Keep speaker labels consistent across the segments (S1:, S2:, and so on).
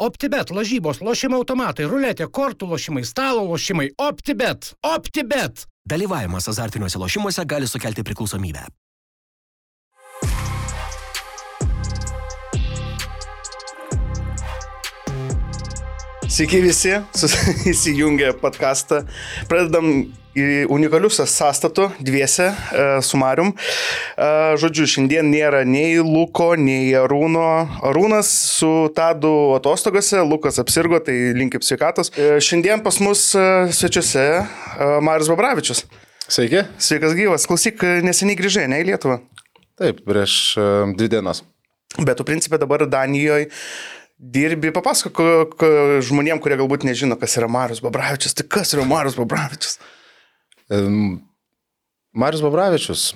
S1: OptiBet, lažybos, lošimo automatai, ruletė, kortų lošimai, stalo lošimai. OptiBet. OptiBet.
S2: Dalyvavimas azartiniuose lošimuose gali sukelti priklausomybę.
S3: Sveiki visi, įsijungę podcastą. Pradedam unikalius sąstatų dviese e, su Marium. E, žodžiu, šiandien nėra nei Luko, nei Arūno. Arūnas su Tadu atostogose, Lukas apsirgo, tai linkim sveikatos. E, šiandien pas mus svečiuose Marius Babravičius.
S4: Sveiki.
S3: Sveikas gyvas. Klausyk, neseniai grįžai, ne į Lietuvą?
S4: Taip, prieš dvi dienas.
S3: Bet tu principė dabar Danijoje dirbi, papasakok žmonėm, kurie galbūt nežino, kas yra Marius Babravičius. Tai kas yra Marius Babravičius?
S4: Marius Babravičius.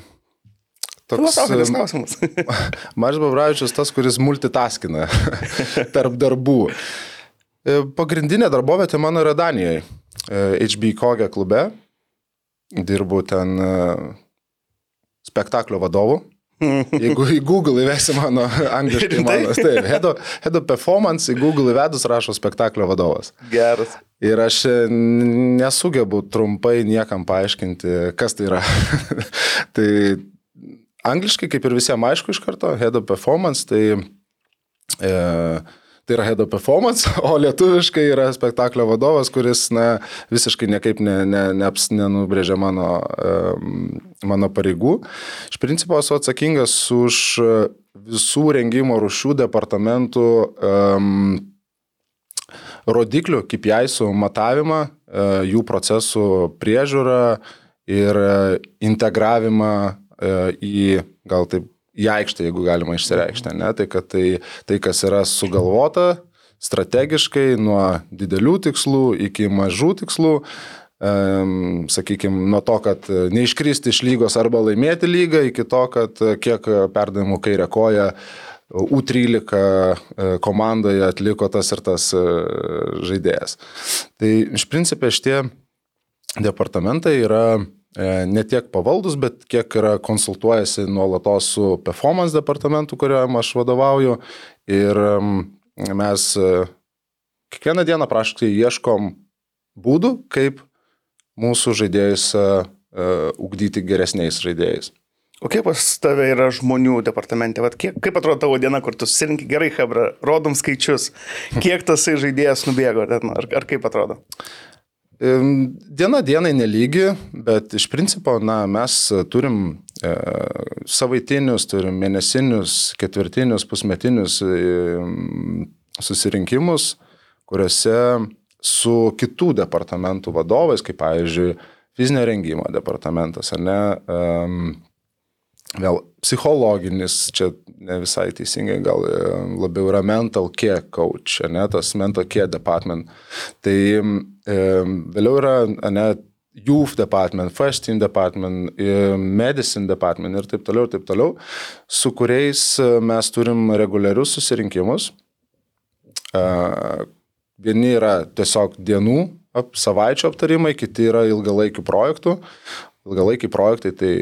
S3: Filosofinis klausimas.
S4: Marius Babravičius tas, kuris multitaskina tarp darbų. E, pagrindinė darbovietė mano yra Danijoje. HB Kogė klube. Dirbu ten e, spektaklio vadovu. Jeigu į Google įvesi mano angliškai, head of, head of performance į Google įvedus rašo spektaklio vadovas.
S3: Geras.
S4: Ir aš nesugebu trumpai niekam paaiškinti, kas tai yra. tai angliškai, kaip ir visiems aišku iš karto, head of performance, tai e, tai yra head of performance, o lietuviškai yra spektaklio vadovas, kuris na, visiškai niekaip ne, ne, neaps, nenubrėžia mano, mano pareigų. Iš principo esu atsakingas už visų rengimo rušių departamentų um, rodiklių, kaip jaisų matavimą, uh, jų procesų priežiūrą ir integravimą uh, į gal taip į aikštę, jeigu galima išsireikšti. Ne? Tai, kad tai, tai, kas yra sugalvota strategiškai nuo didelių tikslų iki mažų tikslų, sakykime, nuo to, kad neiškristi iš lygos arba laimėti lygą, iki to, kad kiek perdavimų kairė koja U13 e, komandoje atliko tas ir tas e, žaidėjas. Tai iš principė šitie departamentai yra ne tiek pavaldus, bet kiek yra konsultuojasi nuolatos su performance departamentu, kuriam aš vadovauju. Ir mes e, kiekvieną dieną praškai ieškom būdų, kaip mūsų žaidėjus uh, ugdyti geresniais žaidėjais.
S3: O kaip pas tave yra žmonių departamente? Vat kiek, kaip atrodo tavo diena, kur tu susirinkai gerai, Hebra, rodom skaičius, kiek tas žaidėjas nubėgo, ar, ar kaip atrodo?
S4: Diena dienai nelygi, bet iš principo na, mes turim e, savaitinius, turim mėnesinius, ketvirtinius, pusmetinius e, susirinkimus, kuriuose su kitų departamentų vadovais, kaip pavyzdžiui, fizinio rengimo departamentas, ar ne, e, vėl psichologinis, čia ne visai teisingai, gal e, labiau yra mental care coach, ne, tas mental care department. Tai e, vėliau yra, ne, youth department, first team department, e, medicine department ir taip toliau, ir taip toliau, su kuriais e, mes turim reguliarius susirinkimus. Vieni yra tiesiog dienų, savaičių aptarimai, kiti yra ilgalaikių projektų. Ilgalaikiai projektai tai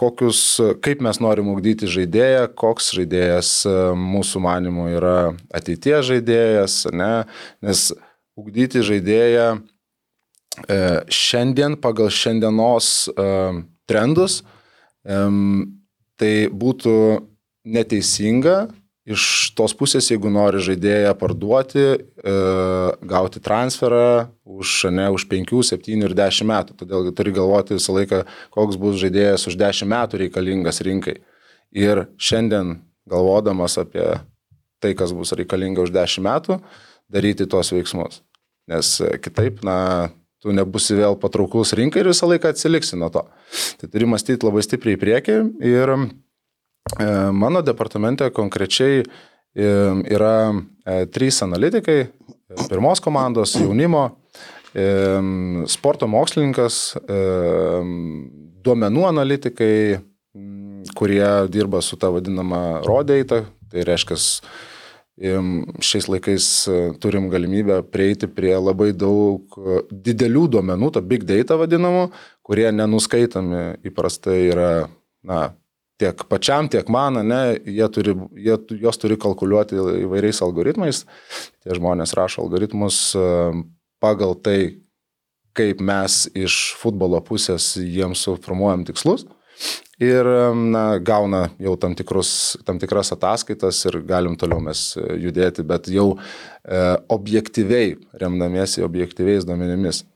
S4: kokius, kaip mes norim ugdyti žaidėją, koks žaidėjas e, mūsų manimų yra ateities žaidėjas, ne? nes ugdyti žaidėją e, šiandien pagal šiandienos e, trendus tai būtų neteisinga iš tos pusės, jeigu nori žaidėją parduoti, e, gauti transferą už, ne, už 5, 7 ir 10 metų. Todėl turi galvoti visą laiką, koks bus žaidėjas už 10 metų reikalingas rinkai. Ir šiandien galvodamas apie tai, kas bus reikalinga už 10 metų, daryti tuos veiksmus. Nes kitaip, na, tu nebusi vėl patrauklus rinkai ir visą laiką atsiliksi nuo to. Tai turi mąstyti labai stipriai į priekį ir E, mano departamente konkrečiai e, yra e, trys analitikai, pirmos komandos jaunimo, sporto mokslininkas, duomenų analitikai, kurie dirba su ta vadinama rodėta, tai reiškia, šiais laikais turim galimybę prieiti prie labai daug didelių duomenų, to big data vadinamų, kurie nenuskaitami įprastai yra na, tiek pačiam, tiek man, ne, jie turi, jie, jos turi kalkuliuoti įvairiais algoritmais. Tie žmonės rašo algoritmus e, pagal tai, kaip mes iš futbolo pusės jiems suformuojam tikslus. Ir na, gauna jau tam, tikrus, tam tikras ataskaitas ir galim toliau mes judėti, bet jau e, objektyviai, remdamiesi objektyviais duomenimis.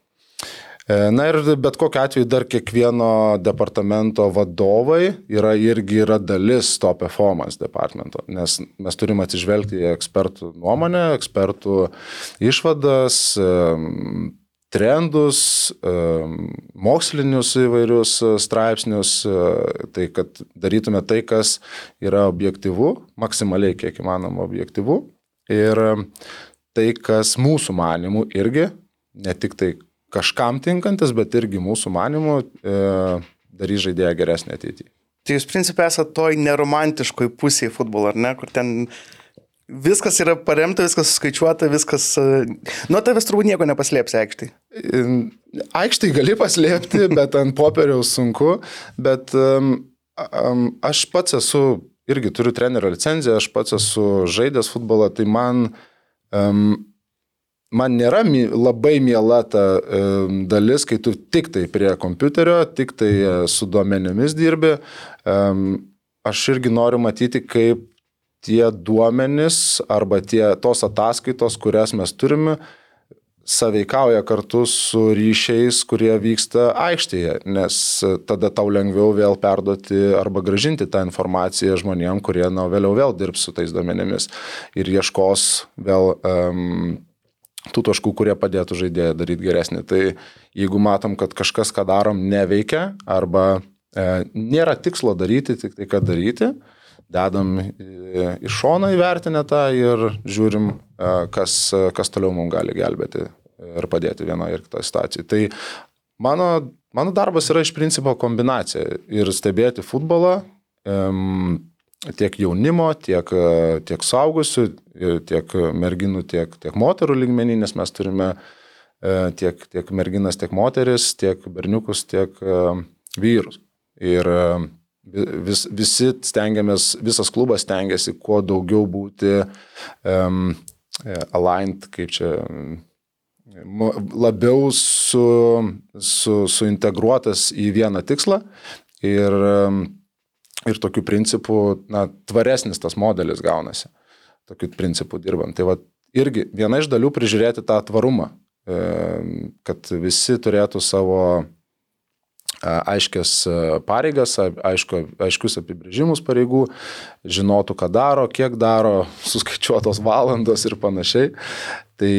S4: E, na ir bet kokiu atveju dar kiekvieno departamento vadovai yra irgi yra dalis to performance departamento, nes mes turime atsižvelgti į ekspertų nuomonę, ekspertų išvadas, e, trendus, e, mokslinius įvairius straipsnius, tai kad darytume tai, kas yra objektivu, maksimaliai kiek įmanoma objektivu ir tai, kas mūsų manimų irgi, ne tik tai kažkam tinkantis, bet irgi mūsų manimų e, darys žaidėją geresnį ateityje.
S3: Tai jūs principė esate toj neromantiškoj pusėje futbolo, ar ne, kur ten viskas yra paremta, viskas suskaičiuota, viskas... E, nuo tavęs turbūt nieko nepaslėpsi aikštai.
S4: Aikštai gali paslėpti, bet ant popieriaus sunku, bet um, um, aš pats esu, irgi turiu trenerio licenciją, aš pats esu žaidęs futbolą, tai man um, man nėra labai miela ta dalis, kai tu tik tai prie kompiuterio, tik tai e, su duomenimis dirbi. Aš irgi noriu matyti, kaip tie duomenys arba tie, tos ataskaitos, kurias mes turime, saveikauja kartu su ryšiais, kurie vyksta aikštėje, nes tada tau lengviau vėl perduoti arba gražinti tą informaciją žmonėm, kurie na, vėliau vėl dirbs su tais duomenimis ir ieškos vėl um, tų taškų, kurie padėtų žaidėją daryti geresnį. Tai jeigu matom, kad kažkas, ką darom, neveikia arba e, nėra tikslo daryti, tik tai kad daryti, dedam iš šono įvertinę tą ir žiūrim, e, kas, kas toliau mums gali gelbėti ir padėti vienoje ir kitoje situacijoje. Tai mano, mano darbas yra iš principo kombinacija ir stebėti futbolą. Um, tiek jaunimo, tiek, tiek saugusių, tiek merginų, tiek, tiek moterų lygmenį, nes mes turime e, tiek, tiek merginas, tiek moteris, tiek berniukus, tiek e, vyrus. Ir e, vis, visi stengiamės, visas klubas stengiasi kuo daugiau būti um, aligned, kaip čia labiau su, su, suintegruotas į vieną tikslą. Ir um, ir tokiu principu, na, tvaresnis tas modelis gaunasi. Tokiu principu dirbam. Tai va, irgi viena iš dalių prižiūrėti tą tvarumą, e, kad visi turėtų savo aiškias pareigas, aišku, aiškius apibrėžimus pareigų, žinotų, ką daro, kiek daro, suskaičiuotos valandos ir panašiai. Tai,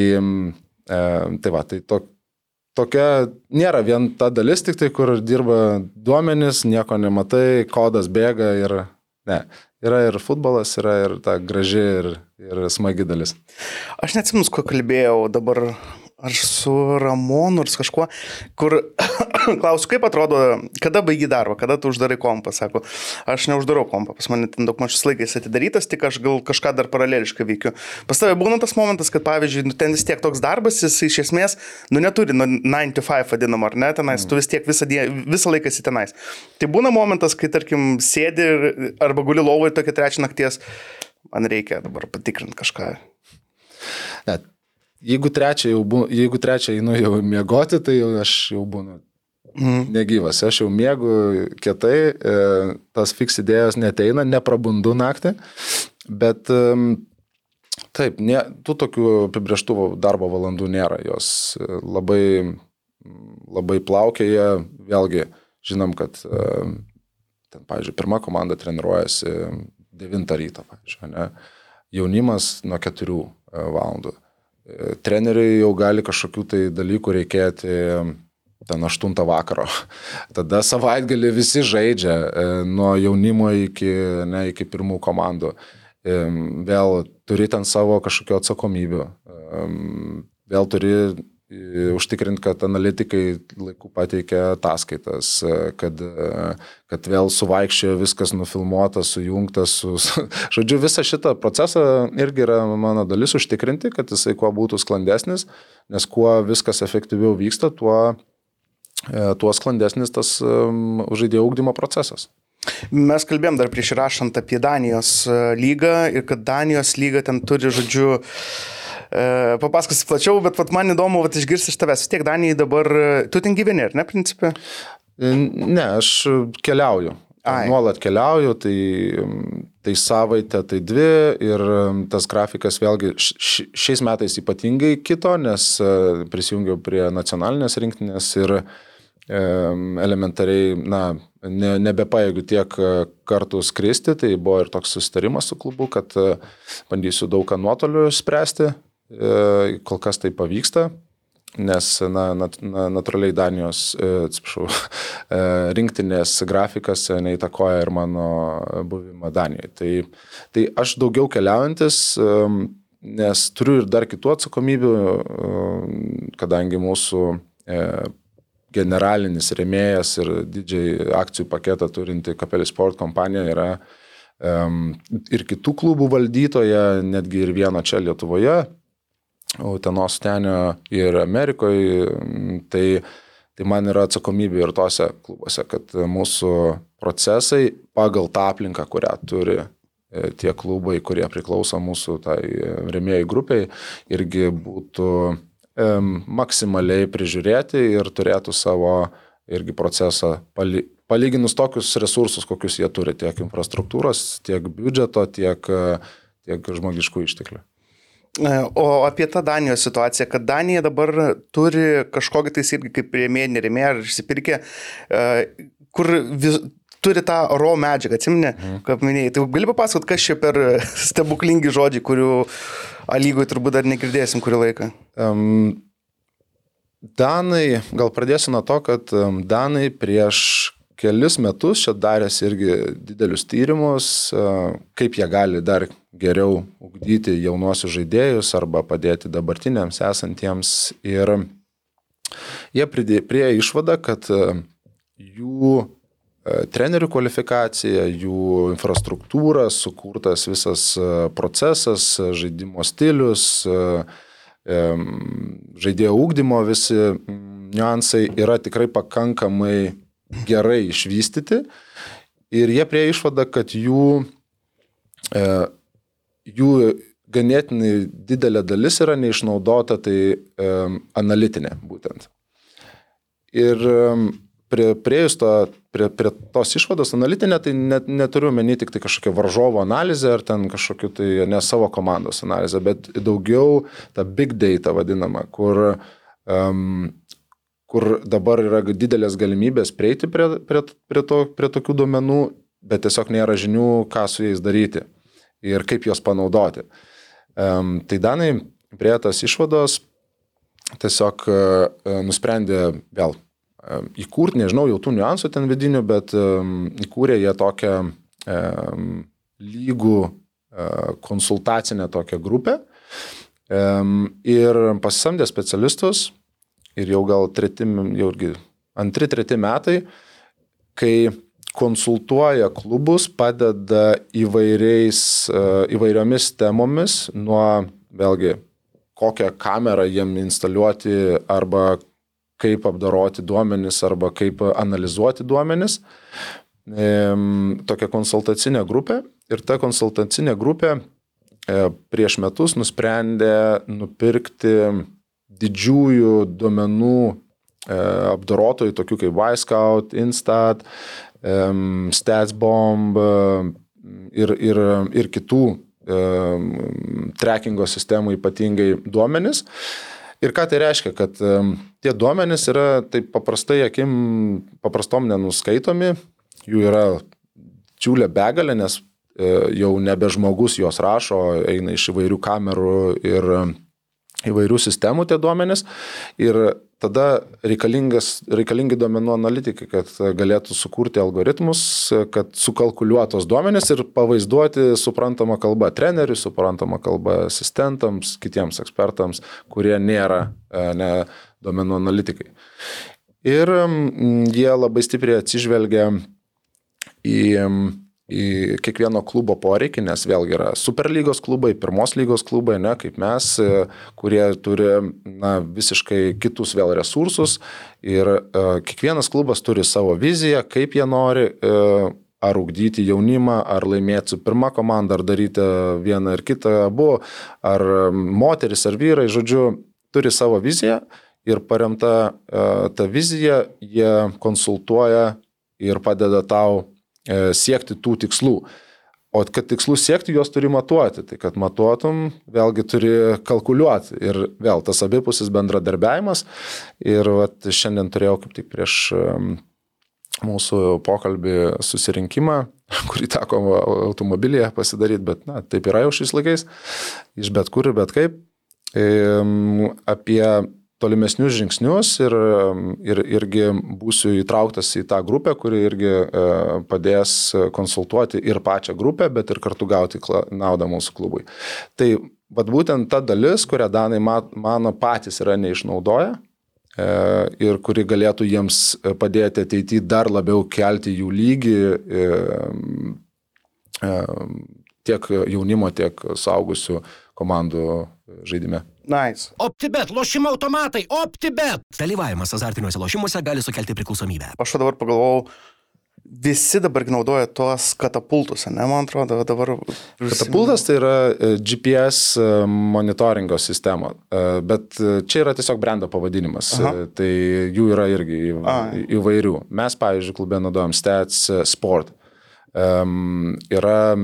S4: tai va, tai to, tokia nėra vien ta dalis tik tai, kur dirba duomenys, nieko nematai, kodas bėga ir ne. Yra ir futbolas, yra ir ta graži ir, ir smagi dalis.
S3: Aš neatsimenu, ko kalbėjau dabar ar su Ramonu, ar su kažkuo, kur klausiu, kaip atrodo, kada baigi darbą, kada tu uždarai kompą, sako, aš neuždarau kompą, pas mane ten daug mažas laikais atidarytas, tik aš gal kažką dar paraleliškai veikiu. Pas tavai būna tas momentas, kad pavyzdžiui, nu, ten vis tiek toks darbas, jis iš esmės, nu neturi, nu 9 to 5 vadinam, ar ne, tenais, mm. tu vis tiek visą, die, visą laiką esi tenais. Tai būna momentas, kai, tarkim, sėdi arba guli lovoje tokia trečia nakties, man reikia dabar patikrinti kažką.
S4: Net jeigu trečią jau būnu, jeigu trečią einu jau miegoti, tai jau aš jau būnu mm. negyvas. Aš jau miegu kietai, e, tas fiks idėjos neteina, neprabundu naktį, bet taip, ne, tų tokių apibrieštų darbo valandų nėra, jos e, labai, labai plaukėja, vėlgi žinom, kad e, ten, pavyzdžiui, pirma komanda treniruojasi 9 ryto, pavyzdžiui, ne? jaunimas nuo 4 e, valandų treneriai jau gali kažkokių tai dalykų reikėti ten 8 vakaro. Tada savaitgalį visi žaidžia e, nuo jaunimo iki, ne, iki pirmų komandų. E, vėl turi ten savo kažkokio atsakomybių. E, vėl turi užtikrinti, kad analitikai laiku pateikia ataskaitas, kad, kad vėl suvaikščiojo viskas nufilmuota, sujungta su... Žodžiu, visą šitą procesą irgi yra mano dalis užtikrinti, kad jisai kuo būtų sklandesnis, nes kuo viskas efektyviau vyksta, tuo, tuo sklandesnis tas žaidėjo augdymo procesas.
S3: Mes kalbėjom dar prieš įrašant apie Danijos e, lygą ir kad Danijos lyga ten turi, žodžiu, e, papasakosiu plačiau, bet vat, man įdomu vat, išgirsti iš tavęs. Vis tiek Danijai dabar, e, tu ten gyveni, ar ne, principė?
S4: Ne, aš keliauju. Ai. Nuolat keliauju, tai, tai savaitę, tai dvi ir tas grafikas vėlgi šiais metais ypatingai kito, nes prisijungiau prie nacionalinės rinktinės ir elementariai, na, ne, nebepaėgiu tiek e, kartų skristi, tai buvo ir toks susitarimas su klubu, kad e, bandysiu daug ką nuotoliu spręsti, e, kol kas tai pavyksta, nes na, nat, na, natūraliai Danijos, atsiprašau, rinktinės grafikas neįtakoja ir mano buvimą Danijoje. Tai, tai aš daugiau keliaujantis, nes turiu ir dar kitų atsakomybių, kadangi mūsų generalinis remėjas ir didžiai akcijų paketą turinti Kapelį Sport kompanija yra um, ir kitų klubų valdytoja, netgi ir vieno čia Lietuvoje, Utenos tenio ir Amerikoje. Tai, tai man yra atsakomybė ir tose klubuose, kad mūsų procesai pagal tą aplinką, kurią turi e, tie klubai, kurie priklauso mūsų tai remėjai grupiai, irgi būtų maksimaliai prižiūrėti ir turėtų savo irgi procesą pali, palyginus tokius resursus, kokius jie turi, tiek infrastruktūros, tiek biudžeto, tiek, tiek žmogiškų išteklių.
S3: E, o apie tą Danijos situaciją, kad Danija dabar turi kažkokį tais irgi kaip rėmėjai, nerėmėjai ar išsipirkė, e, kur vis, turi tą raw medžiagą, atsimne, mhm. kaip minėjai. Tai gali papasakot, kas čia per stebuklingi žodžiai, kurių A lygoj turbūt dar negirdėsim kurį laiką. Um,
S4: Danai, gal pradėsiu nuo to, kad Danai prieš kelis metus čia daręs irgi didelius tyrimus, kaip jie gali dar geriau ugdyti jaunuosius žaidėjus arba padėti dabartiniams esantiems. Ir jie prie išvada, kad jų E, trenerių kvalifikacija, jų infrastruktūra, sukurtas visas e, procesas, žaidimo stilius, e, žaidėjo ūkdymo visi niuansai yra tikrai pakankamai gerai išvystyti ir jie prie išvada, kad jų, jų ganėtinai didelė dalis yra neišnaudota, tai analitinė būtent. Ir prie, prieėjus to, prie, prie tos išvados analitinė, tai net, neturiu meni tik tai kažkokią varžovo analizę ar ten kažkokiu tai ne savo komandos analizę, bet daugiau tą big data vadinamą, kur, um, kur dabar yra didelės galimybės prieiti prie, prie, prie, to, prie tokių duomenų, bet tiesiog nėra žinių, ką su jais daryti ir kaip juos panaudoti. Um, tai Danai prie tos išvados tiesiog uh, nusprendė vėl įkurti, nežinau jau tų niuansų ten vidinių, bet įkūrė jie tokią lygų uh, konsultacinę tokią grupę. Ir pasisamdė specialistus ir jau gal treti, jau irgi antri, treti metai, kai konsultuoja klubus, padeda įvairiais, uh, įvairiomis temomis, nuo vėlgi kokią kamerą jiem instaliuoti arba kaip apdoroti duomenis arba kaip analizuoti duomenis. Tokia konsultacinė grupė ir ta konsultacinė grupė e, prieš metus nusprendė nupirkti didžiųjų duomenų e, apdorotojų, tokių kaip Wisecout, Instat, StatsBomb ir, ir, ir kitų trackingo sistemų ypatingai duomenis. Ir ką tai reiškia, kad tie duomenys yra taip paprastai akim, paprastom nenuskaitomi, jų yra čiūlė begalė, nes e, jau nebe žmogus juos rašo, eina iš įvairių kamerų ir įvairių sistemų tie duomenys. Ir tada reikalingi duomenų analitikai, kad galėtų sukurti algoritmus, kad sukalkuliuotos duomenys ir pavaizduoti suprantamą kalbą treneriui, suprantamą kalbą asistentams, kitiems ekspertams, kurie nėra e, ne, duomenų analitikai. Ir jie labai stipriai atsižvelgia į į kiekvieno klubo poreikį, nes vėlgi yra superlygos klubai, pirmos lygos klubai, ne, kaip mes, e, kurie turi na, visiškai kitus vėl resursus. Ir uh, kiekvienas klubas turi savo viziją, kaip jie nori uh, ar ugdyti jaunimą, ar laimėti su pirma komanda, ar daryti vieną ar kitą abu, ar moteris, ar vyrai, žodžiu, turi savo viziją. Ir paremta ta vizija, jie konsultuoja ir padeda tau siekti tų tikslų. O kad tikslus siekti, juos turi matuoti. Tai kad matuotum, vėlgi turi kalkuliuoti. Ir vėl tas abipusis bendradarbiavimas. Ir vat, šiandien turėjau kaip tik prieš mūsų pokalbį susirinkimą, kurį teko automobilyje pasidaryti, bet na, taip yra jau šiais laikais, iš bet kur ir bet kaip, apie tolimesnius žingsnius ir, ir irgi būsiu įtrauktas į tą grupę, kuri irgi e, padės konsultuoti ir pačią grupę, bet ir kartu gauti naudą mūsų klubui. Tai vad būtent ta dalis, kurią Danai mano patys yra neišnaudoję e, ir kuri galėtų jiems padėti ateityje dar labiau kelti jų lygį e, tiek jaunimo, tiek saugusių komandų žaidime.
S3: Nice.
S1: OptiBet, lošimo automatai, OptiBet.
S2: Dalyvavimas azartiniuose lošimuose gali sukelti priklausomybę.
S3: Aš dabar pagalvojau, visi dabar naudoja tuos katapultus, ne, man atrodo, dabar.
S4: Katapultas tai yra e, GPS e, monitoringo sistema, e, bet čia yra tiesiog brendo pavadinimas, Aha. tai jų yra irgi įvairių. Mes, pavyzdžiui, klube naudojam Stats Sport. Um, yra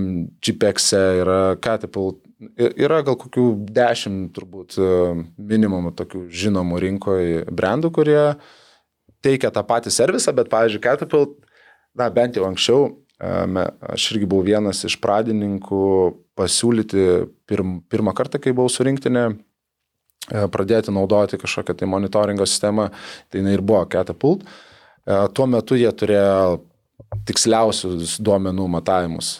S4: GPX, yra Catapult, Yra gal kokių dešimt turbūt e, minimum tokių žinomų rinkoje brandų, kurie teikia tą patį servisą, bet, pavyzdžiui, Catapult, na, bent jau anksčiau, e, aš irgi buvau vienas iš pradininkų pasiūlyti pirm, pirmą kartą, kai buvau surinktinė, e, pradėti naudoti kažkokią tai monitoringo sistemą, tai jinai ir buvo Catapult. Tuo metu jie turėjo tiksliausius duomenų matavimus,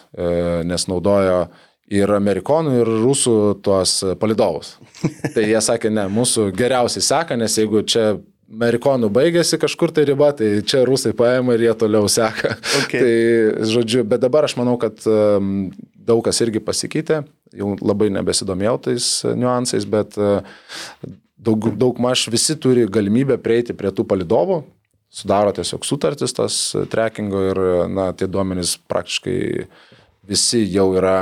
S4: nes naudojo ir amerikonų, ir rusų tuos palidovus. Tai jie sakė, ne, mūsų geriausiai seka, nes jeigu čia amerikonų baigėsi kažkur tai riba, tai čia rusai paėmė ir jie toliau seka. Okay. Tai, žodžiu, bet dabar aš manau, kad um, daug kas irgi pasikeitė, jau labai nebesidomėjau tais niuansais, bet uh, daug, daug maž visi turi galimybę prieiti prie tų palidovų, sudaro tiesiog sutartis tas trackingo ir, na, tie duomenys praktiškai visi jau yra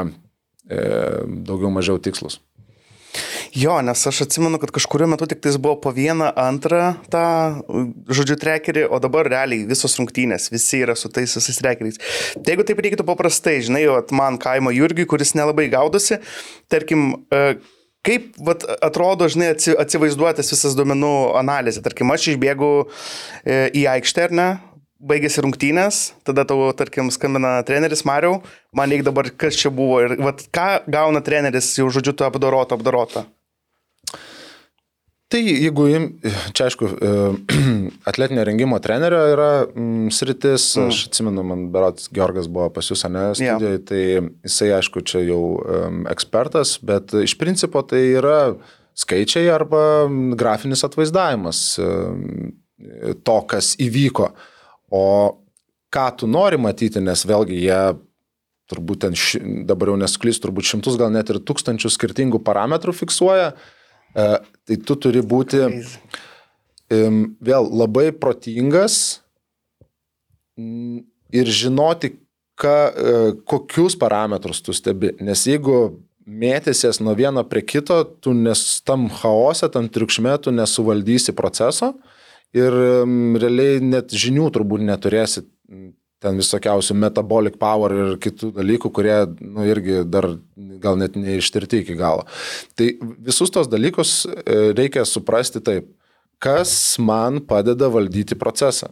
S4: daugiau mažiau tikslus.
S3: Jo, nes aš atsimenu, kad kažkurio metu tik tais buvo po vieną, antrą tą, žodžiu, trekerį, o dabar realiai visos rungtynės, visi yra su tais visais trekeriais. Tai jeigu taip reikėtų paprastai, žinai, at man kaimo Jurgiui, kuris nelabai gaudosi, tarkim, e, kaip vat, atrodo, žinai, atsivaizduotas visas duomenų analizė. Tarkim, aš išbėgu e, į aikštę, ar ne, baigėsi rungtynės, tada tau, tarkim, skambina treneris Mariau, man reikia dabar, kas čia buvo ir vat, ką gauna treneris, jau žodžiu, tu apdorotą, apdorotą.
S4: Tai jeigu, čia aišku, e, atletinio rengimo trenerio yra mm, sritis, mm. aš atsimenu, man berots Georgas buvo pas jūs, ne, studijoje, yeah. tai jisai, aišku, čia jau um, ekspertas, bet iš principo tai yra skaičiai arba grafinis atvaizdavimas um, to, kas įvyko. O ką tu nori matyti, nes vėlgi jie turbūt ten, ši, dabar jau nesklys, turbūt šimtus, gal net ir tūkstančių skirtingų parametrų fiksuoja, e, tai tu turi būti vėl labai protingas ir žinoti, ką, e, kokius parametrus tu stebi. Nes jeigu mėtysies nuo vieno prie kito, tu nes tam chaose, tam triukšme, tu nesuvaldysi proceso ir realiai net žinių turbūt neturėsit ten visokiausių metabolic power ir kitų dalykų, kurie nu, irgi dar gal net neištirti iki galo. Tai visus tos dalykus e, reikia suprasti taip, kas man padeda valdyti procesą.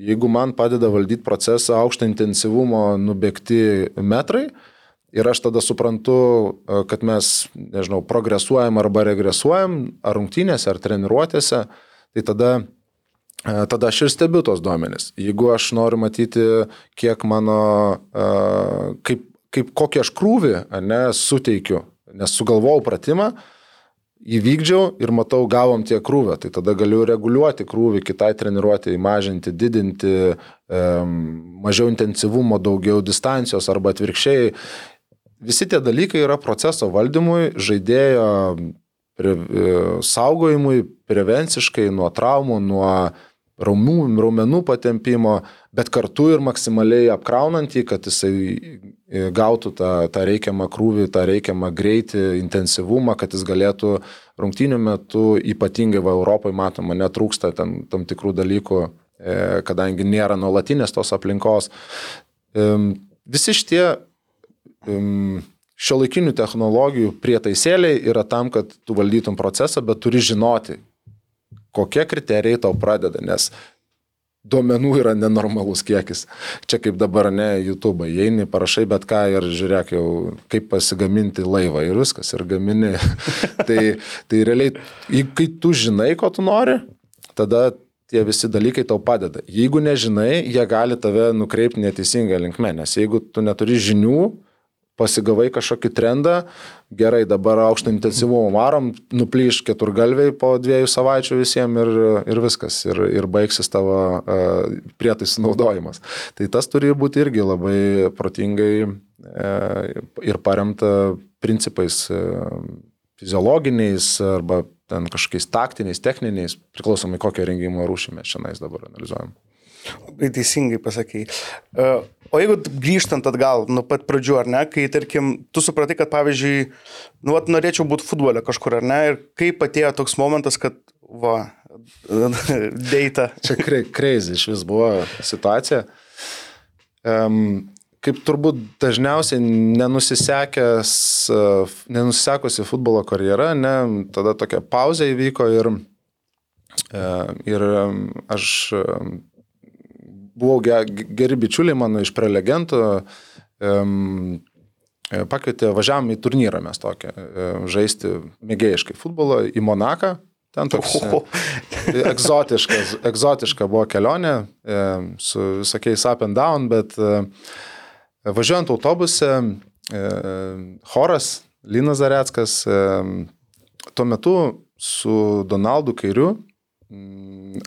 S4: Jeigu man padeda valdyti procesą aukšto intensyvumo nubėgti metrai, ir aš tada suprantu, e, kad mes, nežinau, progresuojam arba regresuojam, ar rungtynėse, ar treniruotėse, tai tada tada aš ir stebiu tos duomenis. Jeigu aš noriu matyti, kiek mano, e, kaip, kaip kokį aš krūvį, ne, suteikiu, nes sugalvojau pratimą, įvykdžiau ir matau, gavom tie krūvę, tai tada galiu reguliuoti krūvį kitai treniruotėjai, mažinti, didinti, mažiau intensyvumo, daugiau distancijos arba atvirkščiai. Visi tie dalykai yra proceso valdymui, žaidėjo pre, e, saugojimui, prevenciškai nuo traumų, nuo raumų, raumenų patempimo, bet kartu ir maksimaliai apkraunant jį, kad jisai e, gautų tą, tą reikiamą krūvį, tą reikiamą greitį, intensyvumą, kad jis galėtų rungtynių metu, ypatingai va Europoje matoma, netrūksta tam, tam tikrų dalykų, e, kadangi nėra nuolatinės tos aplinkos. Visi šitie šio laikinių technologijų prietaisėliai yra tam, kad tu valdytum procesą, bet turi žinoti, kokie kriterijai tau pradeda, nes duomenų yra nenormalus kiekis. Čia kaip dabar ne YouTube, įeini, parašai bet ką ir žiūrėk jau, kaip pasigaminti laivą ir viskas, ir gamini. tai, tai realiai, kai tu žinai, ko tu nori, tada tie visi dalykai tau padeda. Jeigu nežinai, jie gali tave nukreipti neteisingą linkmę, nes jeigu tu neturi žinių, pasigavai kažkokį trendą, gerai, dabar aukštą intensyvumą varom, nuplyš keturgalviai po dviejų savaičių visiems ir, ir viskas, ir, ir baigsis tavo uh, prietaisų naudojimas. Tai tas turi būti irgi labai protingai uh, ir paremta principais uh, fiziologiniais arba ten kažkokiais taktiniais, techniniais, priklausomai kokią rengimo rūšį mes šiandien dabar analizuojam.
S3: Labai teisingai pasakėjai. E, o jeigu grįžtant atgal, nuo pat pradžių, ar ne, kai, tarkim, tu supratai, kad, pavyzdžiui, nu, at, norėčiau būti futbole kažkur, ar ne, ir kaip atėjo toks momentas, kad, va, deita.
S4: Čia crazy iš vis buvo situacija. Um, kaip turbūt dažniausiai nenusisekęs, nenusisekusi futbolo karjera, ne, tada tokia pauzė įvyko ir, e, ir aš buvau geri bičiuliai mano iš prelegentų, pakvietė, važiavam į turnyrą mes tokią, žaisti mėgėjiškai futbolą į Monaką. Ten toks egzotiškas, egzotiška buvo kelionė su visokiais up and down, bet važiuojant autobuse, choras Linas Zareckas tuo metu su Donaldu Kairiu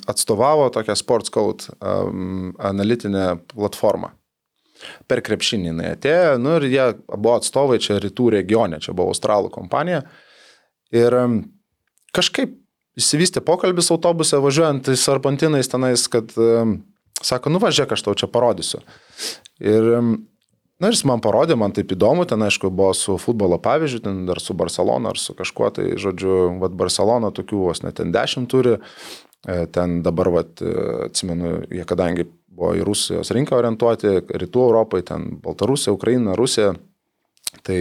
S4: atstovavo tokią Sports Code um, analitinę platformą. Per krepšinį jinai atėjo, nu ir jie buvo atstovai čia rytų regione, čia buvo australų kompanija. Ir um, kažkaip įsivystė pokalbis autobuse važiuojant į Sarpantinais tenais, kad um, sako, nu važiuok, aš tau čia parodysiu. Ir um, Na ir jis man parodė, man taip įdomu, ten aišku buvo su futbolo pavyzdžiu, ten dar su Barcelona ar su kažkuo, tai žodžiu, vad Barcelona tokių vos net ten dešimt turi, e, ten dabar, vad, e, atsimenu, jie kadangi buvo į Rusijos rinką orientuoti, rytų Europai, ten Baltarusija, Ukraina, Rusija, tai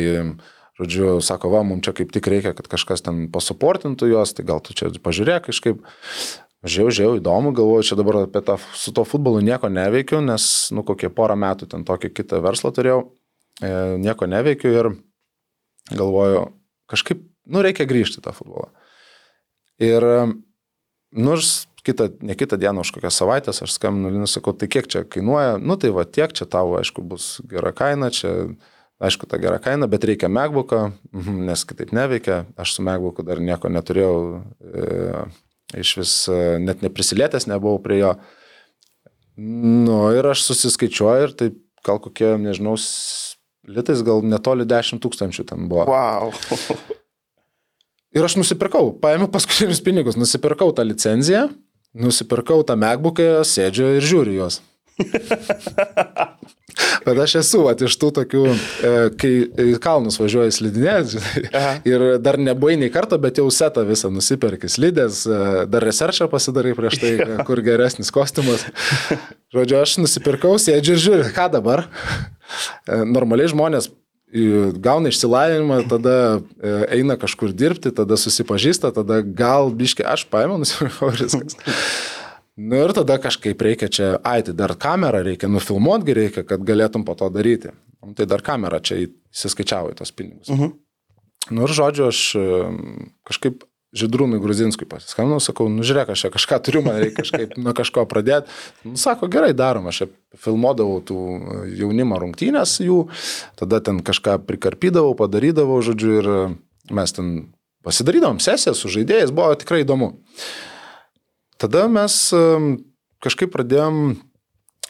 S4: žodžiu, sako, va, mums čia kaip tik reikia, kad kažkas ten pasuportintų juos, tai gal tu čia pažiūrėk kažkaip. Žiau, žiau, įdomu, galvoju, čia dabar apie tą, su to futbolu nieko neveikiu, nes, nu, kokie porą metų ten tokį kitą verslą turėjau, e, nieko neveikiu ir galvoju, kažkaip, nu, reikia grįžti tą futbolą. Ir, nors kitą, ne kitą dieną, už kokią savaitę aš skambinu, Linus, sakau, tai kiek čia kainuoja, nu, tai va tiek, čia tavo, aišku, bus gera kaina, čia, aišku, ta gera kaina, bet reikia MacBooką, mhm, nes kitaip neveikia, aš su MacBooku dar nieko neturėjau. E, Iš vis e, net neprisilietęs nebuvau prie jo. Nu ir aš susiskaičiuoju ir taip gal kokie, nežinau, litais gal netoli 10 tūkstančių ten buvo.
S3: Wow.
S4: Ir aš nusipirkau, paėmiau paskutinius pinigus, nusipirkau tą licenciją, nusipirkau tą MacBooką, sėdžiu ir žiūriu juos. Bet aš esu at, iš tų tokių, e, kai į kalnus važiuoji slidinės ir dar nebuvai nei karto, bet jau setą visą nusipirki slidės, e, dar researchą pasidarai prieš tai, kur geresnis kostiumas. Žodžiu, aš nusipirkau, sėdžiu ir žiūriu, ką dabar. E, normaliai žmonės gauna išsilavinimą, tada eina kažkur dirbti, tada susipažįsta, tada gal biškai aš paėmiau, nusipirkau ir viskas. Nu ir tada kažkaip reikia čia, ai, tai dar kamerą reikia, nufilmuotgi reikia, kad galėtum po to daryti. Nu, tai dar kamera čia įsiskaičiavo į tos pinigus. Uh mhm. -huh. Nu ir žodžiu, aš kažkaip Židrūnui Gruzinskui pasiskambinau, sakau, nu žiūrėk, aš čia kažką turiu, man reikia kažkaip nuo kažko pradėti. Nu, sako, gerai, darom, aš filmuodavau tų jaunimo rungtynės jų, tada ten kažką prikarpydavau, padarydavau, žodžiu, ir mes ten pasidarydavom sesiją su žaidėjais, buvo tikrai įdomu. Uh, Tada mes kažkaip pradėjom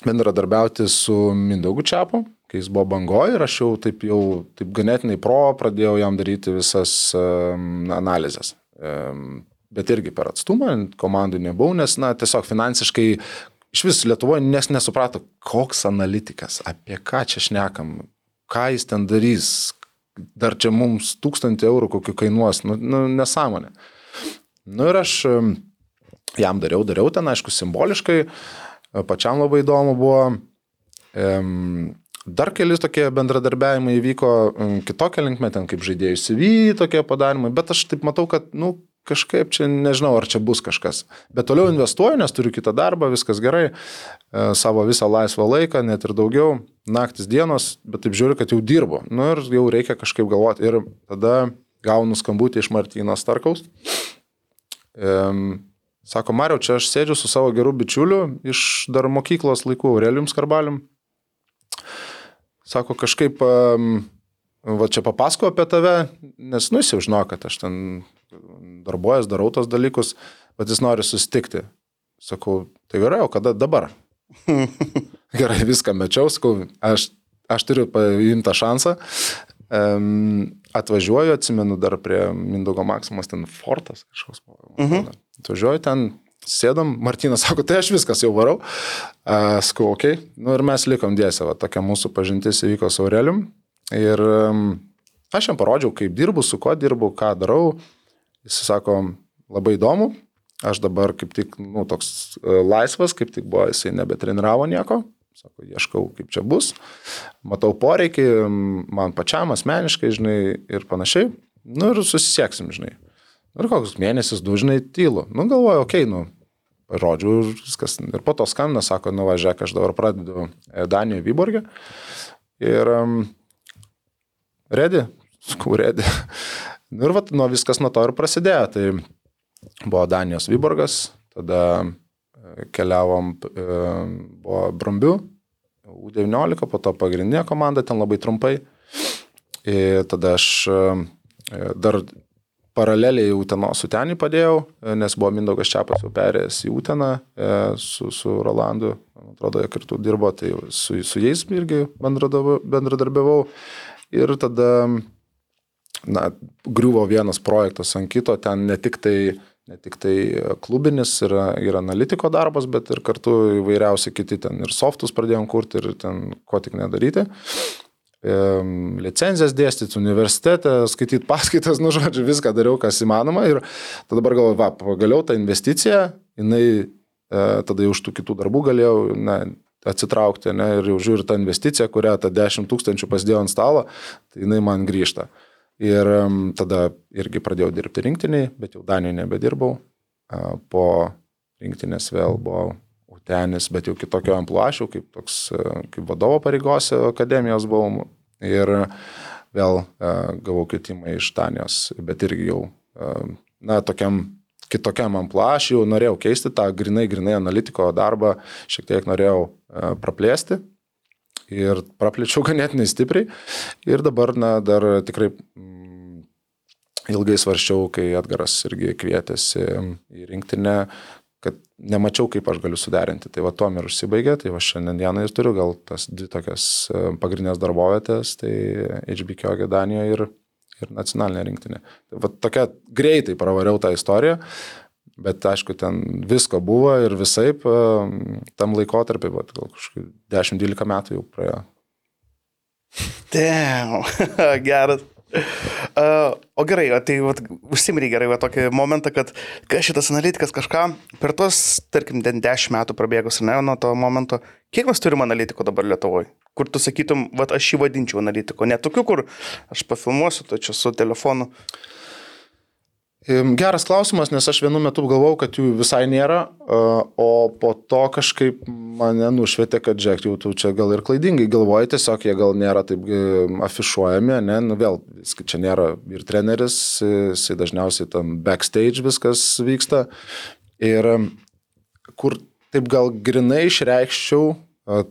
S4: bendradarbiauti su Mindaugu Čiapu, kai jis buvo bangoje ir aš jau taip jau taip ganėtinai pro pradėjau jam daryti visas analizės. Bet irgi per atstumą, komandų nebuvau, nes, na, tiesiog finansiškai iš vis Lietuvoje nes nesuprato, koks analitikas, apie ką čia šnekam, ką jis ten darys, dar čia mums tūkstantį eurų kokiu kainuos, nu, nu nesąmonė. Nu ir aš jam dariau, dariau ten, aišku, simboliškai, pačiam labai įdomu buvo. Dar keli tokie bendradarbiavimai įvyko kitokią linkmę, ten kaip žaidėjų CV tokie padarimai, bet aš taip matau, kad, nu, kažkaip čia nežinau, ar čia bus kažkas. Bet toliau investuoju, nes turiu kitą darbą, viskas gerai, e, savo visą laisvą laiką, net ir daugiau, naktis dienos, bet taip žiūriu, kad jau dirbu. Nu ir jau reikia kažkaip galvoti. Ir tada gaunu skambutį iš Martyno Starkaus. Ehm, sako, Mariau, čia aš sėdžiu su savo geru bičiuliu iš dar mokyklos laikų, Aurelium Skarbalium. Sako, kažkaip, va čia papasako apie tave, nes, nu, jis jau žino, kad aš ten darbuojas, darau tos dalykus, bet jis nori susitikti. Sakau, tai gerai, o kada dabar? gerai, viską mečiau, sakau, aš, aš turiu paimtą šansą. Um, atvažiuoju, atsimenu dar prie Mindogo Maksimos, ten fortas kažkoks buvo. Mhm. Atvažiuoju ten, sėdam, Martinas sako, tai aš viskas jau varau. Uh, sakau, okay. nu ir mes likom dėsę, va, tokia mūsų pažintis įvyko su Aurelium. Ir um, aš jam parodžiau, kaip dirbu, su kuo dirbu, ką darau. Jis sako, labai įdomu, aš dabar kaip tik, nu, toks e, laisvas, kaip tik buvo, jisai nebetreniravo nieko, sako, ieškau, kaip čia bus, matau poreikį, man pačiam asmeniškai, žinai, ir panašiai, nu ir susisieksim, žinai. Ir koks mėnesis, du, žinai, tylu. Nu, galvoju, okei, okay, nu, rodžiu ir viskas. Ir po to skambina, sako, nu, važiuok, aš dabar pradedu e, Danijoje Vyborgė. Ir um, redi, skau redi. Nu ir vat, nuo viskas nuo to ir prasidėjo. Tai buvo Danijos Vyborgas, tada e, keliavom, e, buvo Brumbių, U19, po to pagrindinė komanda, ten labai trumpai. Ir tada aš dar paraleliai Uteno su tenį padėjau, nes buvo Mindaugas Čiapas jau perėjęs į Uteną su, su Rolandu, man atrodo, jie kartu dirbo, tai su, su jais irgi bendradarbiavau. Ir tada na, griuvo vienas projektas ant kito, ten ne tik tai, ne tik tai klubinis yra, ir analitiko darbas, bet ir kartu įvairiausi kiti ten ir softus pradėjom kurti ir ten ko tik nedaryti. Licenzijas dėstyti universitete, skaityti paskaitas, nu žodžiu, viską dariau, kas įmanoma ir tada dabar galvoju, va, pagaliau ta investicija, jinai e, tada už tų kitų darbų galėjau na, atsitraukti ne, ir jau žiūriu tą investiciją, kurią tą 10 tūkstančių pasidėjau ant stalo, tai jinai man grįžta. Ir tada irgi pradėjau dirbti rinktiniai, bet jau Danijoje nebedirbau. Po rinktinės vėl buvau Utenis, bet jau kitokio ampluašių, kaip, toks, kaip vadovo pareigose akademijos buvau. Ir vėl gavau kvietimą iš Danijos, bet irgi jau, na, tokiam kitokiam amplašiu, norėjau keisti tą grinai, grinai analitiko darbą, šiek tiek norėjau praplėsti ir praplėčiau ganėtinai stipriai. Ir dabar, na, dar tikrai mm, ilgai svarščiau, kai Edgaras irgi kvietėsi į rinktinę, kad nemačiau, kaip aš galiu suderinti. Tai va tuom ir užsibaigė, tai va šiandien dieną ir turiu gal tas dvi tokias e, pagrindinės darbovietės, tai HBK Danijoje ir, ir nacionalinė rinktinė. Tai va tokia greitai pravariau tą istoriją, Bet aišku, ten visko buvo ir visai tam laikotarpį, bet gal kažkaip 10-12 metų jau praėjo.
S3: Damn, geras. Uh, o gerai, tai vat, užsimrį gerai va, tokį momentą, kad šitas analitikas kažką per tos, tarkim, 10 metų prabėgus, ne, nuo to momento, kiek mes turim analitikų dabar Lietuvoje? Kur tu sakytum, va, aš jį vadinčiau analitiku, ne tokiu, kur aš pafilmuosiu, čia su telefonu.
S4: Geras klausimas, nes aš vienu metu galvau, kad jų visai nėra, o po to kažkaip mane nušvietė, kad žiūrėk, jau tu čia gal ir klaidingai galvoji, tiesiog jie gal nėra taip afišuojami, ne, nu vėl, čia nėra ir treneris, jisai dažniausiai tam backstage viskas vyksta. Ir kur taip gal grinai išreikščiau,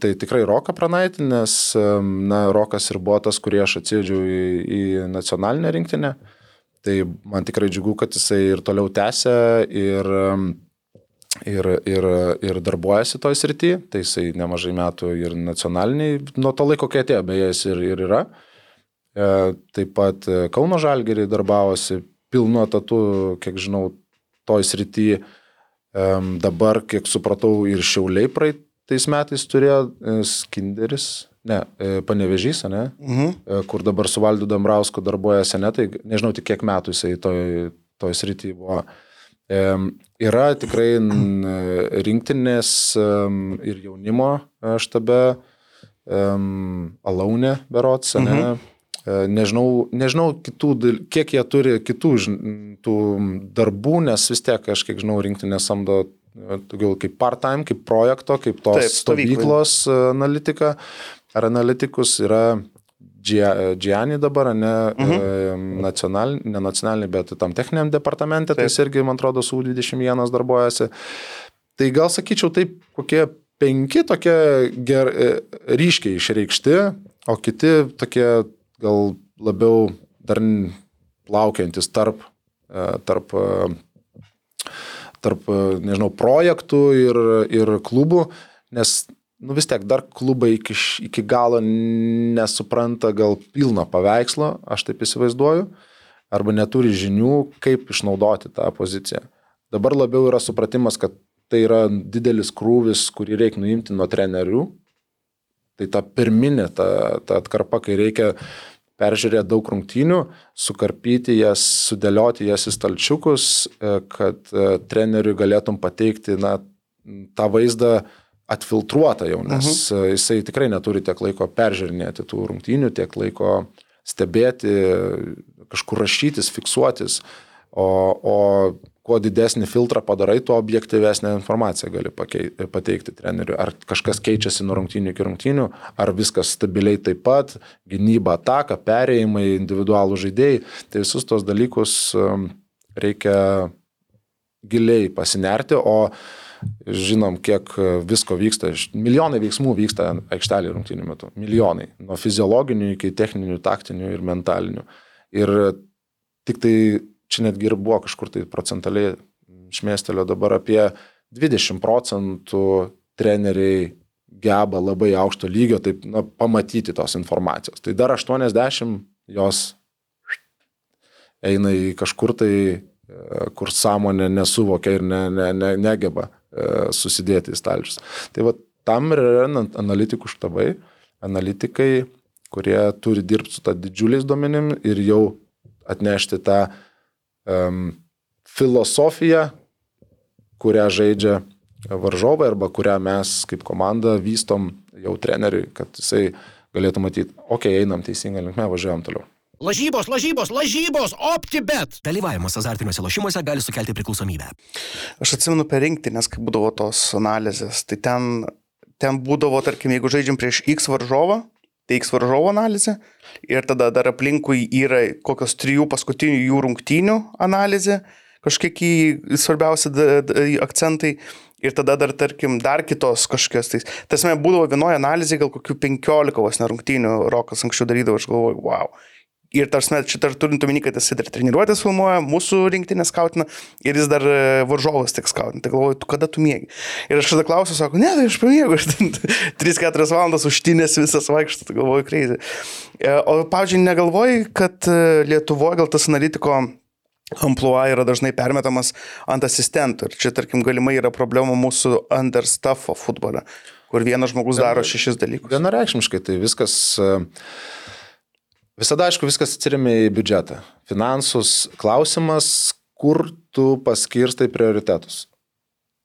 S4: tai tikrai Roką Pranaitį, nes, na, Rokas ir buvo tas, kurį aš atsiedžiau į, į nacionalinę rinktinę. Tai man tikrai džiugu, kad jisai ir toliau tęsia ir, ir, ir, ir darbuojasi toj srity. Tai jisai nemažai metų ir nacionaliniai, nuo to laiko, kai atėjo, beje, jis ir, ir yra. E, taip pat Kauno Žalgeriai darbavosi pilnu atatu, kiek žinau, toj srity. Dabar, kiek supratau, ir šiauliai praeitais metais turėjo uh, Skinderis, ne, uh, panevežys, ne,
S3: Mhm.
S4: uh, kur dabar su Valdu Dambrausku darbuojasi, ne, tai nežinau tik kiek metų jisai toj, toj srity buvo. Um, yra tikrai n, rinktinės ir jaunimo e, štabe, um, Alaunė berots, ne.
S3: Mhm.
S4: E, Nežinau, nežinau kitų, kiek jie turi kitų tų darbų, nes vis tiek, aš kiek žinau, rinktinė samdo e, daugiau kaip part-time, kaip projekto, kaip tos
S3: Taip,
S4: stovyklos e, analitika ar analitikus yra Gia- Gianni dabar, ne, mhm. nacional, ne nacionalinį, bet tam techniniam departamente, tai
S3: Taip.
S4: jis irgi, man atrodo, su U21 darbuojasi. Tai gal sakyčiau taip, kokie penki tokie ger, e, ryškiai išreikšti, o kiti tokie gal labiau dar laukiantis tarp, e, tarp, e, tarp e, nežinau, projektų ir, ir klubų, nes nu vis tiek dar klubai iki, iki galo nesupranta gal pilno paveikslo, aš taip įsivaizduoju, arba neturi žinių, kaip išnaudoti tą poziciją. Dabar labiau yra supratimas, kad tai yra didelis krūvis, kurį reikia nuimti nuo trenerių. Tai ta pirminė, ta, ta atkarpa, kai reikia peržiūrėti daug rungtynių, sukarpyti jas, sudėlioti jas į stalčiukus, e, kad e, treneriui galėtum pateikti na, tą vaizdą atfiltruotą jau, nes mhm. jisai tikrai neturi tiek laiko peržiūrinėti tų rungtynių, tiek laiko stebėti, kažkur rašytis, fiksuotis. O, o kuo didesnį filtrą padarai, tuo objektyvesnę informaciją gali pakei, pateikti treneriui. Ar kažkas keičiasi nuo rungtynių iki rungtynių, ar viskas stabiliai taip pat, gynyba, ataka, perėjimai, individualų žaidėjai. Tai visus tos dalykus um, reikia giliai pasinerti, o žinom, kiek visko vyksta. Milijonai veiksmų vyksta aikštelį rungtynių metu. Milijonai. Nuo fiziologinių iki techninių, taktinių ir mentalinių. Ir tik tai čia netgi ir buvo kažkur tai procentaliai šmėstelio dabar apie 20 procentų treneriai geba labai aukšto lygio taip, na, pamatyti tos informacijos. Tai dar 80 jos eina į kažkur tai, e, kur sąmonė nesuvokia ir ne, ne, ne, negeba e, susidėti į stalčius. Tai va tam ir yra an- analitikų štabai, analitikai, kurie turi dirbti su tą didžiuliais duomenim ir jau atnešti tą um, filosofiją, kurią žaidžia varžovai arba kurią mes kaip komanda vystom jau treneriui, kad jisai galėtų matyti, okei, okay, einam teisingą linkmę, važiuojam toliau.
S1: Lažybos, lažybos, lažybos, OptiBet.
S2: Dalyvavimas azartiniuose lošimuose gali sukelti priklausomybę.
S3: Aš atsimenu per rinktinės, kai būdavo tos analizės, tai ten, ten būdavo, tarkim, jeigu žaidžiam prieš X varžovą, tai X varžovo analizė ir tada dar aplinkui yra kokios trijų paskutinių jų rungtynių analizė, kažkokie svarbiausi akcentai ir tada dar, tarkim, dar kitos kažkokios. Tai, tasme, būdavo vienoje analizėje gal kokių 15 vos nerungtynių Rokas anksčiau darydavo, aš galvoju, wow. Ir tarsi, čia dar turint omeny, kad jis dar treniruotės filmuoja, mūsų rinktinė skautina ir jis dar e, varžovas tik skautina. Tai galvoju, tu kada tu mėgi. Ir aš tada klausiu, sako, ne, tai aš pamiegu, ten 3-4 valandas užtinės visas vaikštas, tai galvoju, kreizį. O, pavyzdžiui, negalvoji, kad e, Lietuvoje gal tas analitiko ampluo yra dažnai permetamas ant asistentų. Ir čia, tarkim, galimai yra problema mūsų understuffo futbole, kur vienas žmogus daro šešis dalykus.
S4: Vienareikšmiškai tai viskas, e, visada aišku, viskas atsiriamė į biudžetą. Finansus klausimas, kur tu paskirstai prioritetus.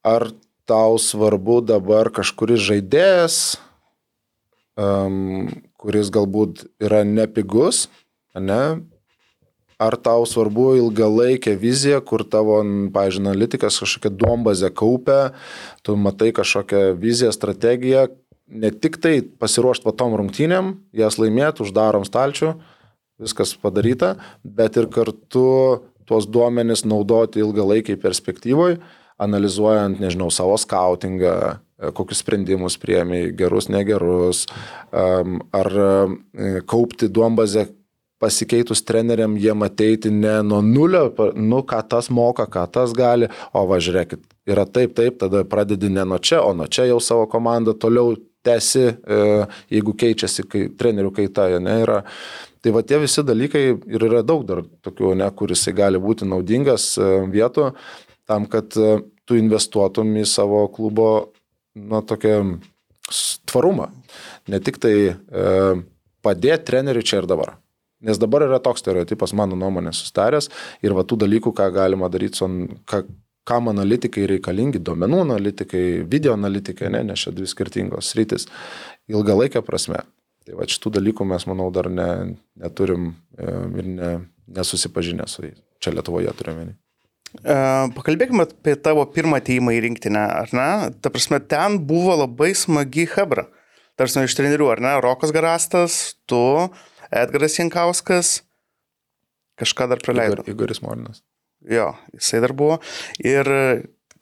S4: Ar tau svarbu dabar kažkuris žaidėjas, um, kuris galbūt yra nepigus, ne? Ar tau svarbu ilgalaikė vizija, kur tavo, pavyzdžiui, analitikas kažkokią duombazę kaupia, tu matai kažkokią viziją, strategiją, ne tik tai pasiruošti va tom rungtynėm, jas laimėti, uždarom stalčių, viskas padaryta, bet ir kartu tuos duomenis naudoti ilgalaikiai perspektyvoje, analizuojant, nežinau, savo skautingą, e, kokius sprendimus priemi, gerus, negerus, ar e, kaupti duombazę pasikeitus treneriam jiem ateiti ne nuo nulio, nu ką tas moka, ką tas gali, o va žiūrėkit, yra taip, taip, tada pradedi ne nuo čia, o nuo čia jau savo komandą toliau tęsi, e, jeigu keičiasi kai, trenerių kaita, ne, yra. Tai va tie visi dalykai ir yra daug dar tokių, ne, kur jisai gali būti naudingas e, vietų. tam, kad e, tu investuotum į savo klubo, na, tokią tvarumą. Ne tik tai e, padėti treneriui čia ir dabar. Nes dabar yra toks stereotipas, mano nuomonė, sustaręs ir va tų dalykų, ką galima daryti, ką, kam analitikai reikalingi, duomenų analitikai, video analitikai, ne, nes čia dvi skirtingos sritis, ilgalaikė prasme. Tai va šitų dalykų mes, manau, dar ne, neturim e, ir ne, nesusipažinę su jais. Čia Lietuvoje turime.
S3: E, Pakalbėkime apie tavo pirmą ateimą į rinktinę, ar ne? Ta prasme, ten buvo labai smagi hebra. Tarsi iš trenerių, ar ne? Rokas Garastas, tu, Edgaras Jankauskas, kažką dar praleidau.
S4: Igor, Igoris Morinas.
S3: Jo, jisai dar buvo. Ir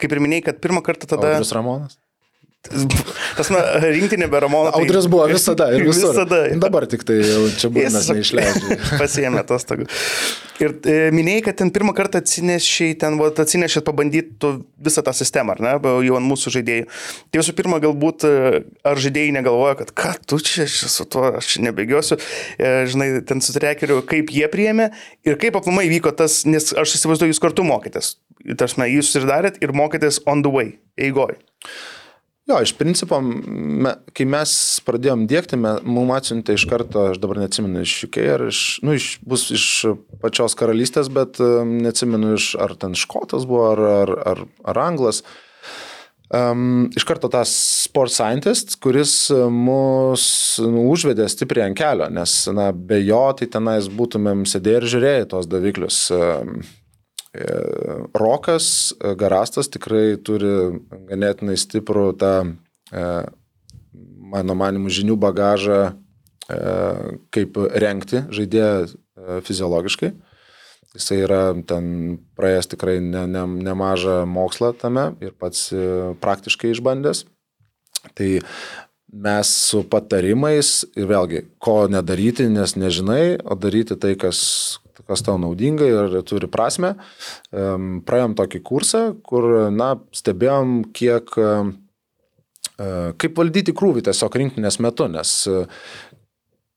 S3: kaip ir minėjai, kad pirmą kartą tada...
S4: Audrius Ramonas.
S3: Tas na, rinktinė be Ramono. tai-
S4: Audrius buvo visada ir visur.
S3: Visada.
S4: Dabar tik tai jau čia būnas
S3: Jis-
S4: neišleidžia.
S3: Pasiėmė atostogų. Ir e, minėjai, kad ten pirmą kartą atsinešiai, ten vat, atsinešėt pabandyti visą tą sistemą, ar ne, jau ant mūsų žaidėjų. Tai visų pirma, galbūt, e, ar žaidėjai negalvoja, kad ką tu čia čia su tuo, aš nebėgiosiu, e, žinai, ten su trekeriu, kaip jie priėmė ir kaip aplamai vyko tas, nes aš įsivaizduoju, jūs kartu mokėtės. Tarsi, jūs ir darėt ir mokėtės on the way, eigoj.
S4: Jo, iš principo, me, kai mes pradėjom dėkti, mums atsiuntė iš karto, aš dabar neatsimenu iš UK ar iš, nu, iš, bus iš pačios karalystės, bet neatsimenu iš, ar ten škotas buvo, ar, ar, ar, ar anglas. Um, iš karto tas sports scientist, kuris mus nu, užvedė stipriai ant kelio, nes na, be jo tai tenais būtumėm sėdėję ir žiūrėję tos daviklius. Um, Rokas Garastas tikrai turi ganėtinai stiprų tą, e, mano manimu, žinių bagažą, e, kaip renkti žaidėją e, fiziologiškai. Jisai yra ten praėjęs tikrai ne, ne, nemažą mokslą tame ir pats praktiškai išbandęs. Tai mes su patarimais ir vėlgi, ko nedaryti, nes nežinai, o daryti tai, kas, kas tau naudinga ir turi prasme. Praėjom tokį kursą, kur, na, stebėjom, kiek, kaip valdyti krūvį tiesiog rinktinės metu, nes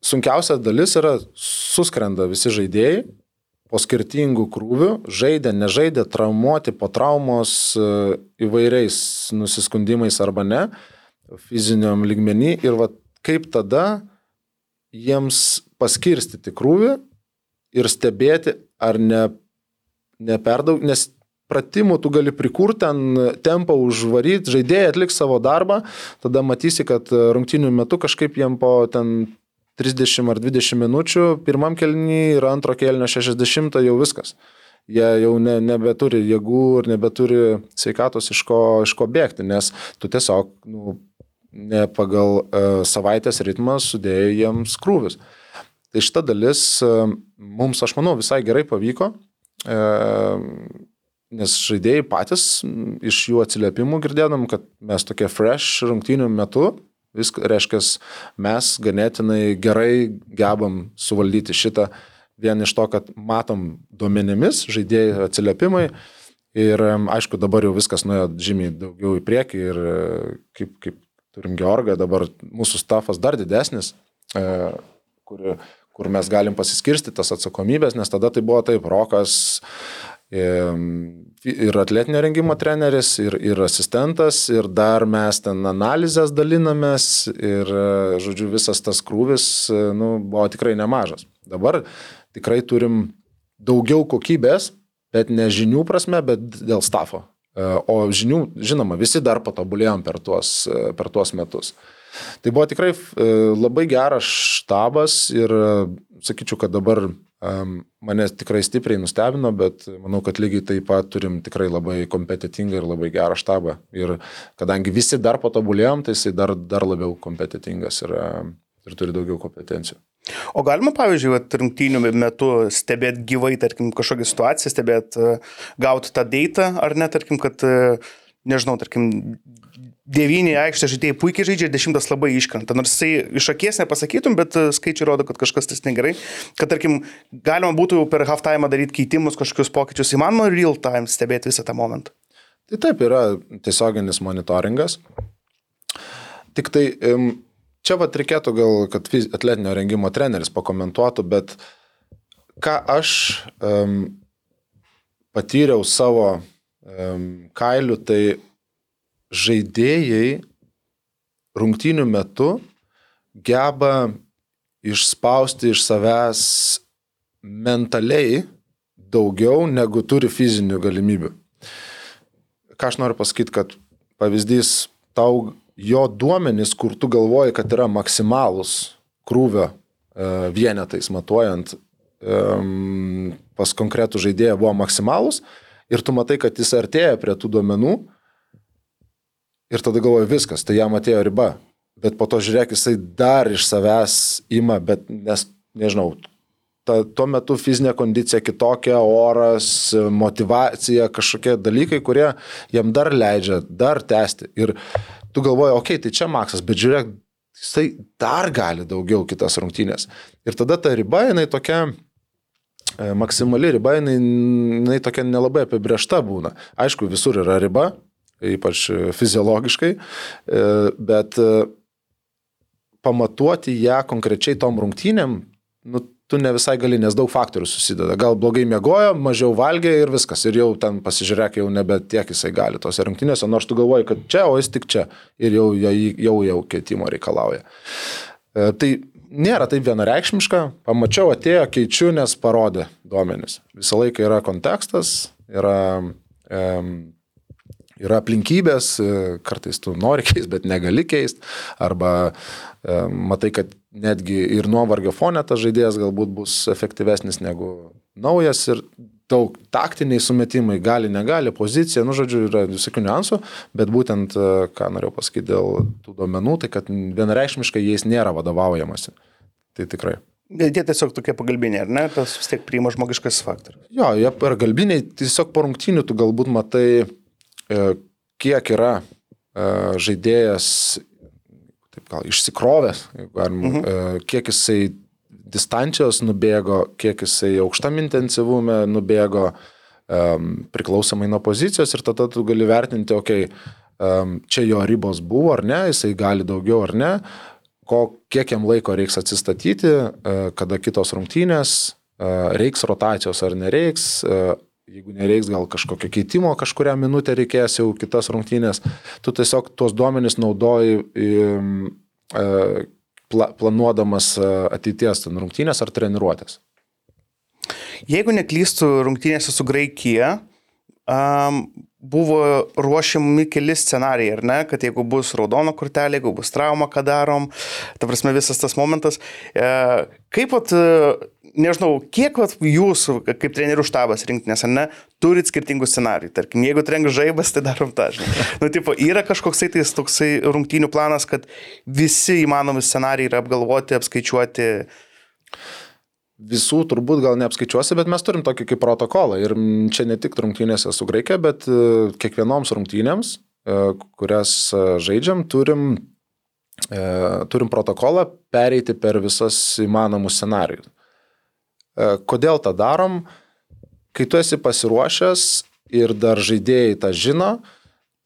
S4: sunkiausia dalis yra suskrenda visi žaidėjai po skirtingų krūvių, žaidė, nežaidė, traumuoti po traumos įvairiais nusiskundimais arba ne, fiziniam lygmenį ir va, kaip tada jiems paskirstyti krūvį ir stebėti, ar ne, ne per daug, nes pratimų tu gali prikurti, ten tempą užvaryti, žaidėjai atliks savo darbą, tada matysi, kad rungtinių metu kažkaip jiem po ten 30 ar 20 minučių, pirmam kelnį ir antro kelnio 60 jau viskas. Jie jau ne, nebeturi jėgų ir nebeturi sveikatos iš ko, iš ko bėgti, nes tu tiesiog nu, ne pagal uh, savaitės ritmą sudėjai jiems krūvis. Tai šita dalis uh, mums, aš manau, visai gerai pavyko, uh, nes žaidėjai patys iš jų atsiliepimų girdėdam, kad mes tokie fresh rungtynių metu, viskas reiškia, mes ganėtinai gerai gebam suvaldyti šitą vien iš to, kad matom duomenimis, žaidėjai atsiliepimai. Ir aišku, dabar jau viskas nuėjo žymiai daugiau į priekį ir kaip, kaip turim Georgą, dabar mūsų stafas dar didesnis, kur, kur mes galim pasiskirsti tas atsakomybės, nes tada tai buvo taip, Rokas ir atletinio rengimo treneris, ir, ir asistentas, ir dar mes ten analizės dalinamės, ir, žodžiu, visas tas krūvis nu, buvo tikrai nemažas. Dabar tikrai turim daugiau kokybės, bet ne žinių prasme, bet dėl stafo. O žinių, žinoma, visi dar patobulėjom per tuos, per tuos metus. Tai buvo tikrai labai geras štabas ir sakyčiau, kad dabar mane tikrai stipriai nustebino, bet manau, kad lygiai taip pat turim tikrai labai kompetitingą ir labai gerą štabą. Ir kadangi visi dar patobulėjom, tai jisai dar, dar labiau kompetitingas yra ir turi daugiau kompetencijų.
S3: O galima, pavyzdžiui, rungtynių metu stebėti gyvai, tarkim, kažkokią situaciją, stebėti, gauti tą datą, ar ne, tarkim, kad, nežinau, tarkim, devyni aikštės žaidėjai puikiai žaidžia, dešimtas labai iškrenta. Nors jisai iš akies nepasakytum, bet skaičiai rodo, kad kažkas tas negerai. Kad, tarkim, galima būtų per half time daryti keitimus, kažkokius pokyčius, įmanoma real time stebėti visą tą momentą.
S4: Tai taip yra tiesioginis monitoringas. Tik tai čia vat reikėtų gal, kad atletinio rengimo treneris pakomentuotų, bet ką aš um, patyriau savo kailių, tai žaidėjai rungtynių metu geba išspausti iš savęs mentaliai daugiau negu turi fizinių galimybių. Ką aš noriu pasakyti, kad pavyzdys tau jo duomenys, kur tu galvoji, kad yra maksimalus krūvio e, vienetais matuojant, pas konkretų žaidėją buvo maksimalus ir tu matai, kad jis artėja prie tų duomenų ir tada galvoji viskas, tai jam atėjo riba. Bet po to žiūrėk, jisai dar iš savęs ima, bet nes, nežinau, ta, tuo metu fizinė kondicija kitokia, oras, motivacija, kažkokie dalykai, kurie jam dar leidžia, dar tęsti. Ir tu galvoji, okei, okay, tai čia maksas, bet žiūrėk, jisai dar gali daugiau kitas rungtynės. Ir tada ta riba, jinai tokia e, maksimali riba, jinai, jinai tokia nelabai apibriešta būna. Aišku, visur yra riba, ypač fiziologiškai, e, bet e, pamatuoti ją konkrečiai tom rungtynėm, nu, tu ne visai gali, nes daug faktorių susideda. Gal blogai miegojo, mažiau valgė ir viskas. Ir jau ten pasižiūrėk, jau nebe tiek jisai gali tose rungtynėse, nors tu galvoji, kad čia, o jis tik čia. Ir jau jau, jau, jau keitimo reikalauja. E, tai nėra taip vienareikšmiška. Pamačiau, atėjo, keičiu, nes parodė duomenis. Visą laiką yra kontekstas, yra... Um, yra aplinkybės, e, kartais tu nori keisti, bet negali keisti, arba e, matai, kad netgi ir nuovargio fone tas žaidėjas galbūt bus efektyvesnis negu naujas ir daug taktiniai sumetimai, gali, negali, pozicija, nu, žodžiu, yra visokių niuansų, bet būtent, e, ką norėjau pasakyti dėl tų duomenų, tai kad vienareikšmiškai jais nėra vadovaujamasi. Tai tikrai.
S3: Jie tiesiog tokie pagalbiniai, ar ne? Tas vis tiek priima žmogiškas faktorius.
S4: Jo, jie per galbiniai, tiesiog po rungtynių tu galbūt matai kiek yra e, žaidėjas, taip gal išsikrovęs, galim, mhm. E, kiek jisai distancijos nubėgo, kiek jisai aukštam intensyvume nubėgo, priklausomai nuo pozicijos ir tada tu gali vertinti, okei, okay, čia jo ribos buvo ar ne, jisai gali daugiau ar ne, ko, kiek jam laiko reiks atsistatyti, kada kitos rungtynės, reiks rotacijos ar nereiks, Jeigu nereiks gal kažkokio keitimo, kažkuria minutė reikės jau kitas rungtynės, tu tiesiog tuos duomenys naudoji e, pla, planuodamas e, ateities rungtynės ar treniruotės.
S3: Jeigu neklystų rungtynėse su Graikija, um, buvo ruošiami keli scenarijai, ar ne, kad jeigu bus raudono kortelė, jeigu bus trauma, ką darom, ta prasme visas tas momentas. E, kaip pat nežinau, kiek vat, jūsų, kaip trenerių štabas rinktinės, ar ne, turit skirtingų scenarijų. Tarkim, jeigu trenk žaibas, tai darom tą, žinai. Nu, tipo, yra kažkoksai tai toksai rungtynių planas, kad visi įmanomi scenarijai yra apgalvoti, apskaičiuoti.
S4: Visų turbūt gal neapskaičiuosi, bet mes turim tokį kaip protokolą. Ir čia ne tik rungtynėse su Graikija, bet e, kiekvienoms rungtynėms, e, kurias e, žaidžiam, turim, turim protokolą pereiti per visas įmanomus scenarius. E, kodėl tą darom? Kai tu esi pasiruošęs ir dar žaidėjai tą žino,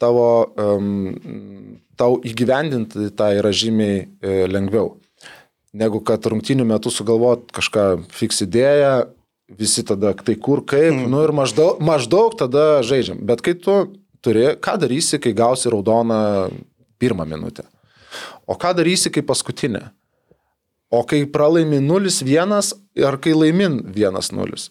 S4: tavo, um, tau įgyvendinti tą yra žymiai e, lengviau. Negu kad rungtinių metų sugalvot kažką fiks idėją, visi tada tai kur, kaip, mm. nu ir maždaug, maždaug tada žaidžiam. Bet kai tu turi, ką darysi, kai gausi raudoną pirmą minutę? O ką darysi, kai paskutinę? O kai pralaimi 0-1 ar kai laimin 1-0.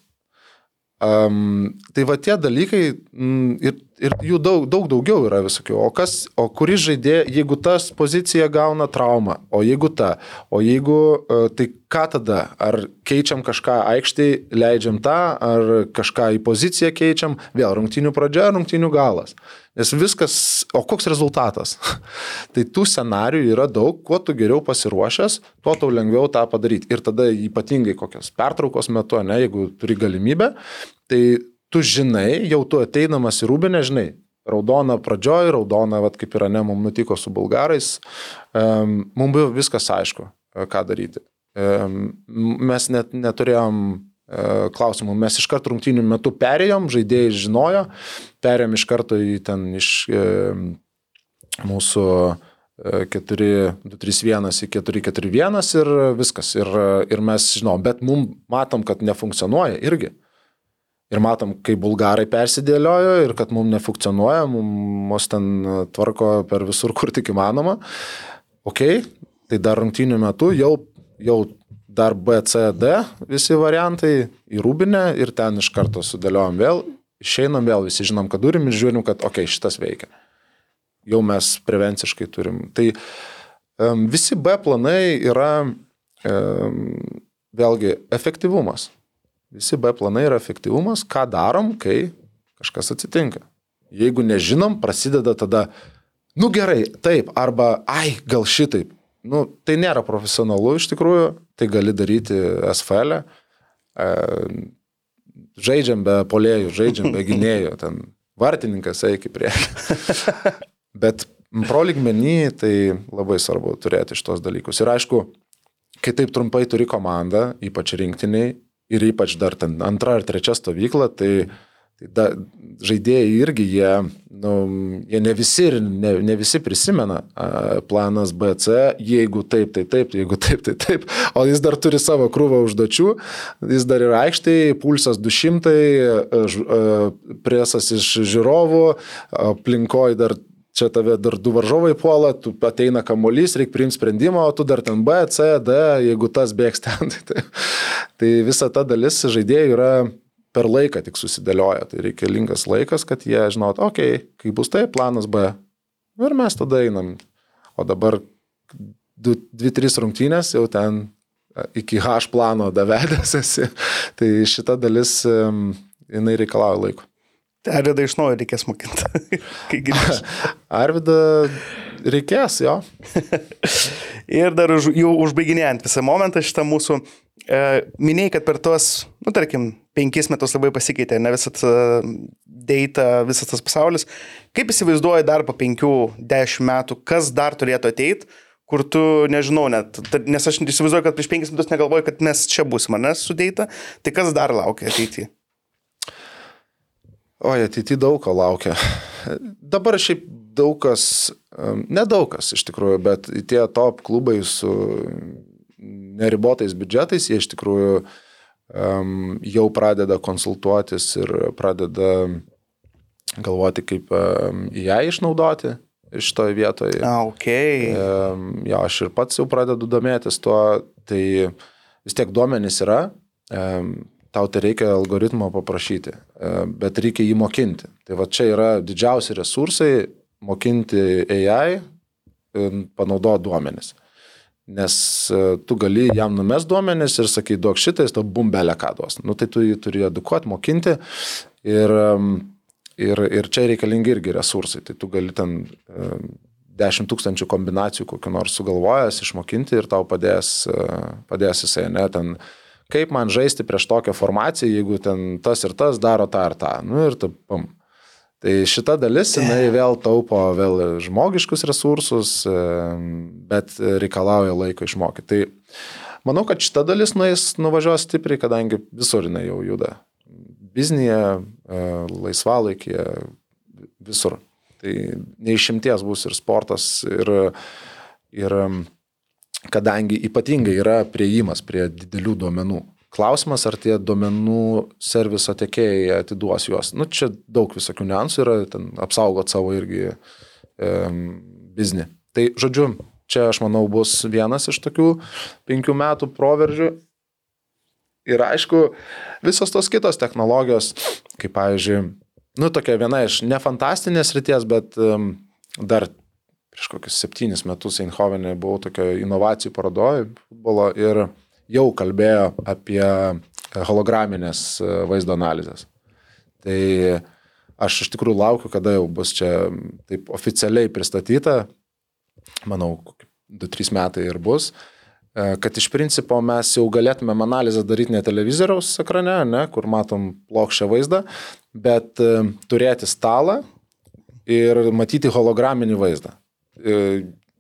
S4: Um, tai va tie dalykai mm, ir, ir jų daug, daug daugiau yra visokių. O, kas, o kuris žaidė, jeigu tas pozicija gauna traumą, o jeigu ta, o jeigu, uh, tai ką tada? Ar keičiam kažką aikštėje, leidžiam tą, ar kažką į poziciją keičiam, vėl rungtinių pradžia, rungtinių galas. Nes viskas, o koks rezultatas? tai tų scenarių yra daug, kuo tu geriau pasiruošęs, tuo tau lengviau tą padaryti. Ir tada ypatingai kokios pertraukos metu, ne, jeigu turi galimybę, tai tu žinai, jau tu ateinamas į rūbinę, žinai, raudona pradžioj, raudona, vat, kaip yra ne, mums nutiko su bulgarais, um, mums buvo viskas aišku, ką daryti. Um, mes net neturėjom E, klausimų. Mes iš karto rungtynių metu perėjom, žaidėjai žinojo, perėjom iš karto į ten iš e, mūsų 4-2-3-1 e, į 4-4-1 ir viskas. Ir, ir mes žinom, bet mum matom, kad nefunkcionuoja irgi. Ir matom, kai bulgarai persidėliojo ir kad mums nefunkcionuoja, mums ten tvarko per visur, kur tik įmanoma. Ok, tai dar rungtynių metu jau, jau dar B, C, D visi variantai į rūbinę ir ten iš karto sudėliojom vėl, išeinam vėl, visi žinom, kad turim ir žiūrim, kad ok, šitas veikia. Jau mes prevenciškai turim. Tai um, visi B planai yra um, vėlgi efektyvumas. Visi B planai yra efektyvumas, ką darom, kai kažkas atsitinka. Jeigu nežinom, prasideda tada, nu gerai, taip, arba, ai, gal šitaip. Nu, tai nėra profesionalu iš tikrųjų, tai gali daryti SFL. E, žaidžiam be polėjų, žaidžiam be gynėjų, ten vartininkas eik į priekį. Bet pro lygmenį tai labai svarbu turėti šitos dalykus. Ir aišku, kai taip trumpai turi komandą, ypač rinktiniai, ir ypač dar ten antra ar trečia stovykla, tai, tai da, žaidėjai irgi jie, nu, jie ne visi ir ne, ne visi prisimena planas BC, jeigu taip, tai taip, jeigu taip, tai taip, o jis dar turi savo krūvą užduočių, jis dar yra aikštėje, pulsas 200, a, a, presas iš žiūrovų, aplinkoje dar čia tave dar du varžovai puola, tu ateina kamuolys, reikia priimti sprendimą, o tu dar ten B, C, D, jeigu tas bėgs ten. Tai, tai, tai visa ta dalis žaidėjų yra per laiką tik susidėlioja. Tai reikalingas laikas, kad jie žinot, okei, okay, kai bus tai, planas B. Ir mes tada einam. O dabar 2-3 rungtynės jau ten iki H plano davedęs esi. Tai šita dalis, jinai reikalauja laiko.
S3: Arvidą iš naujo reikės mokinti.
S4: Arvidą reikės, jo.
S3: ir dar už, jau užbaiginėjant visą momentą šitą mūsų, e, minėjai, kad per tuos, nu tarkim, penkis metus labai pasikeitė, ne visat data, visas tas pasaulis. Kaip įsivaizduoji dar po penkių, dešimt metų, kas dar turėtų ateiti? kur tu, nežinau, net, nes aš įsivaizduoju, kad prieš penkis metus negalvoju, kad mes čia būsime, nes sudėta, tai kas dar laukia ateityje?
S4: O, ateity daug ko laukia. Dabar šiaip daug kas, nedaug kas iš tikrųjų, bet tie top klubai su neribotais biudžetais, jie iš tikrųjų um, jau pradeda konsultuotis ir pradeda galvoti, kaip um, ją išnaudoti šitoje vietoje.
S3: A, ok.
S4: Um, jo, aš ir pats jau pradedu domėtis tuo, tai vis tiek duomenys yra. Um, tau tai reikia algoritmo paprašyti, e, bet reikia jį mokinti. Tai va čia yra didžiausi resursai mokinti AI, e, panaudoti duomenis. Nes e, tu gali jam numes duomenis ir sakai, duok šitą, jis tau bumbelę ką duos. Nu, tai tu jį turi edukuoti, mokinti ir, ir, ir čia reikalingi irgi resursai. Tai tu gali ten 10 tūkstančių kombinacijų kokiu nors sugalvojęs išmokinti ir tau padės, padės jisai, ne, ten kaip man žaisti prieš tokią formaciją, jeigu ten tas ir tas daro tą ir tą. Nu ir tu, pam. Tai šita dalis, jinai vėl taupo vėl žmogiškus resursus, bet reikalauja laiko išmokyti. Tai manau, kad šita dalis nueis, nuvažiuos stipriai, kadangi visur jinai jau juda. Biznėje, laisvalaikėje, visur. Tai neišimties bus ir sportas, ir, ir kadangi ypatingai yra prieimas prie didelių duomenų. Klausimas, ar tie duomenų serviso tiekėjai atiduos juos. Nu, čia daug visokių niuansų yra, ten apsaugot savo irgi um, biznį. Tai žodžiu, čia aš manau bus vienas iš tokių penkių metų proveržių. Ir aišku, visos tos kitos technologijos, kaip pavyzdžiui, nu, tokia viena iš ne fantastinės ryties, bet um, dar prieš kokius septynis metus Eindhovenė buvau tokio inovacijų parodoje futbolo ir jau kalbėjo apie holograminės e, vaizdo analizės. Tai aš iš tikrųjų laukiu, kada jau bus čia taip oficialiai pristatyta, manau, 2-3 metai ir bus, e, kad iš principo mes jau galėtumėm analizę daryti ne televizoriaus ekrane, ne, kur matom plokščią vaizdą, bet e, turėti stalą ir matyti holograminį vaizdą. E,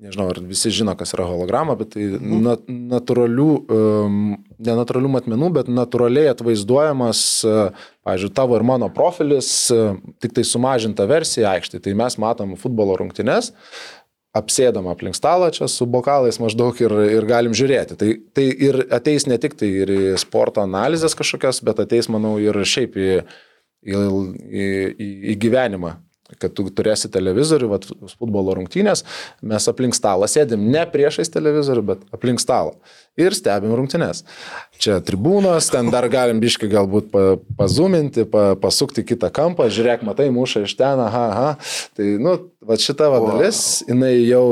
S4: nežinau, ar visi žino, kas yra holograma, bet tai nat natūralių, um, ne natūralių matmenų, bet natūraliai atvaizduojamas, uh, pavyzdžiui, tavo ir mano profilis, uh, tik tai sumažinta versija aikštė. Tai mes matom futbolo rungtynes, apsėdam aplink stalą čia su bokalais maždaug ir, ir galim žiūrėti. Tai, tai ir ateis ne tik tai ir į sporto analizės kažkokias, bet ateis, manau, ir šiaip į, į, į, į gyvenimą kad tu turėsi televizorių, vat, futbolo rungtynės, mes aplink stalą sėdim ne priešais televizorių, bet aplink stalą ir stebim rungtynės. Čia tribūnos, ten dar galim biškai galbūt pa, pazuminti, pa, pasukti kitą kampą, žiūrėk, matai, muša iš ten, aha, aha. Tai, nu, va šita va dalis, jinai jau,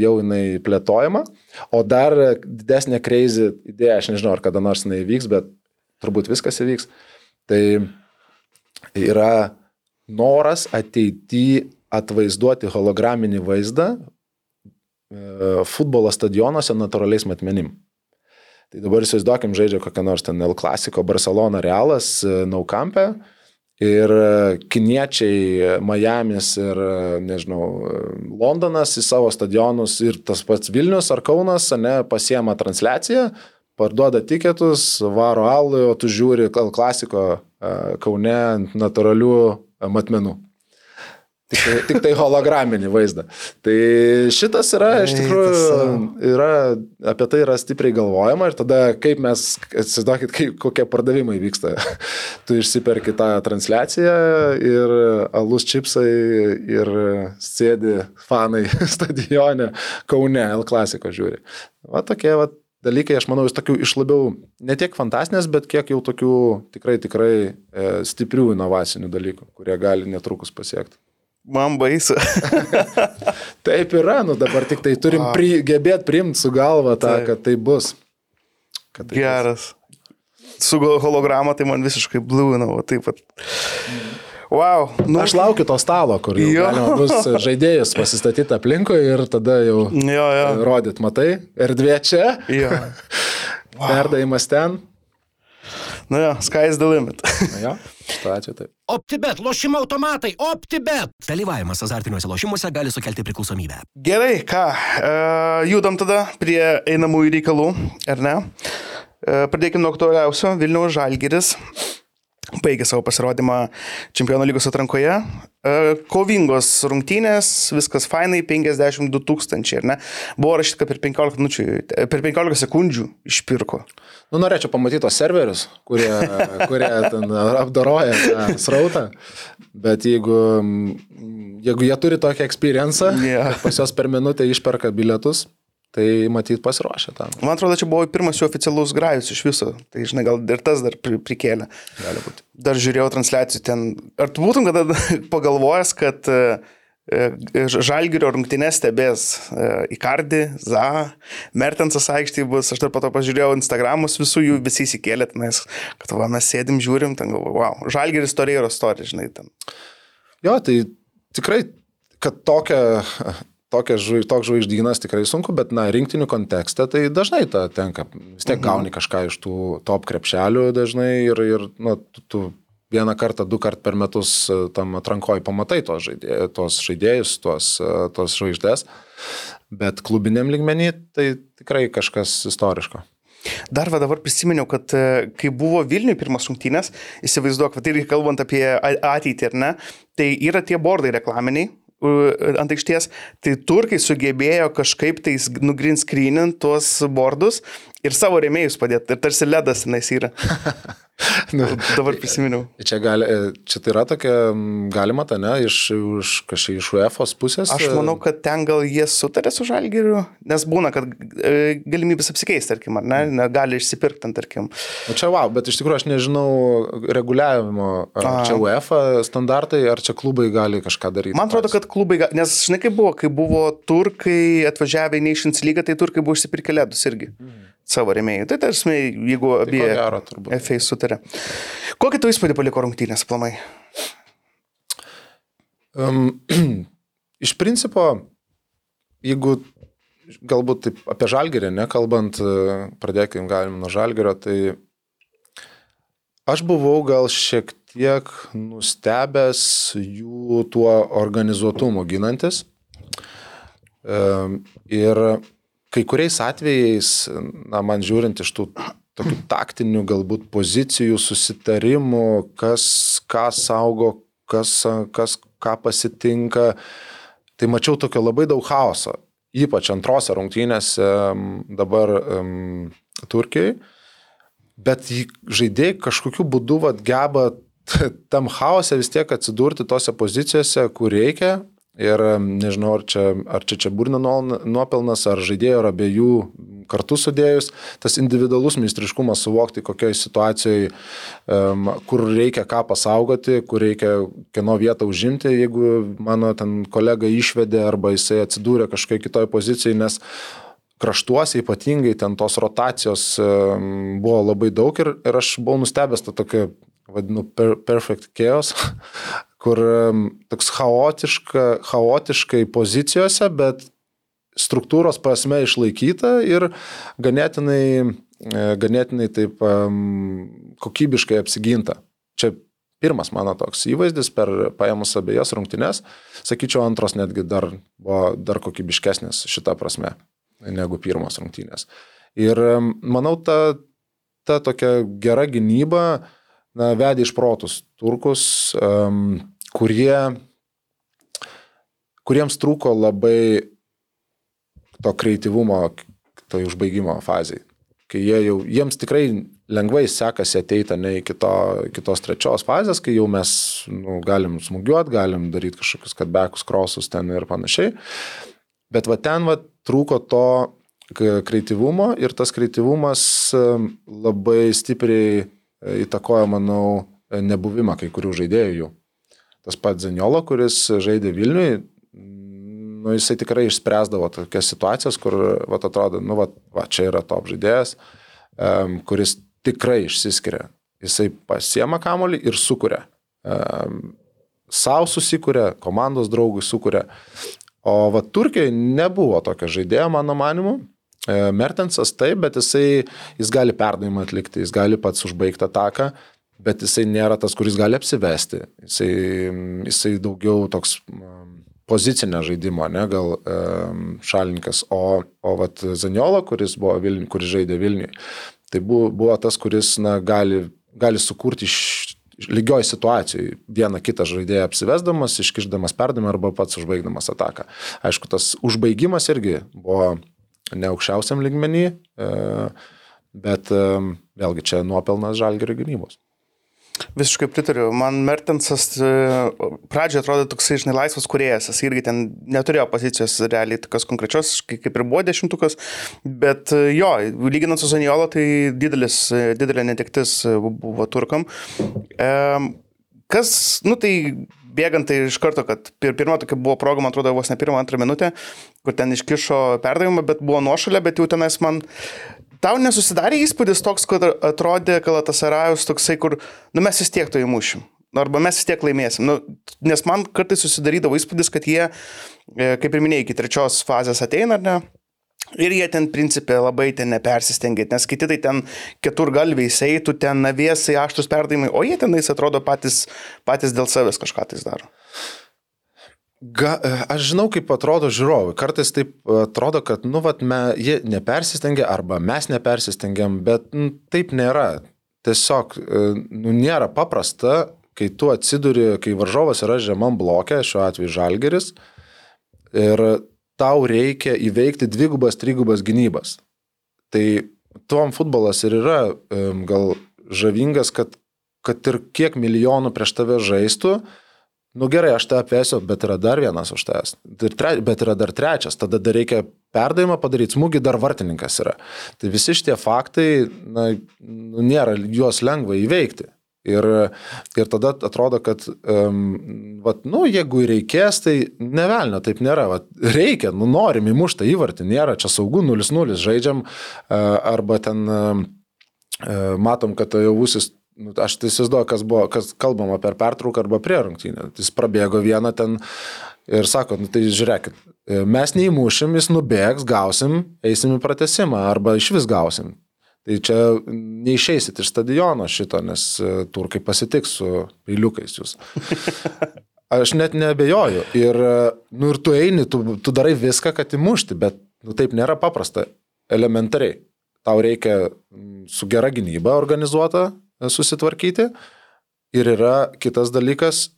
S4: jau jinai plėtojama, o dar didesnė kreizį idėja, aš nežinau, ar kada nors jinai vyks, bet turbūt viskas įvyks. Tai yra noras ateityje atvaizduoti holograminį vaizdą e, futbolo stadionuose natūraliais matmenim. Tai dabar įsivaizduokim, žaidžia kokią nors ten El Clasico, Barcelona, Realas, e, Naukampė ir kiniečiai, Miamis ir, nežinau, Londonas į savo stadionus ir tas pats Vilnius ar Kaunas, ne, pasiema transliaciją, parduoda tiketus, varo alų, o tu žiūri El Clasico e, Kaune natūralių matmenų. Tik tai, tik tai holograminį vaizdą. Tai šitas yra, iš tikrųjų, yra, apie tai yra stipriai galvojama ir tada kaip mes, atsiduokit, kaip, kokie pardavimai vyksta. Tu išsiperki tą transliaciją ir alus čipsai ir sėdi fanai stadione Kaune L klasiko žiūri. Va tokie, va, dalykai, aš manau, iš tokių iš labiau ne tiek fantastinės, bet kiek jau tokių tikrai, tikrai e, stiprių inovacinių dalykų, kurie gali netrukus pasiekti.
S3: Man baisu.
S4: Taip yra, nu dabar tik tai turim pri, gebėti priimti su galva tą, Taip. kad tai bus.
S3: Kad tai Geras. Bus. Su holograma tai man visiškai blūnavo, taip pat. Mm. Wow.
S4: Nu, aš laukiu to stalo, kur jau galima bus žaidėjus pasistatyti aplinkui ir tada jau
S3: jo, jo.
S4: rodyt, matai, erdvė čia.
S3: Jo.
S4: Wow. Perdavimas ten.
S3: Nu jo, sky's the limit.
S4: jo, ačiū taip.
S1: OptiBet, lošimo automatai, OptiBet.
S2: Dalyvavimas azartiniuose lošimuose gali sukelti priklausomybę.
S3: Gerai, ką, uh, judam tada prie einamųjų reikalų, ar ne? Uh, pradėkime nuo aktualiausio, Vilniaus Žalgiris baigė savo pasirodymą Čempionų lygos atrankoje. E, kovingos rungtynės, viskas fainai, 52 tūkstančiai, ar ne? Buvo rašyta, kad per 15, minučių, per 15 sekundžių išpirko.
S4: Nu, norėčiau pamatyti tos serverius, kurie, kurie ten apdaroja tą srautą, bet jeigu, jeigu jie turi tokį experienciją, yeah. pas juos per minutę išperka bilietus, Tai matyt pasiruošę tam.
S3: Man atrodo, čia buvo pirmas jų oficialus grajus iš viso. Tai žinai, gal ir tas dar prikėlė.
S4: Gali būti.
S3: Dar žiūrėjau transliacijų ten. Ar tu būtum kada pagalvojęs, kad e, Žalgirio rungtynės stebės e, Ikardi, Za, Mertensas aikštėje bus, aš dar po to pažiūrėjau Instagramus, visų jų visi įsikėlė tenais, kad va, mes sėdim, žiūrim, ten galvoju, wow, Žalgiris istorija yra istorija, žinai, ten.
S4: Jo, tai tikrai, kad tokia žvaig, toks žvaigždynas tikrai sunku, bet, na, rinktinių kontekste tai dažnai ta tenka. Vis tiek mhm. gauni kažką iš tų top krepšelių dažnai ir, ir na, tu, tu vieną kartą, du kart per metus e, tam atrankoji pamatai tos, žaidėjus, tos žaidėjus, tos, e, tos žvaigždės, bet klubiniam lygmenį tai tikrai kažkas istoriško.
S3: Dar va dabar prisiminiau, kad e, kai buvo Vilniui pirmas rungtynės, įsivaizduok, tai irgi kalbant apie ateitį, ar ne, tai yra tie bordai reklaminiai, ant aikštės, tai turkai sugebėjo kažkaip tais nugreen screenint tuos bordus ir savo rėmėjus padėti. Ir tarsi ledas tenais yra. nu, dabar prisiminiau.
S4: Čia, gali, čia tai yra tokia galima, ta ne, iš, iš kažkaip iš UEFA pusės.
S3: Aš manau, kad ten gal jie sutarė su žalgiriu, nes būna, kad e, galimybės apsikeisti, tarkim, ar ne, ne gali išsipirkti, tarkim.
S4: O čia wow, bet iš tikrųjų aš nežinau reguliavimo, ar A. čia UEFA standartai, ar čia klubai gali kažką daryti.
S3: Man atrodo, kad klubai, gali, nes žinai kaip buvo, kai buvo turkai atvažiavę į Nations lygą, tai turkai buvo išsipirkę ledus irgi. Mm savo remėjų. Tai tarsi, jeigu tai abie tai FA sutarė. Kokį tu įspūdį paliko rungtynės plamai?
S4: Um, iš principo, jeigu galbūt taip apie žalgerį, nekalbant, pradėkime galim nuo žalgerio, tai aš buvau gal šiek tiek nustebęs jų tuo organizuotumu ginantis. Ir kai kuriais atvejais, na, man žiūrint iš tų tokių taktinių galbūt pozicijų, susitarimų, kas ką saugo, kas, kas ką pasitinka, tai mačiau tokio labai daug chaoso, ypač antrose rungtynėse dabar um, Turkijai, bet žaidėjai kažkokiu būdu vat, geba tam chaose vis tiek atsidurti tose pozicijose, kur reikia. Ir nežinau, ar čia, ar čia, čia burna nuopelnas, ar žaidėjo, ar abiejų kartu sudėjus, tas individualus meistriškumas suvokti, kokioje situacijoje, um, kur reikia ką pasaugoti, kur reikia kieno vietą užimti, jeigu mano ten kolega išvedė arba jisai atsidūrė kažkokioje kitoje pozicijoje, nes kraštuose ypatingai ten tos rotacijos um, buvo labai daug ir, ir aš buvau nustebęs tą tokią vadinu per, perfect chaos, kur toks chaotiška, chaotiškai pozicijose, bet struktūros prasme išlaikyta ir ganėtinai, e, ganėtinai taip kokybiškai apsiginta. Čia pirmas mano toks įvaizdis per paėmus abiejas rungtynes, sakyčiau, antros netgi dar buvo dar kokybiškesnės šitą prasme negu pirmos rungtynės. Ir manau, ta, ta tokia gera gynyba, na, vedė iš protus turkus, um, kurie, kuriems trūko labai to kreativumo, to užbaigimo fazai. Kai jie jau, jiems tikrai lengvai sekasi ateiti ne iki to, kitos trečios fazės, kai jau mes nu, galim smūgiuoti, galim daryti kažkokius kadbekus, krosus ten ir panašiai. Bet va ten va trūko to kreativumo ir tas kreativumas labai stipriai įtakojo, manau, nebuvimą kai kurių žaidėjų. Tas pats Zeniolo, kuris žaidė Vilniui, nu, jisai tikrai išspręsdavo tokias situacijas, kur, va, atrodo, nu, va, va, čia yra top žaidėjas, um, kuris tikrai išsiskiria. Jisai pasiema kamolį ir sukuria. Um, Sau susikuria, komandos draugui sukuria. O va Turkijai nebuvo tokio žaidėjo, mano manimu. E, Mertensas taip, bet jisai, jis gali perdavimą atlikti, jis gali pats užbaigti ataką, bet jisai nėra tas, kuris gali apsivesti. Jisai, jisai daugiau toks pozicinio žaidimo, ne, gal um, šalininkas. O, o vat Zaniola, kuris, Vilniui, kuris žaidė Vilniui, tai buvo, buvo tas, kuris na, gali, gali sukurti iš lygioj situacijai vieną kitą žaidėją apsivesdamas, iškišdamas perdavimą arba pats užbaigdamas ataką. Aišku, tas užbaigimas irgi buvo ne aukščiausiam ligmenį, e, bet vėlgi čia nuopelnas žalgerio gynybos.
S3: Visiškai pritariu. Man Mertensas e, pradžioje atrodė toksai, žinai, laisvas kuriejas. Jis irgi ten neturėjo pozicijos realiai tokios konkrečios, kaip ir buvo dešimtukas. Bet jo, lyginant su Zaniolo, tai didelis, didelė netektis buvo turkam. Kas, nu tai bėgant tai iš karto, kad pir, pirma tokia buvo proga, man atrodo, vos ne pirmą, antrą minutę, kur ten iškišo perdavimą, bet buvo nuošalė, bet jau tenais man Tau nesusidarė įspūdis toks, kad atrodė Kalatasarajus toksai, kur, nu mes vis tiek to įmušim. Arba mes vis tiek laimėsim. Nu, nes man kartais susidarydavo įspūdis, kad jie, e, kaip ir minėjai, iki trečios fazės ateina, ar ne? Ir jie ten principė labai ten nepersistengia, nes kiti tai ten keturgalviai eitų, ten naviesai, aštus perdavimai, o jie tenais atrodo patys, patys dėl savęs kažką tais daro.
S4: Ga, aš žinau, kaip atrodo žiūrovai. Kartais taip atrodo, kad, nu, vat, me, jie nepersistengia arba mes nepersistengiam, bet nu, taip nėra. Tiesiog, nu, nėra paprasta, kai tu atsiduri, kai varžovas yra žemam blokė, šiuo atveju žalgeris, ir tau reikia įveikti dvigubas, trigubas gynybas. Tai tuom futbolas ir yra gal žavingas, kad, kad ir kiek milijonų prieš tave žaistų, nu gerai, aš tą apėsiu, bet yra dar vienas už tavęs. Bet yra dar trečias, tada dar reikia perdavimą padaryti, smūgį dar vartininkas yra. Tai visi šitie faktai, na, nu, nėra juos lengva įveikti. Ir, ir tada atrodo, kad, um, vat, nu, jeigu reikės, tai nevelnio, taip nėra. Vat, reikia, nu, norim įmuštą įvartį, nėra čia saugu 0-0, žaidžiam, uh, arba ten uh, matom, kad jau usis, nu, aš tai įsivaizduoju, kas buvo, kas kalbama per pertrauką arba prie rungtynę. Jis prabėgo vieną ten ir sako, nu, tai žiūrėkit, mes neįmušim, jis nubėgs, gausim, eisim į pratesimą arba iš vis gausim. Tai čia neišeisit iš stadiono šito, nes e, turkai pasitiks su peiliukais jūs. Aš net nebejoju. Ir, e, nu, ir tu eini, tu, tu darai viską, kad įmušti, bet nu, taip nėra paprasta. Elementariai. Tau reikia su gera gynyba organizuota e, susitvarkyti. Ir yra kitas dalykas,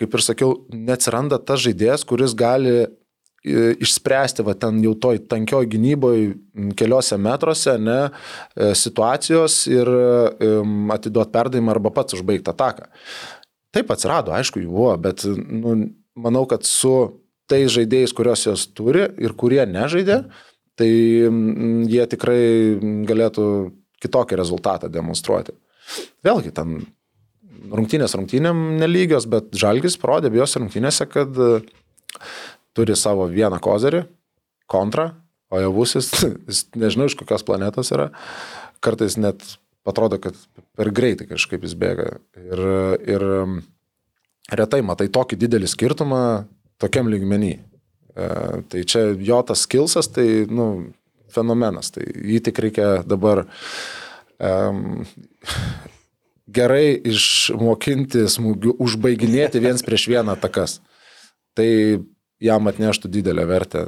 S4: kaip ir sakiau, neatsiranda tas žaidėjas, kuris gali e, išspręsti va ten jau toj tankioj gynyboje keliose metruose ne, e, situacijos ir um, atiduoti perdavimą arba pats užbaigti ataką. Taip atsirado, aišku, jų buvo, bet nu, manau, kad su tais žaidėjais, kuriuos jos turi ir kurie nežaidė, tai jie tikrai galėtų kitokį rezultatą demonstruoti. Vėlgi, ten rungtynės rungtynėm nelygios, bet Žalgis parodė bijos rungtynėse, kad e, turi savo vieną kozerį, kontrą, o javusis, jis nežinau iš kokios planetos yra, kartais net atrodo, kad per greitai kažkaip jis bėga. Ir, ir retai matai tokį didelį skirtumą tokiam lygmenį. E, tai čia jo tas skilsas, tai nu, fenomenas. Tai jį tik reikia dabar um, gerai išmokinti smūgių, užbaiginėti viens prieš vieną atakas. Tai jam atneštų didelę vertę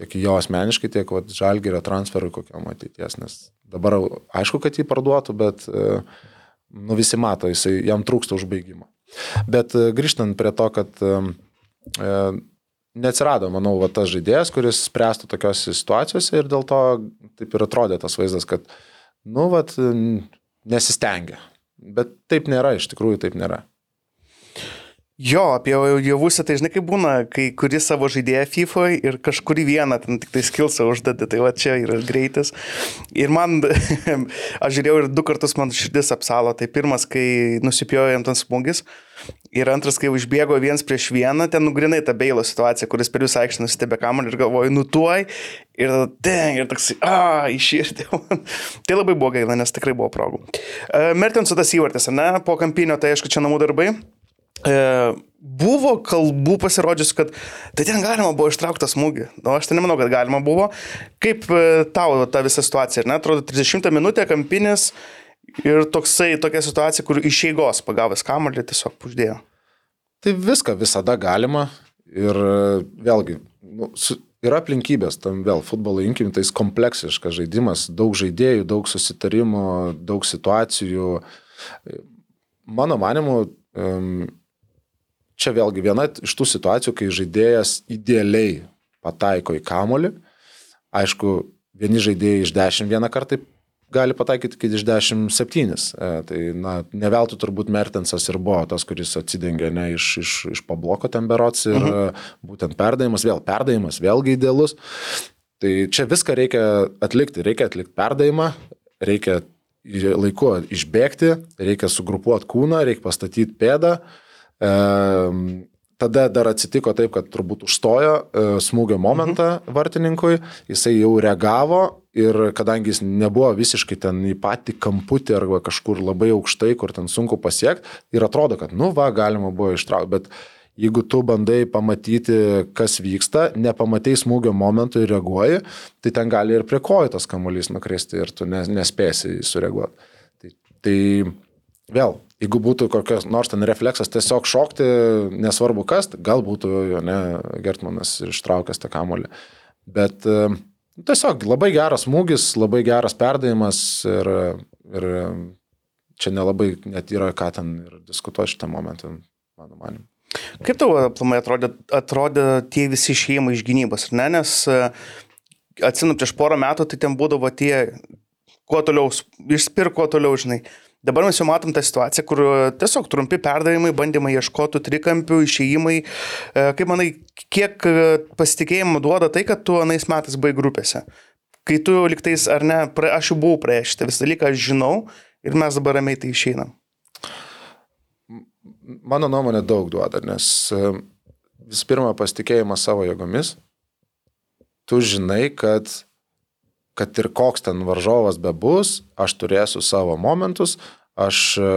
S4: tiek jo asmeniškai, tiek žalgerio transferui kokiam ateities, nes dabar aišku, kad jį parduotų, bet e, nu, visi mato, jisai, jam trūksta užbaigimo. Bet e, grįžtant prie to, kad e, neatsirado, manau, va, tas žaidėjas, kuris spręstų tokios situacijose ir dėl to taip ir atrodė tas vaizdas, kad, nu, va, nesistengia. Bet taip nėra, iš tikrųjų taip nėra.
S3: Jo, apie javusį, tai žinai, kaip būna, kai kuri savo žaidėją FIFA ir kažkurį vieną ten tik tai skilsą uždedi, tai va čia yra greitis. Ir man, aš žiūrėjau ir du kartus man širdis apsalo, tai pirmas, kai nusipjojo jam tas smūgis, ir antras, kai užbėgo viens prieš vieną, ten nugrinai tą beilo situaciją, kuris per visą aikštę nusitebė kamuolį ir galvoju, nutuoj, ir ten, ir toks, a, iširdė. tai labai buvo gaila, nes tikrai buvo progų. Uh, Mertensų tas įvartis, ne, po kampinio, tai aišku, čia namų darbai. E, buvo kalbų pasirodžiusi, kad tai ten galima buvo ištraukti smūgį. O aš tai nemanau, kad galima buvo. Kaip e, tau ta visa situacija, ne? Atrodo, 30 minutė kampinis ir toksai, tokia situacija, kur iš eigos pagavęs kamuolį tiesiog puždėjo.
S4: Tai viską visada galima ir e, vėlgi, nu, su, yra aplinkybės, tam vėl futbolo imkim, tai kompleksiškas žaidimas, daug žaidėjų, daug susitarimų, daug situacijų. Mano manimu, um, čia vėlgi viena iš tų situacijų, kai žaidėjas idealiai pataiko į kamolį. Aišku, vieni žaidėjai iš 10 vieną kartą gali pataikyti iki iš 10-7. E, tai, na, neveltui turbūt Mertensas ir buvo tas, kuris atsidengė ne iš, iš, iš pabloko ten berots ir mhm. būtent perdavimas, vėl perdavimas, vėlgi idealus. Tai čia viską reikia atlikti. Reikia atlikti perdavimą, reikia laiku išbėgti, reikia sugrupuoti kūną, reikia pastatyti pėdą. Tada dar atsitiko taip, kad turbūt užstojo e, smūgio momentą mhm. vartininkui, jisai jau reagavo ir kadangi jis nebuvo visiškai ten į patį kamputį arba kažkur labai aukštai, kur ten sunku pasiekti, ir atrodo, kad nu va, galima buvo ištraukti, bet jeigu tu bandai pamatyti, kas vyksta, nepamatai smūgio momentų ir reaguoji, tai ten gali ir prie kojų tas kamuolys nukristi ir tu nespėsi sureaguoti. Tai, tai vėl, jeigu būtų kokios nors ten refleksas tiesiog šokti, nesvarbu kas, gal būtų ne, Gertmanas ištraukęs tą kamolį. Bet e, tiesiog labai geras smūgis, labai geras perdavimas ir, ir čia nelabai net yra ką ten ir diskutuoti šitą momentą, mano manimu.
S3: Kaip tau aplamai atrodė, atrodė tie visi išėjimai iš gynybos, ne? Nes e, atsimenu, prieš porą metų tai ten būdavo tie, kuo toliau, išspir, kuo toliau, žinai. Dabar mes jau matom tą situaciją, kur tiesiog trumpi perdavimai, bandymai ieškoti trikampių, išėjimai. E, kaip manai, kiek e, pasitikėjimo duoda tai, kad tu anais metais baigai grupėse? Kai tu liktais ar ne, aš jau buvau praėjęs šitą visą dalyką, aš žinau ir mes dabar ramiai tai išeinam.
S4: Mano nuomonė daug duoda, nes e, vis pirma pasitikėjimas savo jėgomis. Tu žinai, kad kad ir koks ten varžovas bebus, aš turėsiu savo momentus, aš e,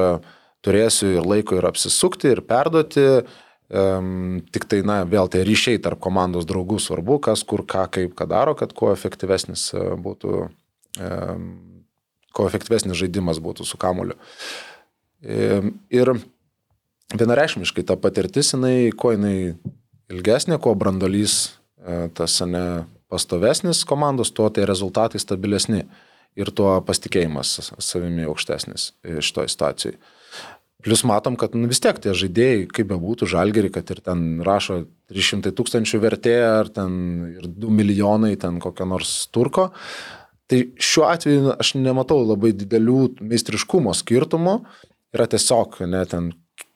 S4: turėsiu ir laiko ir apsisukti, ir perduoti. Um, tik tai, na, vėl tai ryšiai tarp komandos draugų svarbu, kas kur ką kaip ką daro, kad kuo efektyvesnis e, būtų, um, kuo efektyvesnis žaidimas būtų su kamuliu. Um, ir vienareišmiškai ta patirtis, jinai, kuo jinai ilgesnė, kuo brandolys uh, tas, ne, pastovesnis komandos, tuo tai rezultatai stabilesni ir tuo pasitikėjimas savimi aukštesnis šitoje situacijoje. Plus matom, kad nu, vis tiek tie žaidėjai, kaip bebūtų žalgerį, kad ir ten rašo 300 tūkstančių vertė ar ten ir 2 milijonai ten kokio nors turko. Tai šiuo atveju aš nematau labai didelių meistriškumo skirtumų. Yra tiesiog, ne, ten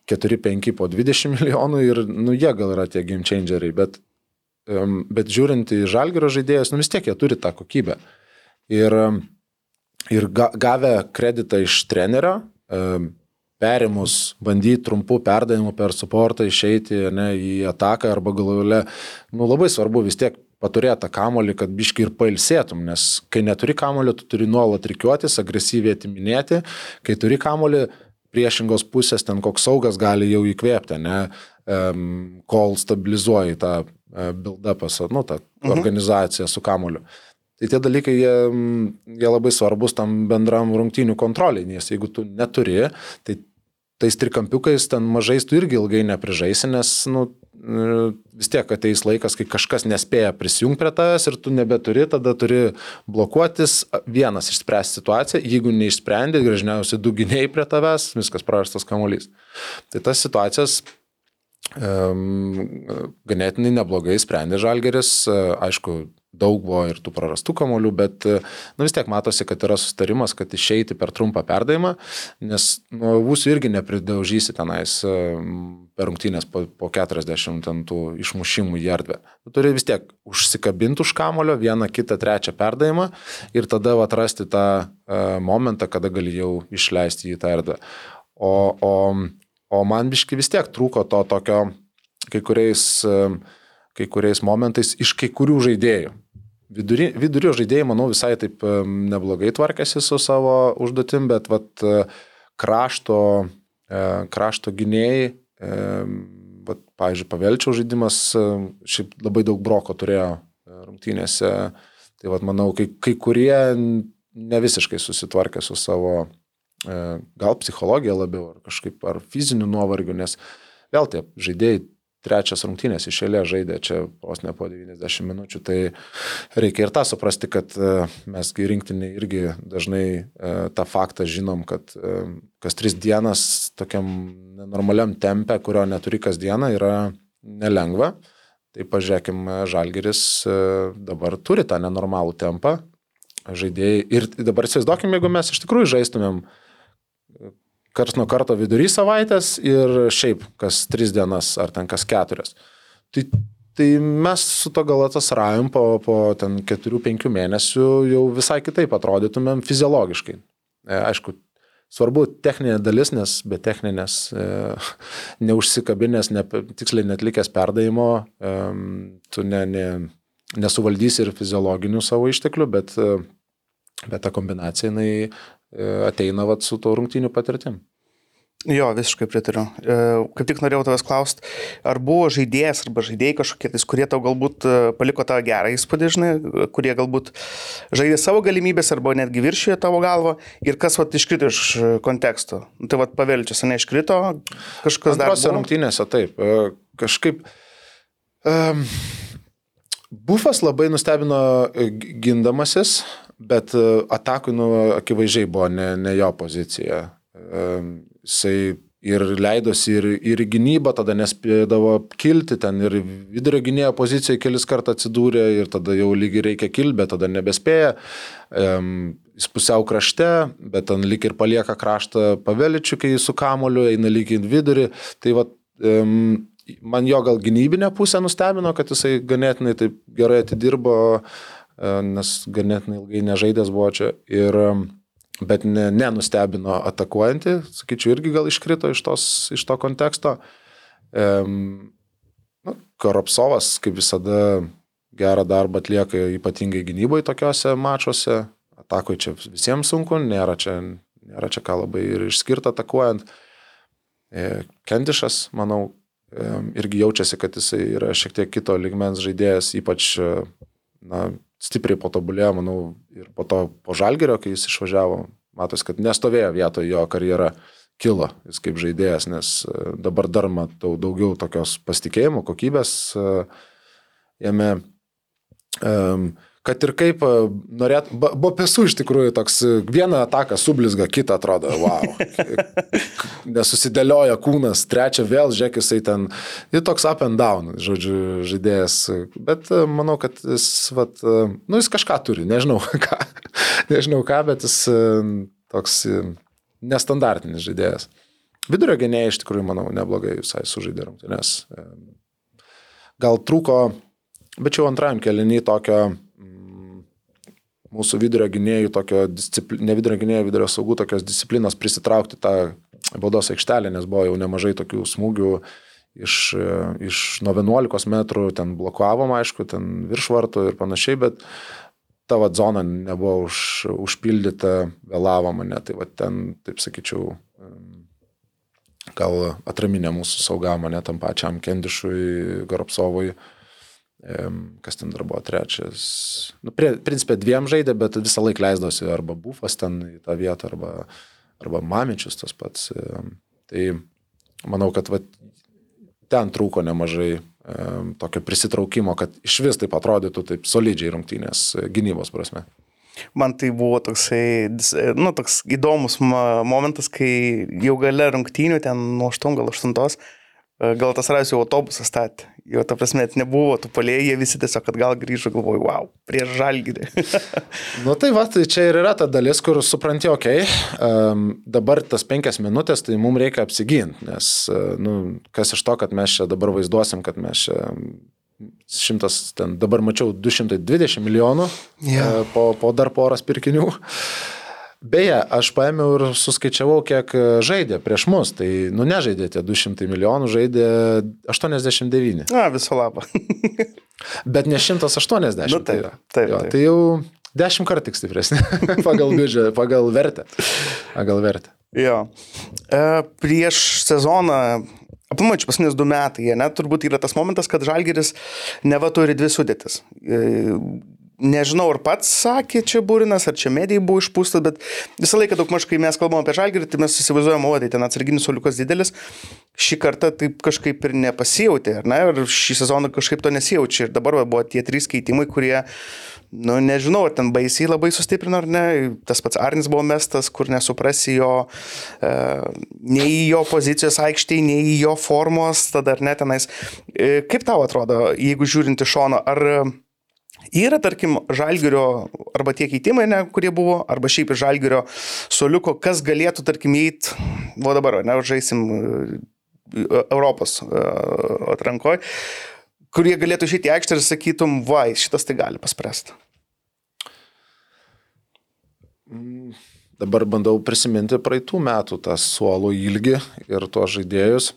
S4: 4-5 po 20 milijonų ir, nu, jie gal yra tie game changeriai, bet, bet žiūrint į žalgerio žaidėjus, nu vis tiek jie turi tą kokybę. Ir, ir ga, gavę kreditą iš trenerio, perimus, bandyti trumpų perdavimų per suportą išeiti ne, į ataką arba galų gale, nu labai svarbu vis tiek paturėti tą kamolį, kad biški ir pailsėtum, nes kai neturi kamolio, tu turi nuolat reikiuotis, agresyviai atiminėti, kai turi kamolį, priešingos pusės ten koks saugas gali jau įkvėpti, ne, um, kol stabilizuoji tą uh, build-upą, nu, tą mhm. organizaciją su kamoliu. Tai tie dalykai, jie, jie labai svarbus tam bendram rungtynių kontroliai, nes jeigu tu neturi, tai tais trikampiukais ten mažais tu irgi ilgai neprižaisi, nes nu, vis tiek ateis laikas, kai kažkas nespėja prisijungti prie tavęs ir tu nebeturi, tada turi blokuotis, vienas išspręsti situaciją, jeigu neišsprendė, gražniausiai du gynėjai prie tavęs, viskas prarastas kamuolys. Tai tas situacijas ganėtinai neblogai sprendė Žalgeris, aišku, daug buvo ir tų prarastų kamolių, bet nu, vis tiek matosi, kad yra sustarimas, kad išeiti per trumpą perdavimą, nes nu, būsiu irgi nepridaužysi tenais per rungtynės po, po 40 ten tų išmušimų į erdvę. Tu turi vis tiek užsikabinti už kamolio vieną, kitą, trečią perdavimą ir tada atrasti tą uh, momentą, kada gali jau išleisti į tą erdvę. O, o, o man biški vis tiek trūko to tokio kai kuriais, kai kuriais momentais iš kai kurių žaidėjų. Vidury, vidurio žaidėjai, manau, visai taip neblogai tvarkėsi su savo užduotim, bet vat, krašto, e, krašto gynėjai, vat, pavyzdžiui, pavelčiau žaidimas, šiaip labai daug broko turėjo e, rungtynėse. Tai vat, manau, kai, kai kurie ne visiškai susitvarkė su savo e, gal psichologija labiau, ar kažkaip, ar fiziniu nuovargiu, nes vėl tie žaidėjai trečias rungtynės išėlė žaidė čia vos ne po 90 minučių, tai reikia ir tą suprasti, kad e, mes rinktinį irgi dažnai e, tą faktą žinom, kad e, kas tris dienas tokiam normaliam tempe, kurio neturi kasdieną, yra nelengva. Tai pažiūrėkime, Žalgeris dabar turi tą nenormalų tempą. Žaidėjai. Ir dabar įsivaizduokime, jeigu mes iš tikrųjų žaistumėm kars nuo karto vidury savaitės ir šiaip kas tris dienas ar ten kas keturias. Tai, tai mes su to galatas rajum po, po ten keturių, penkių mėnesių jau visai kitaip atrodytumėm fiziologiškai. E, aišku, svarbu techninė dalis, nes be techninės, e, neužsikabinės, ne, tiksliai netlikęs perdavimo, e, tu ne, ne, nesuvaldysi ir fiziologinių savo išteklių, bet, e, bet ta kombinacija jinai ateina vat, su to rungtiniu patirtim.
S3: Jo, visiškai pritariu. E, kaip tik norėjau tavęs klausti, ar buvo žaidėjas arba žaidėjai kažkokie, tais, kurie tau galbūt e, paliko tą gerą įspūdį, žinai, kurie galbūt žaidė savo galimybės arba netgi viršijo tavo galvą ir kas vat, iškrito iš konteksto. Nu, tai vat pavelčias, ne iškrito, kažkas dar.
S4: Antrose rungtynėse taip. Kažkaip. Um, Bufas labai nustebino gindamasis, bet e, atakui nu, akivaizdžiai buvo ne, ne jo pozicija. E, jisai ir leidosi ir, ir gynybą, tada nespėdavo kilti ten ir vidurio gynėjo pozicijoje kelis kartų atsidūrė ir tada jau lygiai reikia kilti, bet tada nebespėja. Um, jis pusiau krašte, bet ten lyg ir palieka kraštą paveličių, kai su kamoliu eina lygiai į vidurį. Tai va, um, man jo gal gynybinė pusė nustebino, kad jisai ganėtinai taip gerai atidirbo uh, nes ganėtinai ilgai nežaidęs buvo čia. Ir, bet ne, nenustebino atakuojantį, sakyčiau, irgi gal iškrito iš, tos, iš to konteksto. Um, nu, Koropsovas, kaip visada, gerą darbą atlieka ypatingai gynyboje tokiuose mačiuose. Atakui čia visiems sunku, nėra čia, nėra čia ką labai ir išskirti atakuojant. E, Kendišas, manau, irgi jaučiasi, kad jisai yra šiek tiek kito ligmens žaidėjas, ypač na, stipriai patobulėjo, manau, ir po to po žalgerio, kai jis išvažiavo, matos, kad nestovėjo vietoje jo karjera kilo, jis kaip žaidėjas, nes e, dabar dar matau daugiau tokios pasitikėjimo, kokybės e, jame. Kad ir kaip e, norėt, buvo pesų iš tikrųjų toks, e, vieną ataką sublizga, kitą atrodo, wow. Nesusidėlioja kūnas, trečią vėl, žiūrėk, jisai ten, ir toks up and down, žodžiu, žaidėjas. Bet e, manau, kad jis, vat, nu, jis kažką turi, nežinau ką, nežinau ką, bet jis toks nestandartinis žaidėjas. Vidurio gynėjai iš tikrųjų, manau, neblogai visai sužaidė rungtynės. Gal trūko, bet jau antrajam kelinį tokio mūsų vidurio gynėjų, tokio discipli... ne vidurio gynėjų, vidurio saugų tokios disciplinos prisitraukti tą baudos aikštelę, nes buvo jau nemažai tokių smūgių iš, iš nuo 11 metrų, ten blokavom, aišku, ten virš vartų ir panašiai, bet ta va zona nebuvo už, užpildyta, vėlavo mane, tai va ten, taip sakyčiau, gal atraminė mūsų sauga mane tam pačiam Kendišui, Garopsovui, kas ten dar buvo trečias. Nu, prie, principė dviem žaidė, bet visą laiką leisdosi arba bufas ten į tą vietą, arba, arba mamičius tas pats. Tai manau, kad va, ten trūko nemažai em, tokio prisitraukimo, kad iš vis taip atrodytų taip solidžiai rungtynės gynybos prasme.
S3: Man tai buvo toksai, nu, toks įdomus momentas, kai jau gale rungtynių, ten nuo 8 gal 8, gal tas rais jau autobusą statė. Jo, ta prasme, net nebuvo tų palėjų, jie visi tiesiog atgal grįžo, galvoju, wow, prieš žalgyrį.
S4: Nu tai va, tai čia ir yra ta dalis, kur supranti, okei, okay, um, dabar tas penkias minutės, tai mums reikia apsiginti, nes, uh, nu, kas iš to, kad mes čia dabar vaizduosim, kad mes čia šimtas, ten dabar mačiau 220 milijonų
S3: Jo.
S4: yeah. po, po dar poras pirkinių. Beje, aš paėmiau ir suskaičiavau, kiek e, žaidė prieš mus. Tai, nu, nežaidė tie 200 milijonų, žaidė 89.
S3: Na, viso labo.
S4: Bet ne 180.
S3: Nu, taip,
S4: tai,
S3: taip,
S4: jo,
S3: taip.
S4: tai jau 10 kartų tik stipresnė pagal biudžetą, pagal vertę. Pagal vertę.
S3: jo. E, prieš sezoną, aplamai čia paskutinius du metai, net turbūt yra tas momentas, kad žalgeris neva turi dvi sudėtis. Nežinau, ar pats sakė čia būrinas, ar čia medijai buvo išpūsta, bet visą laiką daug maž, kai mes kalbame apie žalgerį, tai mes įsivaizduojame, o tai ten atsarginis soliukas didelis. Šį kartą taip kažkaip ir nepasijautė, ar ne? Ir šį sezoną kažkaip to nesijaučia. Ir dabar va, buvo tie trys keitimai, kurie, nu nežinau, ar ten baisiai labai sustiprino ar ne. Tas pats Arnis buvo mestas, kur nesuprasi jo, e, nei jo pozicijos aikštėje, nei jo formos, tada ar ne tenais. E, kaip tau atrodo, jeigu žiūrint iš šono, ar e, Yra, tarkim, žalgerio arba tie keitimai, ne, kurie buvo, arba šiaip iš žalgerio soliuko, kas galėtų, tarkim, įeit, o dabar, ne, žaisim e, Europos e, atrankoje, kurie galėtų išėti į aikštę ir sakytum, vai, šitas tai gali paspręsti.
S4: Dabar bandau prisiminti praeitų metų tą suolo ilgį ir tuos žaidėjus.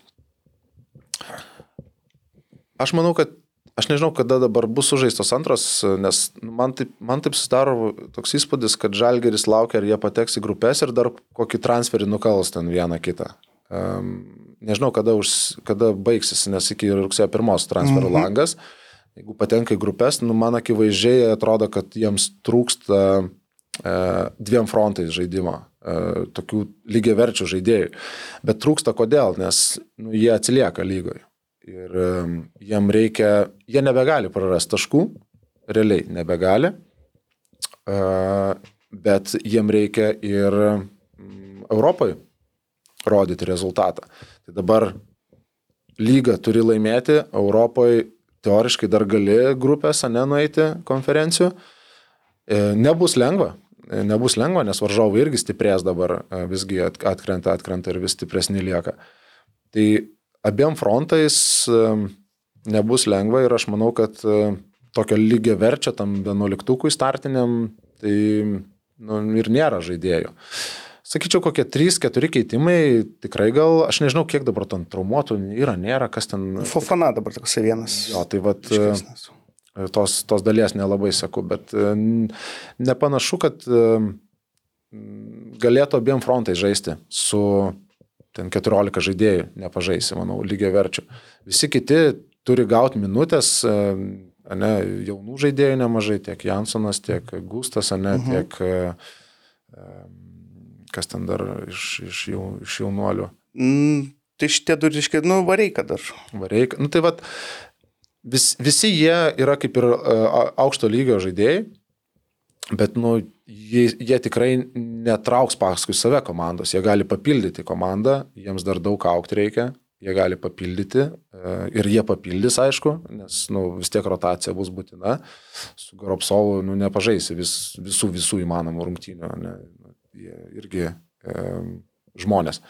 S4: Aš manau, kad aš nežinau, kada dabar bus sužaistos antros, nes man taip, man taip susidaro toks įspūdis, kad Žalgeris laukia, ar jie pateks į grupės ir dar kokį transferį nukals ten vieną kitą. Um, nežinau, kada, už, kada baigsis, nes iki rugsėjo pirmos transferų mhm. langas. Jeigu patenka į grupės, nu, man akivaizdžiai atrodo, kad jiems trūksta e, dviem frontais žaidimo, e, tokių lygiai verčių žaidėjų. Bet trūksta kodėl, nes nu, jie atsilieka lygoje. Ir jiem reikia, jie nebegali prarasti taškų, realiai nebegali, bet jiem reikia ir Europoje rodyti rezultatą. Tai dabar lyga turi laimėti, Europoje teoriškai dar gali grupėse nenueiti konferencijų. E, Nebus lengva, E, nebus lengva, nes varžovai irgi stiprės dabar, e, visgi at- atkrenta, atkrenta ir vis stipresni lieka. Tai abiem frontais nebus lengva ir aš manau, kad tokio lygio verčia tam vienuoliktukui startiniam, tai nu, ir nėra žaidėjų. Sakyčiau, kokie 3-4 keitimai, tikrai gal, aš nežinau, kiek dabar ten traumuotų yra, nėra, kas ten...
S3: Fofana dabar toksai vienas.
S4: Jo, tai vat, e, tos, tos dalies nelabai sakau, bet e, nepanašu, kad e, galėtų abiem frontai žaisti su ten 14 žaidėjų, nepažaisi, manau, lygiai verčių. Visi kiti turi gauti minutės, e, ne, jaunų žaidėjų nemažai, tiek Jansonas, tiek Gustas, ne,
S3: Mhm.
S4: tiek e, e, kas ten dar iš, iš, jau, iš jaunuolių.
S3: Mm, tai šitie du ryškiai, nu, vareika dar.
S4: Vareik. Nu tai vad, vis, visi jie yra kaip ir aukšto lygio žaidėjai, Bet, nu, jie, jie tikrai netrauks paskui save komandos, jie gali papildyti komandą, jiems dar daug aukti reikia, jie gali papildyti e, ir jie papildys, aišku, nes nu, vis tiek rotacija bus būtina. Su Goropsovu nu, nepažaisi vis, visų, visų įmanomų rungtynių, ne, jie irgi e, žmonės.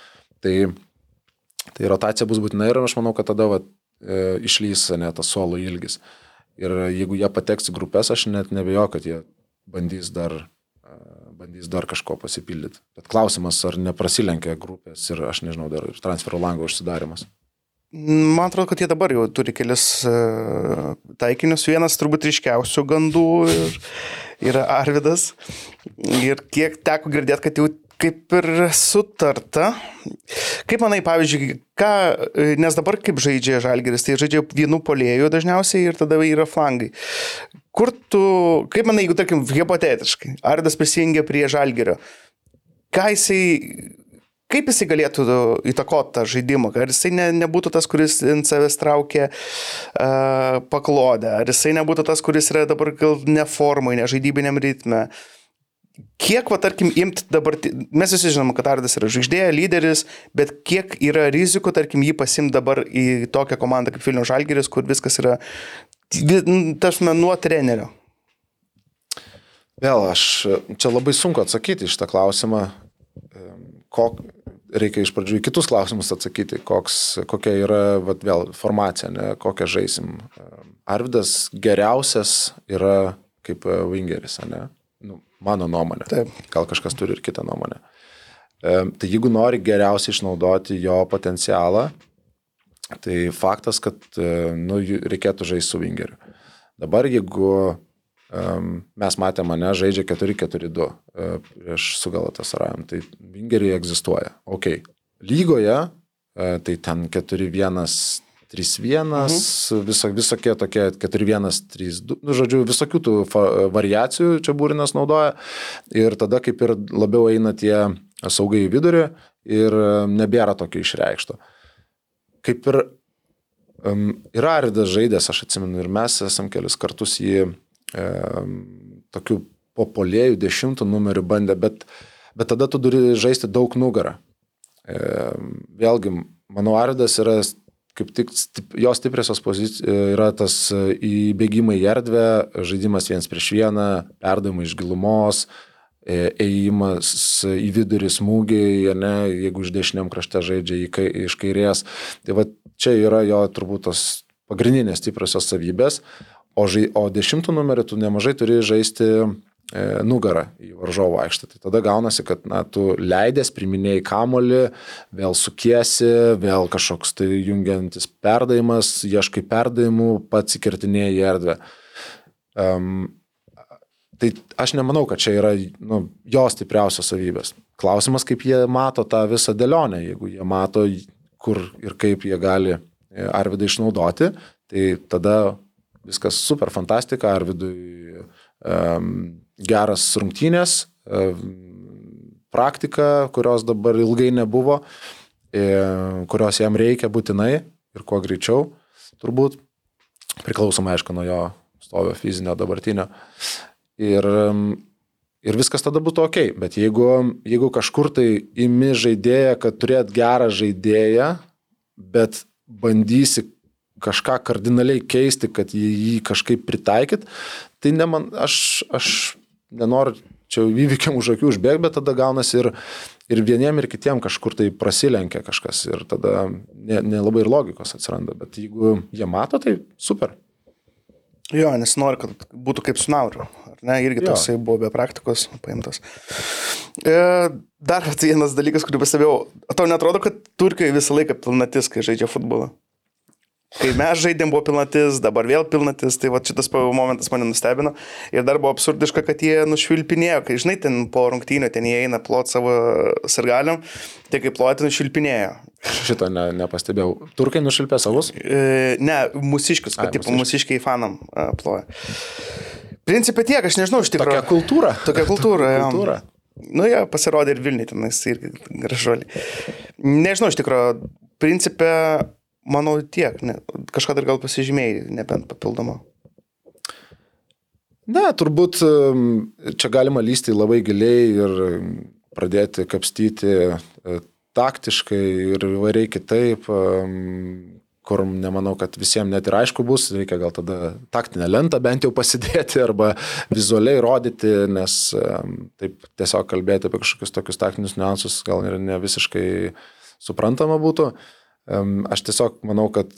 S4: Tai, tai rotacija bus būtina ir aš manau, kad tada va, e, išlys ne tas suolo ilgis. Ir jeigu jie pateks į grupės, aš net nebejoju, kad jie bandys dar bandys dar kažko pasipildyti. Bet klausimas, ar neprasilenkia grupės ir aš nežinau, dar ir transfero lango užsidarimas.
S3: Man atrodo, kad jie dabar jau turi kelis uh, taikinius. Vienas turbūt ryškiausių gandų ir, yra Arvidas. Ir kiek teko girdėti, kad jau kaip ir sutarta. Kaip manai, pavyzdžiui, ką, nes dabar kaip žaidžia Žalgeris, tai žaidžia vienų polėjų dažniausiai ir tada yra flangai. Kur tu, kaip manai, jeigu, tarkim, hipotetiškai, Ardas prisijungia prie Žalgerio, ką jisai, kaip jisai galėtų įtakoti tą žaidimą, ar jisai ne, nebūtų tas, kuris ant savęs traukia uh, paklodę, ar jisai nebūtų tas, kuris yra dabar gal neformai, nežaidybiniam ritme. Uh, kiek, va, tarkim, imti dabar, mes visi žinom, kad Ardas yra žvaigždė, lyderis, bet kiek yra rizikų, tarkim, jį pasimti dabar į tokią komandą kaip Vilnių Žalgeris, kur viskas yra, tarsi, nuo trenerio.
S4: Vėl, aš čia labai sunku atsakyti iš tą klausimą, kok, reikia iš pradžių į kitus klausimus atsakyti, koks, kokia yra, vat, vėl, formacija, ne, kokią žaisim. Arvidas geriausias yra kaip wingeris, ne? Nu, Mano nuomonė. Taip. Gal kažkas turi ir kitą nuomonę. E, tai jeigu nori geriausiai išnaudoti jo potencialą, tai faktas, kad e, nu, reikėtų žaisti su Wingeriu. Dabar jeigu mes matėme mane žaidžia 4-4-2 uh, e, prieš sugalatą Sarajam, tai Wingeriai egzistuoja. Ok. Lygoje uh, tai ten 4-1 3-1, mhm. viso, visokie tokie 4-1, 3-2, nu, žodžiu, visokių tų variacijų čia būrinas naudoja ir tada kaip ir labiau eina tie saugai į vidurį ir nebėra tokio išreikšto. Kaip ir um, yra Aridas žaidęs, aš atsimenu, ir mes esam kelius kartus jį um, tokių popolėjų dešimtų numerių bandę, bet, bet tada tu turi žaisti daug nugarą. Um, vėlgi, manau, Aridas yra kaip tik stip, jos stipriosios pozicijos yra tas e, įbėgimai į erdvę, žaidimas vienas prieš vieną, perdavimai iš gilumos, e, ėjimas į vidurį smūgiai, ne, jeigu iš dešiniam krašte žaidžia kai, iš kairės. Tai va čia yra jo turbūt tos pagrindinės stipriosios savybės, o, žai, o dešimtų numerį tu nemažai turi žaisti E, nugarą į varžovo aikštę. Tai tada gaunasi, kad na, tu leidės, priminėjai kamolį, vėl sukiesi, vėl kažkoks tai jungiantis perdavimas, ieškai perdavimų, pats įkirtinėjai į erdvę. Um, tai aš nemanau, kad čia yra nu, jos stipriausios savybės. Klausimas, kaip jie mato tą visą dėlionę, jeigu jie mato, kur ir kaip jie gali e, Arvidą išnaudoti, tai tada viskas super fantastika, Arvidui um, geras rungtynės, e, praktika, kurios dabar ilgai nebuvo, e, kurios jam reikia būtinai ir kuo greičiau, turbūt, priklausomai aišku nuo jo stovio fizinio dabartinio. Ir, ir viskas tada būtų ok, bet jeigu, jeigu kažkur tai imi žaidėją, kad turėt gerą žaidėją, bet bandysi kažką kardinaliai keisti, kad jį, jį kažkaip pritaikyt, tai ne man, aš, aš nenoriu čia įvykiam už akių užbėgti, bet tada gaunasi ir, ir vieniem, ir kitiem kažkur tai prasilenkia kažkas ir tada nelabai ne, ir logikos atsiranda, bet jeigu jie mato, tai super.
S3: Jo, nes nori, kad būtų kaip su Nauriu. Ne, irgi toksai buvo be praktikos paimtas. E, dar vienas dalykas, kurį pastebėjau. Tau netrodo, kad Turkijoje visą laiką pilnatis, kai žaidžia futbolą? Kai mes žaidėm buvo pilnatis, dabar vėl pilnatis, tai va šitas momentas mane nustebino. Ir dar buvo absurdiška, kad jie nušvilpinėjo, kai žinai, ten po rungtynio ten jie eina plot savo sargaliam, tai kaip ploti nušvilpinėjo.
S4: Šito ne, nepastebėjau. Turkai nušvilpė savus?
S3: E, ne, mūsiškius, kad Ai, tipo mūsiškiai fanam e, ploja. Principė tiek, aš nežinau iš tikrųjų.
S4: Tokia kultūra.
S3: Tokia kultūra. kultūra. Nu, jie pasirodė ir Vilniui tenais irgi gražuoliai. Nežinau iš tikrųjų, principė Manau tiek, ne, kažką dar gal pasižymėjai, nebent papildomą.
S4: Ne, turbūt čia galima lysti labai giliai ir pradėti kapstyti e, taktiškai ir įvairiai kitaip, kur nemanau, kad visiems net ir aišku bus, reikia gal tada taktinę lentą bent jau pasidėti arba vizualiai rodyti, nes taip tiesiog kalbėti apie kažkokius tokius taktinius niuansus gal ir ne visiškai suprantama būtų. Aš tiesiog manau, kad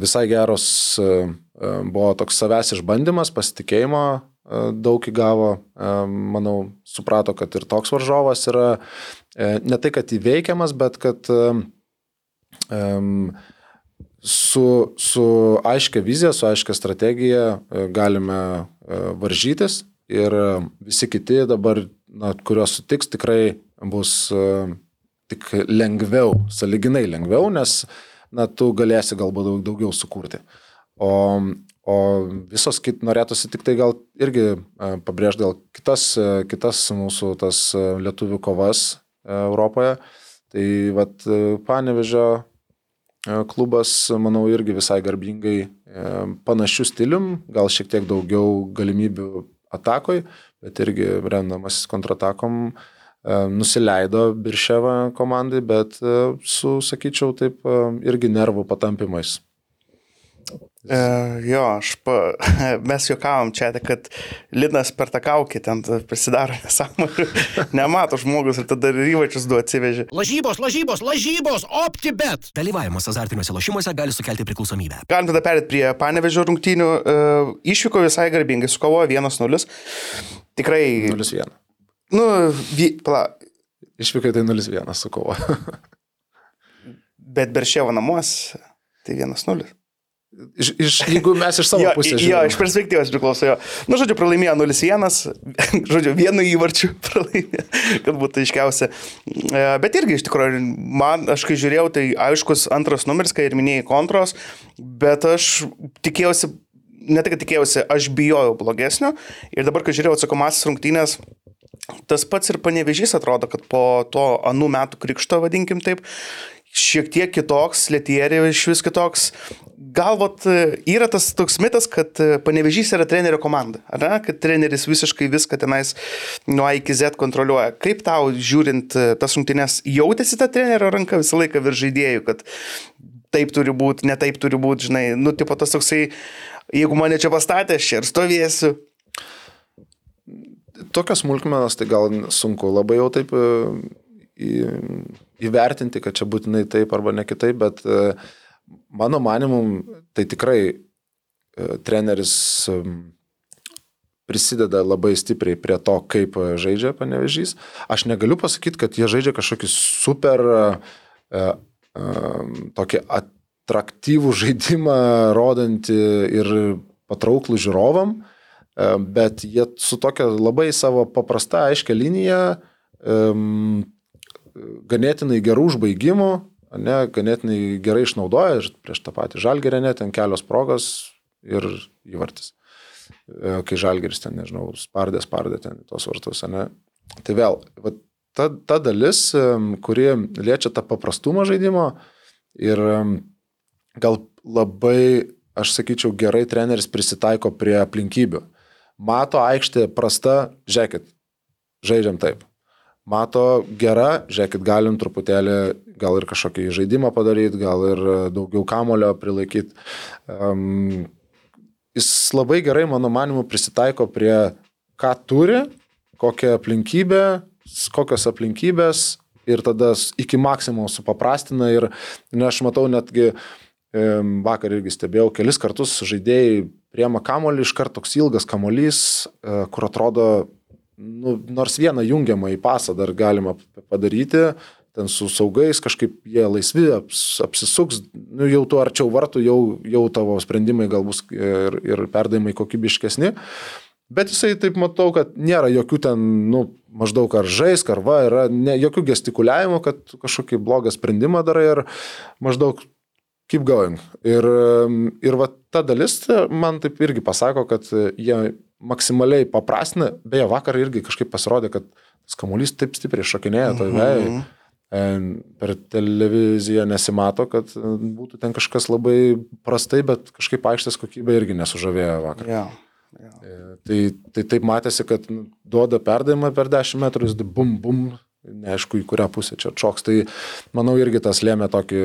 S4: visai geros buvo toks savęs išbandymas, pasitikėjimo daug įgavo, manau, suprato, kad ir toks varžovas yra e, ne tai, kad įveikiamas, bet kad su, su aiškia vizija, su aiškia strategija e, galime e, varžytis. Ir visi kiti dabar, na, kuriuos sutiks, tikrai bus e, tik lengviau, saliginai lengviau, nes na, tu galėsi galbūt daug, daugiau sukurti. O, o visos kit norėtųsi tik tai gal irgi pabrėžti gal kitas, kitas mūsų tas lietuvių kovas Europoje. Tai vad panevežio E, klubas, manau, irgi visai garbingai e, panašių stilium, gal šiek tiek daugiau galimybių atakoj, bet irgi remdamasis kontratakom e, nusileido Birševa komandai, bet su, sakyčiau, taip irgi nervų patampimais.
S3: E, jo, aš pa, mes juokavom čia, kad Linas per tą kaukį ten prisidaro nesąmonę, nemato žmogus ir tada ir įvačius du atsivežė.
S1: Lažybos, lažybos, lažybos, optibet.
S2: Dalyvavimas azartiniuose lošimuose gali sukelti priklausomybę.
S3: Galim tada perėti prie panevežio rungtynių. E, išvyko visai garbingai, sukovojo 1-0. Tikrai.
S4: 0-1.
S3: Nu, vy, pala.
S4: Išvykai tai 0-1 sukovojo.
S3: Bet Beršėvo namuose tai 1-0.
S4: Iš, iš, jeigu mes iš savo
S3: jo,
S4: pusės.
S3: Jo, iš perspektyvos priklauso jo. Nu, žodžiu, pralaimėjo 0-1, žodžiu, vienu įvarčiu pralaimėjo, kad būtų aiškiausia. E, bet irgi, iš tikrųjų, man, aš kai žiūrėjau, tai aiškus antras numeris, kai ir minėjai kontros, bet aš tikėjausi, ne kad tikėjausi, aš bijojau blogesnio. Ir dabar, kai žiūrėjau atsakomasis rungtynės, Tas pats ir panevežys atrodo, kad po to anų metų krikšto, vadinkim taip, šiek tiek kitoks, Letierė iš vis kitoks. Galvot, yra tas toks mitas, kad panevežys yra trenerio komanda, ar ne? Kad treneris visiškai viską tenais nuo A iki Z kontroliuoja. Kaip tau, žiūrint tas rungtynės, jautėsi ta trenerio ranka visą laiką virš žaidėjų, kad taip turi būti, ne taip turi būti, žinai, nu, tipo tas toksai, jeigu mane čia pastatė, aš čia ir stovėsiu.
S4: Tokios smulkmenos tai gal sunku labai jau taip įvertinti, kad čia būtinai taip arba ne kitaip, bet e, mano manimum tai tikrai e, treneris prisideda labai stipriai prie to, kaip žaidžia panevežys. Aš negaliu pasakyti, kad jie žaidžia kažkokį super e, tokį atraktyvų žaidimą, rodantį ir patrauklų žiūrovam, bet jie su tokia labai savo paprasta, aiškia linija ganėtinai gerų užbaigimų, ne, ganėtinai gerai išnaudoja ir prieš tą patį žalgerę net ten kelios progos ir įvartis. E, kai žalgeris ten, nežinau, spardė, spardė ten tos vartus, ne. Tai vėl, va, ta, ta dalis, kuri liečia tą paprastumą žaidimo ir gal labai, aš sakyčiau, gerai treneris prisitaiko prie aplinkybių. Mato aikštė prasta, žiūrėkit, žaidžiam taip mato gera, žiūrėkit, galim truputėlį gal ir kažkokį žaidimą padaryti, gal ir daugiau kamulio prilaikyti. Um, jis labai gerai, mano manimu, prisitaiko prie ką turi, kokią aplinkybę, kokios aplinkybės ir tada iki maksimumo supaprastina ir ne, aš matau netgi vakar irgi stebėjau, kelis kartus žaidėjai priema kamolį, iš karto toks ilgas kamolys, e, kur atrodo nu, nors vieną jungiamą į pasą dar galima padaryti, ten su saugais kažkaip jie laisvi, aps, apsisuks, nu, jau tu arčiau vartų, jau, jau tavo sprendimai galbūt ir, ir perdavimai kokybiškesni. Bet jisai taip matau, kad nėra jokių ten, nu, maždaug ar žaisk, ar va, yra ne, jokių gestikuliavimų, kad kažkokį blogą sprendimą darai ir maždaug keep going. Ir, ir va ta dalis man taip irgi pasako, kad jie maksimaliai paprastina, beje, vakar irgi kažkaip pasirodė, kad tas kamuolys taip stipriai šokinėja toj vėjai. Per televiziją nesimato, kad būtų ten kažkas labai prastai, bet kažkaip aikštės kokybė irgi nesužavėjo vakar.
S3: Ja.
S4: E, Tai, tai taip matėsi, kad nu, duoda perdavimą per 10 metrų, jis bum, bum, neaišku, į kurią pusę čia atšoks. Tai manau irgi tas lėmė tokį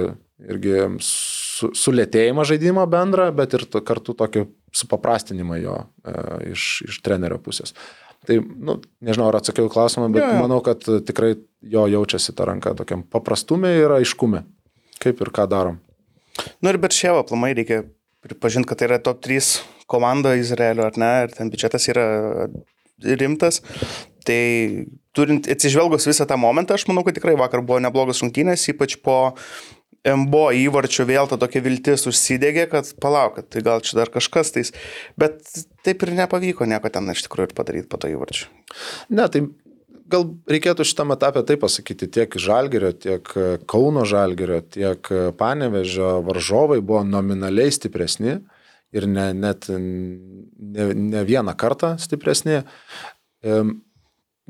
S4: irgi su, sulėtėjimą žaidimo bendrą, bet ir to, kartu tokį supaprastinimą jo e, iš, iš trenerio pusės. Tai, nu, nežinau, ar atsakiau klausimą, bet
S3: jo.
S4: manau, kad tikrai jo jaučiasi ta ranka tokiam paprastumė ir aiškume, kaip ir ką darom.
S3: Nu ir bet šiaip aplamai reikia pripažinti, kad tai yra top 3 komanda Izraelio, ar ne, ir ten biudžetas yra rimtas. Tai turint atsižvelgus visą tą momentą, aš manau, kad tikrai vakar buvo neblogas rungtynės, ypač po MBO įvarčių vėl ta tokia viltis užsidegė, kad palauk, kad tai gal čia dar kažkas tais. Bet taip ir nepavyko nieko ten iš tikrųjų ir padaryti po to įvarčių.
S4: Ne, tai gal reikėtų šitame etape taip pasakyti, tiek Žalgerio, tiek Kauno Žalgerio, tiek Panevežio varžovai buvo nominaliai stipresni ir ne, net ne, ne vieną kartą stipresni.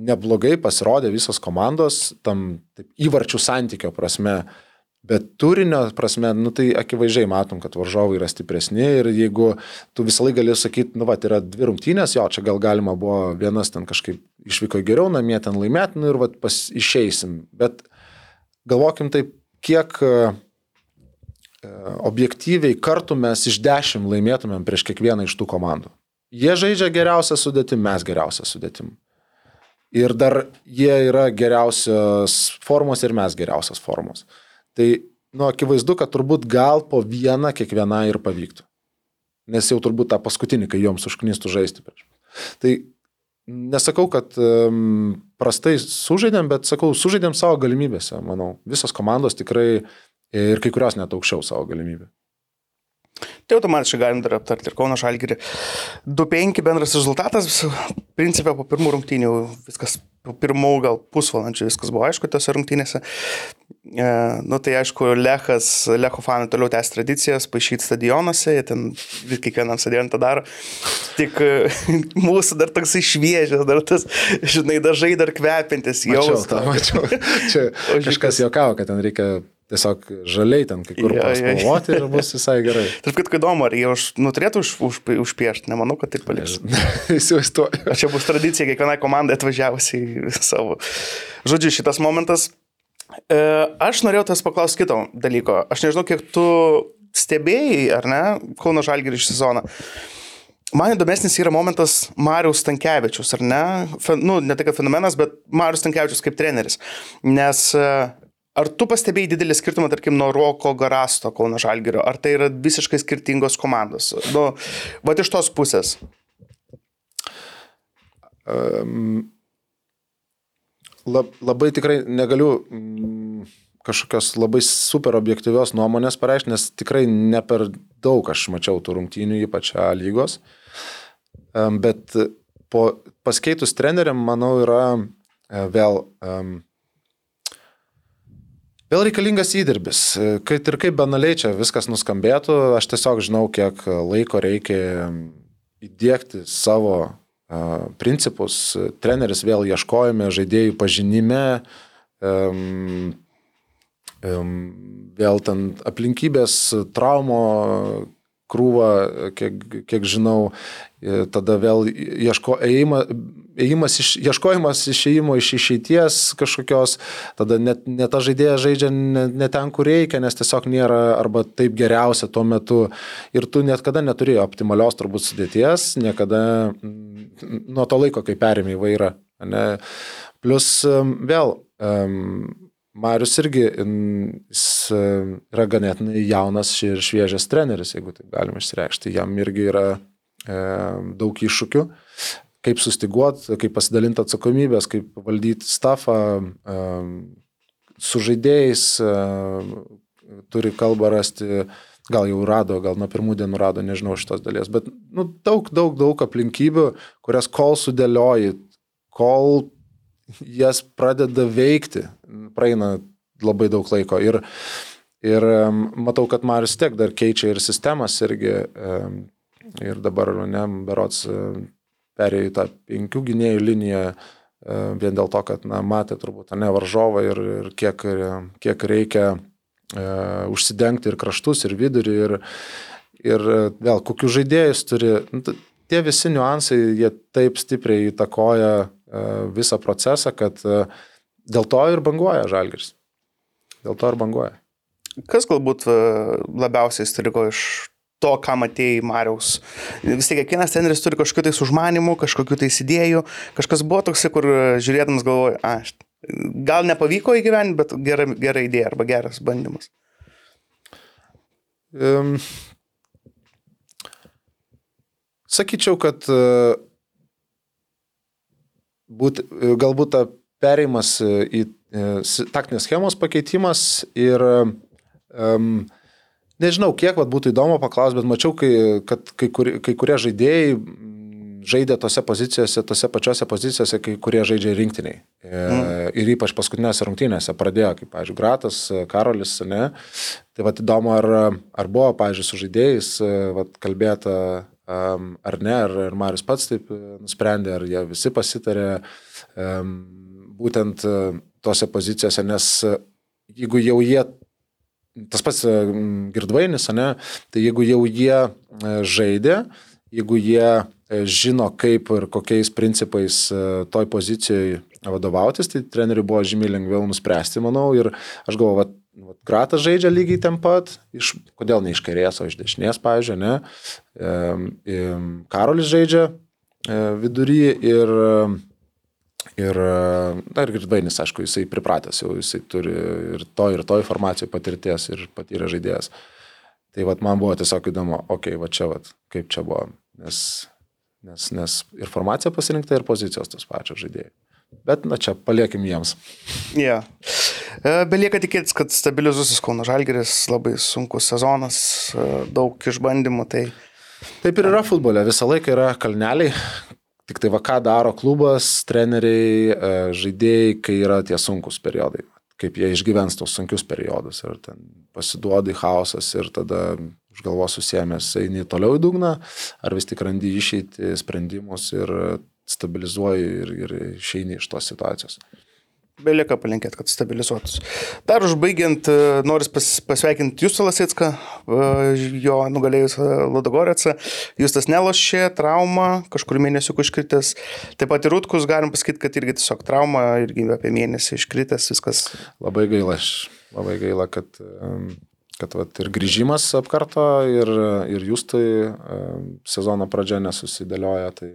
S4: Neblogai pasirodė visos komandos tam taip, įvarčių santykio prasme, bet turinio prasme, nu, tai akivaizdžiai matom, kad varžovai yra stipresni ir jeigu tu visą laiką gali sakyti, nu, va, yra dvi rungtynės, jo, čia gal galima buvo vienas ten kažkaip išvyko geriau, namie ten laimėt, nu ir va, pas, išeisim. Bet galvokim taip, kiek e, objektyviai kartų mes iš dešimt laimėtumėm prieš kiekvieną iš tų komandų. Jie žaidžia geriausią sudėtim, mes geriausią sudėtim. Ir dar jie yra geriausios formos ir mes geriausios formos. Tai, nu, akivaizdu, kad turbūt gal po vieną kiekvieną ir pavyktų. Nes jau turbūt tą paskutinį, kai joms užknistų žaisti prieš. Tai nesakau, kad um, prastai sužaidėm, bet sakau, sužaidėm savo galimybėse, manau. Visos komandos tikrai ir kai kurios net aukščiau savo galimybę.
S3: Tai automatiškai galim dar aptarti ir Kauno Žalgirį. 2-5 bendras rezultatas, principė po pirmų rungtynių viskas, po pirmų gal pusvalandžių viskas buvo aišku tose rungtynėse. E, nu tai aišku, Lechas, Lecho fanai toliau tęs tradicijas, paaišyti stadionuose, jie ten kiekvienam stadionui tą daro. Tik e, mūsų dar toksai šviežias, dar tas, žinai, dažai dar kvepintis, jau.
S4: Mačiau, tą, mačiau. Čia kažkas juokavo, kad ten reikia tiesiog žaliai ten kai kur paspalvoti ir bus visai gerai.
S3: Tarp kitko įdomu, ar jie už, nu, turėtų už, už, užpiešti, nemanau, kad taip paliks.
S4: Įsivaizduoju.
S3: Ar čia bus tradicija kiekvienai komandai atvažiavusiai savo. Žodžiu, šitas momentas. E, aš norėjau tas paklausti kito dalyko. Aš nežinau, kiek tu stebėjai, ar ne, Kauno Žalgirį iš sezoną. Man įdomesnis yra momentas Marius Stankievičius, ar ne? Fen, nu, ne kad fenomenas, bet Marius Stankievičius kaip treneris. Nes e, ar tu pastebėjai didelį skirtumą, tarkim, nuo Roko Garasto Kauno Žalgirio? Ar tai yra visiškai skirtingos komandos? Nu, va iš tos pusės.
S4: Um, lab, labai tikrai negaliu mm, kažkokios labai super objektyvios nuomonės pareikšti, nes tikrai ne per daug aš mačiau tų rungtynių, ypač A lygos. Um, bet po paskeitus treneriam, manau, yra e, vėl, um, vėl reikalingas įdirbis. Kad ir kaip banaliai čia viskas nuskambėtų, aš tiesiog žinau, kiek laiko reikia įdėkti savo principus. Treneris vėl ieškojame, žaidėjų pažinime, vėl ten aplinkybės, traumo krūva, kiek, kiek žinau, e, tada vėl ieško, ėjima, ėjimas iš, ieškojimas išėjimo iš išeities kažkokios, tada net ne ta žaidėja žaidžia ne, ne ten, kur reikia, nes tiesiog nėra arba taip geriausia tuo metu ir tu net kada neturėjai optimalios turbūt sudėties, niekada mm, nuo to laiko, kai perėmė į vairą. Ne? Plus vėl um, Marius irgi e, yra ganėtinai jaunas ir šviežias treneris, jeigu taip galima išreikšti. Jam irgi yra e, daug iššūkių, kaip sustiguoti, kaip pasidalinti atsakomybės, kaip valdyti stafą, e, su žaidėjais, e, turi kalbą rasti, gal jau rado, gal nuo pirmų dienų rado, nežinau šitos dalies, bet nu, daug, daug, daug aplinkybių, kurias kol sudėlioji, kol jas pradeda veikti, praeina labai daug laiko. Ir, ir matau, kad Marius tiek dar keičia ir sistemas irgi. Ir dabar, ne, berots, em, perėjo į tą penkių gynėjų liniją em, vien dėl to, kad, na, matė turbūt, ne varžovą ir, ir kiek, kiek reikia e, užsidengti ir kraštus, ir vidurį, ir, ir vėl kokius žaidėjus turi. Nu, tie visi niuansai, jie taip stipriai įtakoja e, visą procesą, kad e, dėl to ir banguoja žalgeris. Dėl to ir banguoja.
S3: Kas galbūt e, labiausiai įstrigo iš to, ką matėjai Mariaus. Vis tiek kiekvienas treneris turi kažkokiu tai užmanimu, kažkokiu tai idėjų. Kažkas buvo toks, kur e, žiūrėdamas galvoju, a, gal nepavyko įgyventi, bet gera, gera idėja arba geras bandymas.
S4: Um, sakyčiau, kad uh, būt, galbūt ta pereimas į uh, taktinės schemos pakeitimas ir um, Nežinau, kiek vat, būtų įdomu paklausti, bet mačiau, kai, kad kai, kur, kai kurie žaidėjai žaidė tose pozicijose, tose pačiose pozicijose, kai kurie žaidžia rinktiniai. Mm. Ir ypač paskutinėse rungtynėse pradėjo, kaip, pavyzdžiui, Gratas, Karolis, ne. Tai vad įdomu, ar, ar buvo, pavyzdžiui, su žaidėjais vat, kalbėta, ar ne, ar, ar Marius pats taip nusprendė, ar jie visi pasitarė būtent tose pozicijose, nes jeigu jau jie tas pats e, girdvainis, ne, tai jeigu jau jie e, žaidė, jeigu jie e, žino, kaip ir kokiais principais toj pozicijoje vadovautis, tai treneriui buvo žymiai lengviau nuspręsti, manau, ir aš galvoju, Gratas žaidžia lygiai ten pat, iš, kodėl ne iš kairės, o iš dešinės, pavyzdžiui, ne, e, e, Karolis žaidžia e, vidury ir Ir, na, ir Girdvainis, aišku, jisai pripratęs, jau jisai turi ir to, ir to informacijų patirties ir patyrė žaidėjas. Tai vat, man buvo tiesiog įdomu, okei, okay, va čia, vat, kaip čia buvo, nes, nes, nes ir formacija pasirinkta, ir pozicijos tos pačios žaidėjai. Bet, na, čia paliekim jiems.
S3: Yeah. Belieka tikėtis, kad stabilizuosis Kauno Žalgeris, labai sunkus sezonas, e, daug išbandymų. Tai...
S4: Taip ir yra futbole, visą laiką yra kalneliai, Tik tai va ką daro klubas, treneriai, e, žaidėjai, kai yra tie sunkus periodai. Kaip jie išgyvens tos sunkius periodus. Ir ten pasiduodi chaosas ir tada už galvos susėmęs eini toliau į dugną, ar vis tik randi išeiti sprendimus ir stabilizuoji ir, ir išeini iš tos situacijos
S3: belieka palinkėti, kad stabilizuotųsi. Dar užbaigiant, e, noriu pas, pasveikinti Jūsų Lasitską, e, jo nugalėjus e, Ludogorėtsą. Justas nelošė, trauma, kažkur mėnesių iškritęs. Taip pat ir Rutkus, galim pasakyti, kad irgi tiesiog trauma, irgi apie mėnesį iškritęs, viskas.
S4: Labai gaila, labai gaila, kad, kad vat, ir grįžimas apkarto, ir, ir jūs tai sezono pradžia nesusidėlioja, tai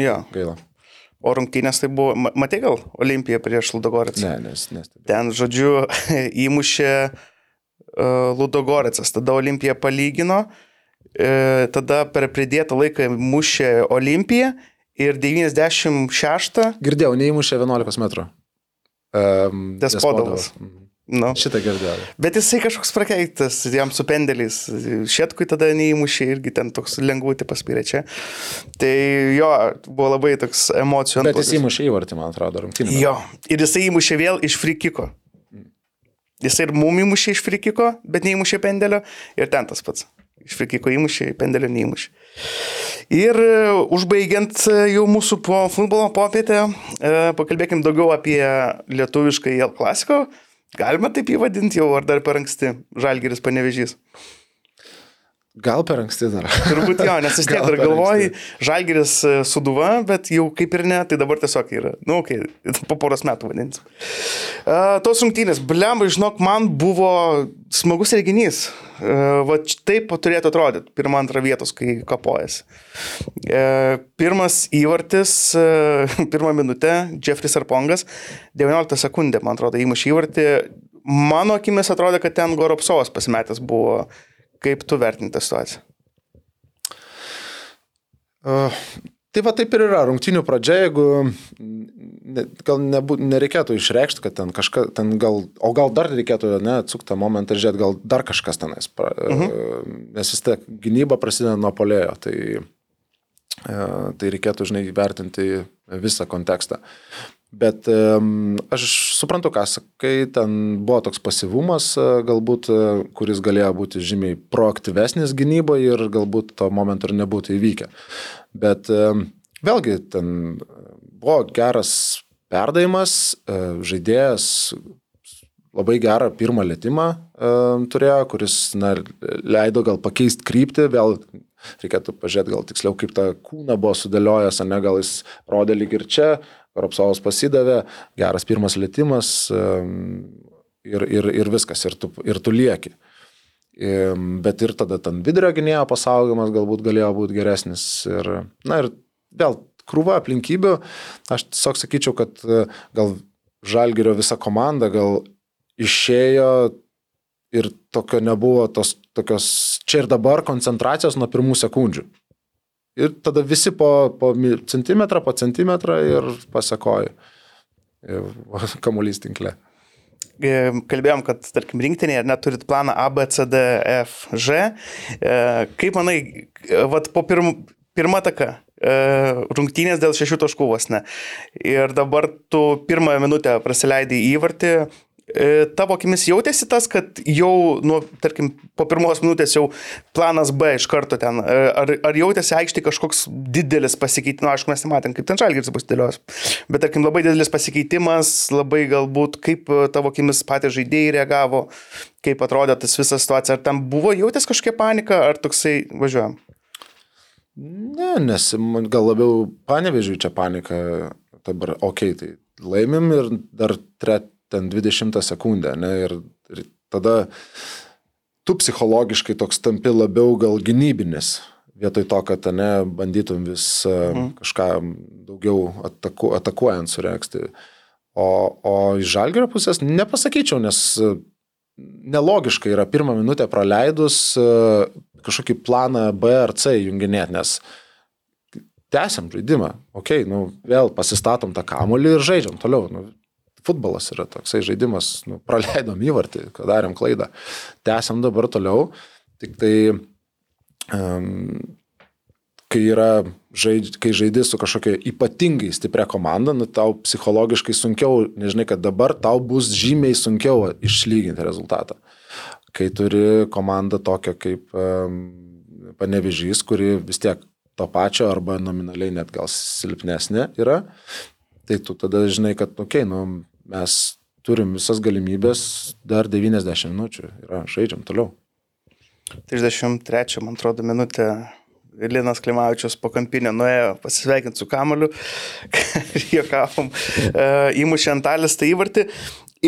S3: ja.
S4: gaila.
S3: O rungtynės tai buvo, matai gal, Olimpija prieš Ludogorets?
S4: Ne, nes, nes.
S3: Ten, žodžiu, įmušė uh, Ludogoretsas, tada Olimpija palygino, uh, tada per pridėtą laiką mušė Olimpiją ir 96.
S4: Girdėjau, neįmušė 11 metrų.
S3: Um, Despodovas.
S4: Mhm. Nu. Šitą girdėjau.
S3: Bet jisai kažkoks prakeiktas, jam su pendeliais. Šietkui tada neįmušė irgi ten toks lengvutį paspyrė čia. Tai jo, buvo labai toks emocijų.
S4: Bet jis įmušė įvartį, man atrodo, rungtynį.
S3: Jo, ir jisai įmušė vėl iš frikiko. Jisai ir mum įmušė iš frikiko, bet neįmušė pendelio. Ir ten tas pats. Iš frikiko įmušė, pendelio neįmušė. Ir e, užbaigiant e, jau mūsų po futbolo popietę, e, pakalbėkim daugiau apie lietuvišką Jel klasiko. Galima taip įvadinti jau, ar dar per anksti Žalgeris panevežys?
S4: Gal per anksti dar.
S3: Turbūt jo, nes vis tiek dar galvoji, Žalgeris e, suduva, bet jau kaip ir ne, tai dabar tiesiog yra. Nu, kai okay, po poros metų vadinsim. Uh, tos rungtynės, blemba, žinok, man buvo smagus reginys. Uh, va taip turėtų atrodyti, pirmą, antrą vietos, kai kapojasi. Uh, pirmas įvartis, uh, pirmą minutę, Jeffrey Sarpongas, 19 sekundė, man atrodo, įmušė įvartį. Mano akimis atrodo, kad ten Goropsovas pasimetęs buvo Kaip tu vertinti tą situaciją?
S4: Uh, tai va taip ir yra, rungtinių pradžia, jeigu ne, gal nebu, nereikėtų išreikšti, kad ten kažkas, ten gal, o gal dar reikėtų, ne, atsuktą momentą ir žiūrėti, gal dar kažkas tenais, pra, uh mhm. -huh. nes vis tiek gynyba prasideda nuo polėjo, tai, uh, tai reikėtų, žinai, vertinti visą kontekstą. Bet aš suprantu, ką sakai, ten buvo toks pasivumas, e, galbūt, e, kuris galėjo būti žymiai proaktyvesnis gynyboje ir galbūt to momento ir nebūtų įvykę. Bet vėlgi, ten buvo geras perdavimas, e, žaidėjas labai gerą pirmą lėtymą um, turėjo, kuris na, leido gal pakeisti kryptį, vėl reikėtų pažiūrėti gal tiksliau, kaip tą kūną buvo sudėliojęs, ne gal jis rodė lyg ir čia, Karopsovas pasidavė, geras pirmas lėtimas ir, ir, ir viskas, ir tu, ir tu lieki. Bet ir tada ten vidurio gynėjo pasaugimas galbūt galėjo būti geresnis. Ir, na ir vėl krūva aplinkybių, aš tiesiog sakyčiau, kad e, gal Žalgerio visa komanda gal išėjo ir tokio nebuvo tos tokios čia ir dabar koncentracijos nuo pirmų sekundžių. Ir tada visi po, po centimetrą, po centimetrą ir pasakoja. Kamuolys tinkle.
S3: Kalbėjom, kad, tarkim, rinktinėje neturit planą A, B, C, D, F, G. E, kaip manai, vat po pirm, pirmą taką e, rungtynės dėl šešių taškų vos ne. Ir dabar tu pirmąją minutę praleidai įvartį, tavo akimis jautėsi tas, kad jau, nu, tarkim, po pirmos minutės jau planas B iš karto ten, e, ar, ar jautėsi aikštė kažkoks didelis pasikeitimas, nu, aišku, mes nematėm, kaip ten žalgiris bus dėlios, bet, tarkim, labai didelis pasikeitimas, labai galbūt, kaip e, tavo akimis patys žaidėjai reagavo, kaip atrodė tas visa situacija, ar tam buvo jautęs kažkokia panika, ar toksai važiuojam?
S4: Ne, nes man gal labiau panevežiu čia panika, dabar, okei, okay, tai laimim ir dar tret, ten 20 sekundę, ne, ir, ir tada tu psichologiškai toks tampi labiau gal gynybinis, vietoj to, kad ne, bandytum vis mhm. kažką daugiau ataku, atakuojant sureksti. O, o iš žalgerio pusės nepasakyčiau, nes nelogiška yra pirmą minutę praleidus kažkokį planą B ar C junginėti, nes tęsiam žaidimą, okei, okay, nu, vėl pasistatom tą kamolį ir žaidžiam toliau. Nu, futbolas yra toksai žaidimas, nu, praleidom įvartį, padarėm klaidą. Tęsiam dabar toliau, tik tai um, kai, yra, žaid, kai žaidži su kažkokia ypatingai stipria komanda, nu, tau psichologiškai sunkiau, nežinai, kad dabar tau bus žymiai sunkiau išlyginti rezultatą. Kai turi komandą tokią kaip um, panevižys, kuri vis tiek to pačio arba nominaliai net gal silpnesnė yra, tai tu tada žinai, kad, okei, okay, nu, mes turim visas galimybės, dar 90 minučių. Yra, žaidžiam toliau.
S3: 33, man atrodo, minutė. Linas Klimavičius po kampinę nuėjo pasisveikinti su kamoliu, juokavom, e, įmušė ant talės tą įvartį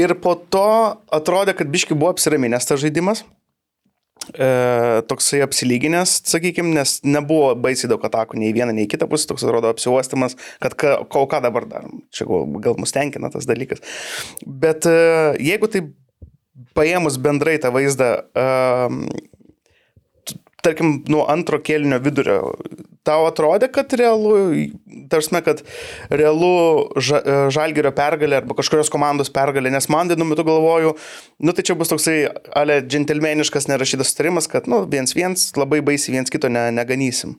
S3: ir po to atrodė, kad biški buvo apsiraminęs tas žaidimas e, toksai apsilyginęs, sakykime, nes nebuvo baisiai daug atakų nei vieną, nei kitą pusę, toks atrodo apsiuostimas, kad ka, kol ką dabar darom. Čia gal, mus tenkina tas dalykas. Bet e, jeigu tai paėmus bendrai tą vaizdą, e, tarkim, nuo antro kėlinio vidurio, tau atrodė, kad realu, tarsi, kad realu ža, žalgerio pergalė arba kažkurios komandos pergalė, nes man vienu metu galvoju, nu tai čia bus toksai, ale džentelmeniškas nerašytas sutarimas, kad, nu, viens viens labai baisiai viens kito ne, neganysim.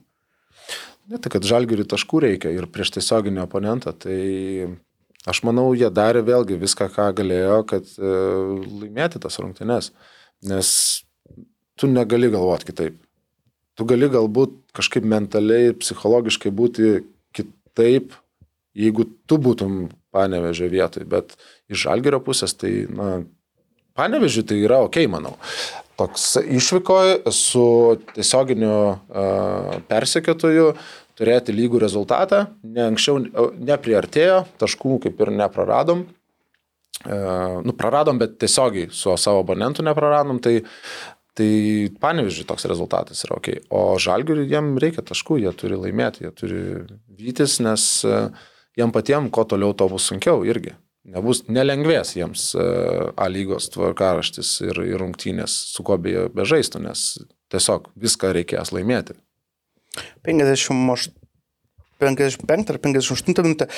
S4: Ne, tai kad žalgeriui taškų reikia ir prieš tiesioginį oponentą, tai aš manau, jie darė vėlgi viską, ką galėjo, kad e, laimėti tas rungtynes, nes tu negali galvoti kitaip tu gali galbūt kažkaip mentaliai psichologiškai būti kitaip, jeigu tu būtum panevežė vietoj, bet iš žalgerio pusės tai, na, panevežė tai yra ok, manau. Toks išvykoje su tiesioginiu uh, persekiotoju turėti lygų rezultatą, ne anksčiau, nepriartėjo, taškų kaip ir nepraradom, uh, nu, praradom, bet tiesiogiai su savo abonentu nepraradom, tai Tai panevižiui toks rezultatas yra ok. O žalgiui jiem reikia taškų, jie turi laimėti, jie turi vytis, nes e, jiem patiem, kuo toliau to bus sunkiau irgi. Nebus, nelengvės jiems e, A lygos tvarkaraštis ir, ir rungtynės, su kuo be, be žaistų, nes tiesiog viską reikės laimėti.
S3: 58 55 ar 58 minutę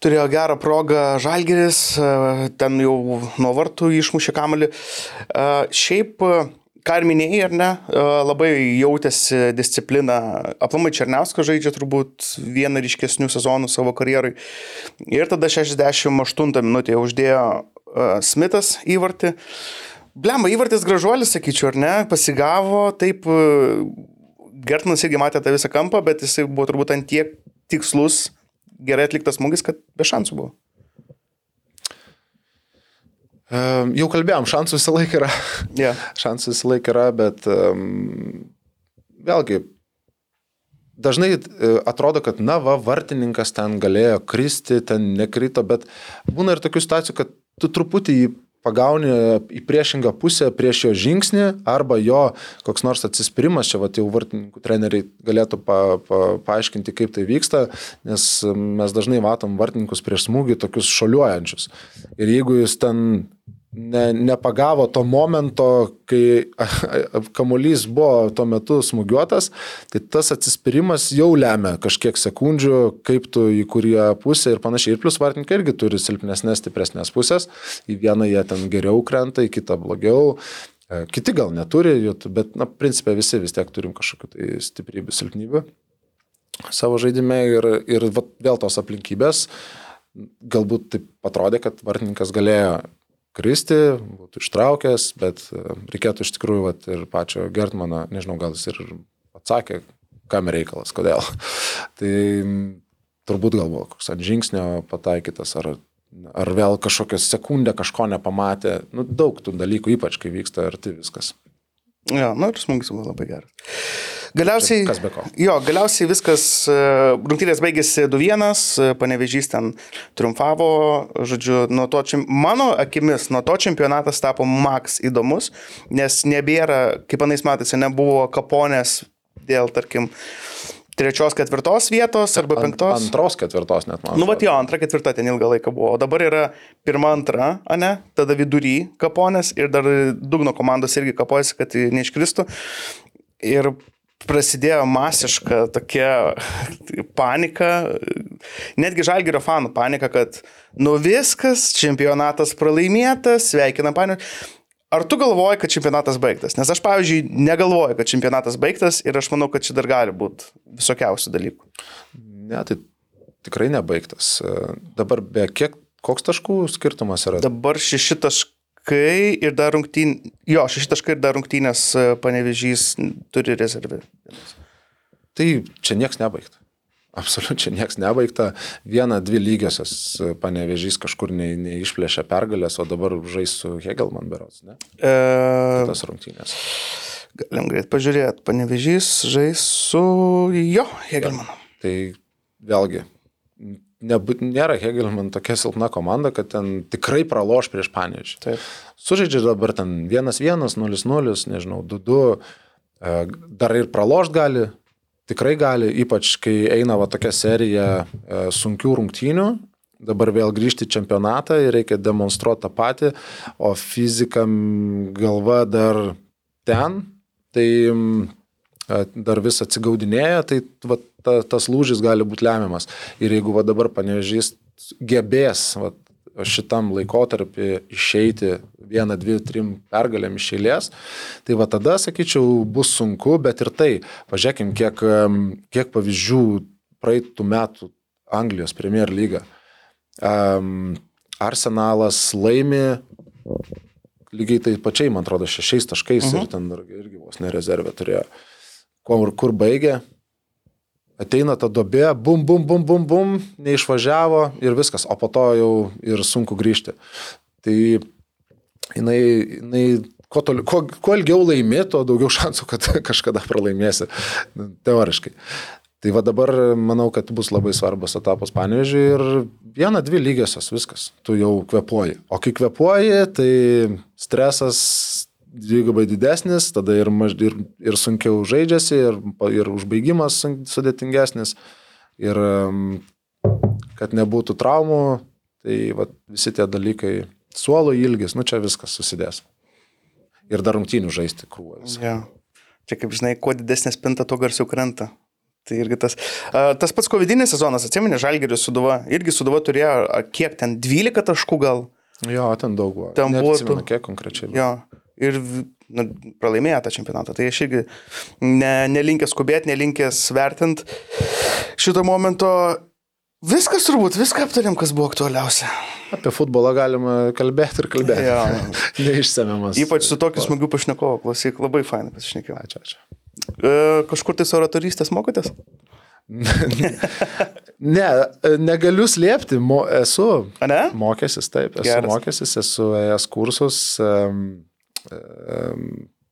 S3: turėjo gerą progą Žalgeris, e, ten jau nuo vartų išmušė kamalį. Šiaip ką ir minėjai, ar ne, labai jautėsi disciplina. Aplamai Černiauskas žaidžia turbūt vieną ryškesnių sezonų savo karjerai. Ir tada 68 minutėje uždėjo Smithas įvartį. Blemba, įvartis gražuolis, sakyčiau, ar ne, pasigavo, taip, Gertmanas irgi matė tą visą kampą, bet jisai buvo turbūt ant tiek tikslus, gerai atliktas smūgis, kad be šansų buvo.
S4: Jau kalbėjom, šansų visą laiką yra.
S3: Yeah.
S4: šansų visą laiką yra, bet um, vėlgi dažnai e, atrodo, kad, na, va, vartininkas ten galėjo kristi, ten nekrito, bet būna ir tokių situacijų, kad tu truputį jį pagauni į priešingą pusę prieš jo žingsnį arba jo koks nors atsispyrimas, čia va, jau vartininkų treneriai galėtų pa, pa, paaiškinti, kaip tai vyksta, nes mes dažnai matom vartininkus prieš smūgį tokius šoliuojančius. Ir jeigu jis ten ne, nepagavo to momento, kai kamuolys buvo tuo metu smūgiuotas, tai tas atsispyrimas jau lemia kažkiek sekundžių, kaip tu į kurį pusę ir panašiai. Ir plus vartininkai irgi turi silpnesnės, stipresnės pusės. Į vieną jie ten geriau krenta, į kitą blogiau. E, kiti gal neturi, bet, na, principė visi vis tiek turim kažkokiu tai stiprybių, silpnybių savo žaidime ir, ir vėl tos aplinkybės galbūt taip atrodė, kad vartininkas galėjo kristi, būtų ištraukęs, bet e, reikėtų iš tikrųjų vat, ir pačio Gertmano, nežinau, gal jis ir atsakė, kam reikalas, kodėl. tai turbūt gal buvo koks ant žingsnio pataikytas, ar, ar vėl kažkokią sekundę kažko nepamatė. Nu, daug tų dalykų, ypač kai vyksta arti viskas.
S3: Jo, nu ir smūgis buvo labai geras. Galiausiai,
S4: Kas be ko.
S3: jo, galiausiai viskas, e, rungtynės baigėsi 2-1, e, panevežys ten triumfavo, žodžiu, nuo to, mano akimis, nuo to čempionatas tapo maks įdomus, nes nebėra, kaip anais metais, nebuvo kaponės dėl, tarkim, trečios, ketvirtos vietos arba
S4: Ant,
S3: penktos.
S4: antros, ketvirtos net man.
S3: Nu, va, jo, antra, ketvirta ten ilgą laiką buvo. O dabar yra pirma, antra, ne? Tada vidury kaponės ir dar dugno komandos irgi kapojasi, kad neiškristų. Ir prasidėjo masiška tokia panika, netgi žalgerio fanų panika, kad nu viskas, čempionatas pralaimėtas, sveikinam panik. Ar tu galvoji, kad čempionatas baigtas? Nes aš, pavyzdžiui, negalvoju, kad čempionatas baigtas ir aš manau, kad čia dar gali būti visokiausių dalykų.
S4: Ne, tai tikrai nebaigtas. Dabar be kiek, koks taškų skirtumas yra?
S3: Dabar šeši taškai ir dar rungtynės, jo, šeši taškai ir dar rungtynės e, panevežys turi rezervį.
S4: Tai čia nieks nebaigta. Absoliučiai nieks nebaigta. Viena, dvi lygiosios panevežys kažkur ne, neišplėšė pergalės, o dabar žais su Hegelman berots, ne?
S3: E,
S4: Tas rungtynės.
S3: galim greit pažiūrėti, panevežys žais su jo, Hegelmanu.
S4: Tai vėlgi, nebu, nėra Hegelman tokia silpna komanda, kad ten tikrai praloš prieš panevežį.
S3: Taip.
S4: Sužaidžia dabar ten 1-1, 0-0, nežinau, 2-2, e, dar ir pralošt gali, tikrai gali, ypač kai eina va tokia serija e, sunkių rungtynių, dabar vėl grįžti į čempionatą ir reikia demonstruoti tą patį, o fizikam galva dar ten, tai dar vis atsigaudinėja, tai va, ta, tas lūžis gali būti lemiamas. Ir jeigu va dabar panevežys gebės va, šitam laikotarpį išeiti vieną, dvi, trim pergalėm iš eilės, tai va tada, sakyčiau, bus sunku, bet ir tai, pažiūrėkim, kiek, kiek pavyzdžių praeitų metų Anglijos Premier lyga. Um, Arsenalas laimi lygiai tai pačiai, man atrodo, šešiais taškais uh -huh. ir ten dar irgi vos nerezervė turėjo. Kur, kur baigė, ateina ta dobė, bum, bum, bum, bum, bum, neišvažiavo ir viskas, o po to jau ir sunku grįžti. Tai jinai, jinai kuo, toli, kuo, kuo ilgiau laimė, tuo daugiau šansų, kad kažkada pralaimėsi, teoriškai. Tai va dabar manau, kad bus labai svarbus etapas panežiui ir viena, dvi lygiosios viskas, tu jau kvepuoji. O kai kvepuoji, tai stresas dvigubai didesnis, tada ir, maž, ir, ir sunkiau žaidžiasi, ir, ir užbaigimas sudėtingesnis, ir kad nebūtų traumų, tai va, visi tie dalykai, suolo ilgis, nu čia viskas susidės. Ir dar rungtynių žaisti krūvas.
S3: Ja. Čia kaip žinai, kuo didesnė spinta, tuo garsiau krenta. Tai irgi tas. Tas pats covidinis sezonas, atsiminė, Žalgeris suduva, irgi suduva turėjo, kiek ten, 12 taškų gal.
S4: Jo, ten daug buvo.
S3: Ten buvo tų-
S4: kiek konkrečiai. buvo.
S3: Jo. Ir nu, pralaimėjo tą čempionatą. Tai aš irgi ne, nelinkęs skubėti, nelinkęs vertinti šito momento. Viskas turbūt, viską aptarėm, kas buvo aktualiausia.
S4: Apie futbolą galima kalbėti ir kalbėti.
S3: Jo.
S4: Neišsemiamas.
S3: Ypač su tokiu smagiu pašnekovu, klausyk, labai fainai pasišnekėjau.
S4: Ačiū, ačiū.
S3: E, kažkur tai oratorystės mokotės?
S4: Ne, negaliu slėpti, mo, esu
S3: A ne?
S4: mokęsis, taip, esu
S3: Geras.
S4: mokęsis, esu ėjęs kursus. Um,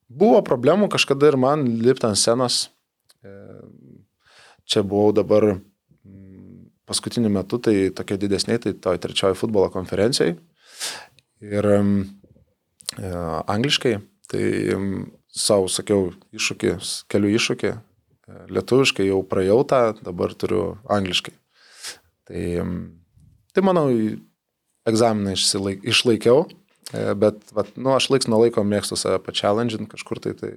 S4: buvo problemų kažkada ir man lipti ant scenos. Um, čia buvau dabar paskutiniu metu, tai tokie didesniai, tai toj trečioji futbolo konferencijai. Ir um, angliškai, tai savo sakiau iššūkį, keliu iššūkį, lietuviškai jau praėjau tą, dabar turiu angliškai. Tai, tai manau, egzaminą išsilaik, išlaikiau, e, bet vat, nu, aš laiks nuo laiko mėgstu save pachallenge'int kažkur tai. tai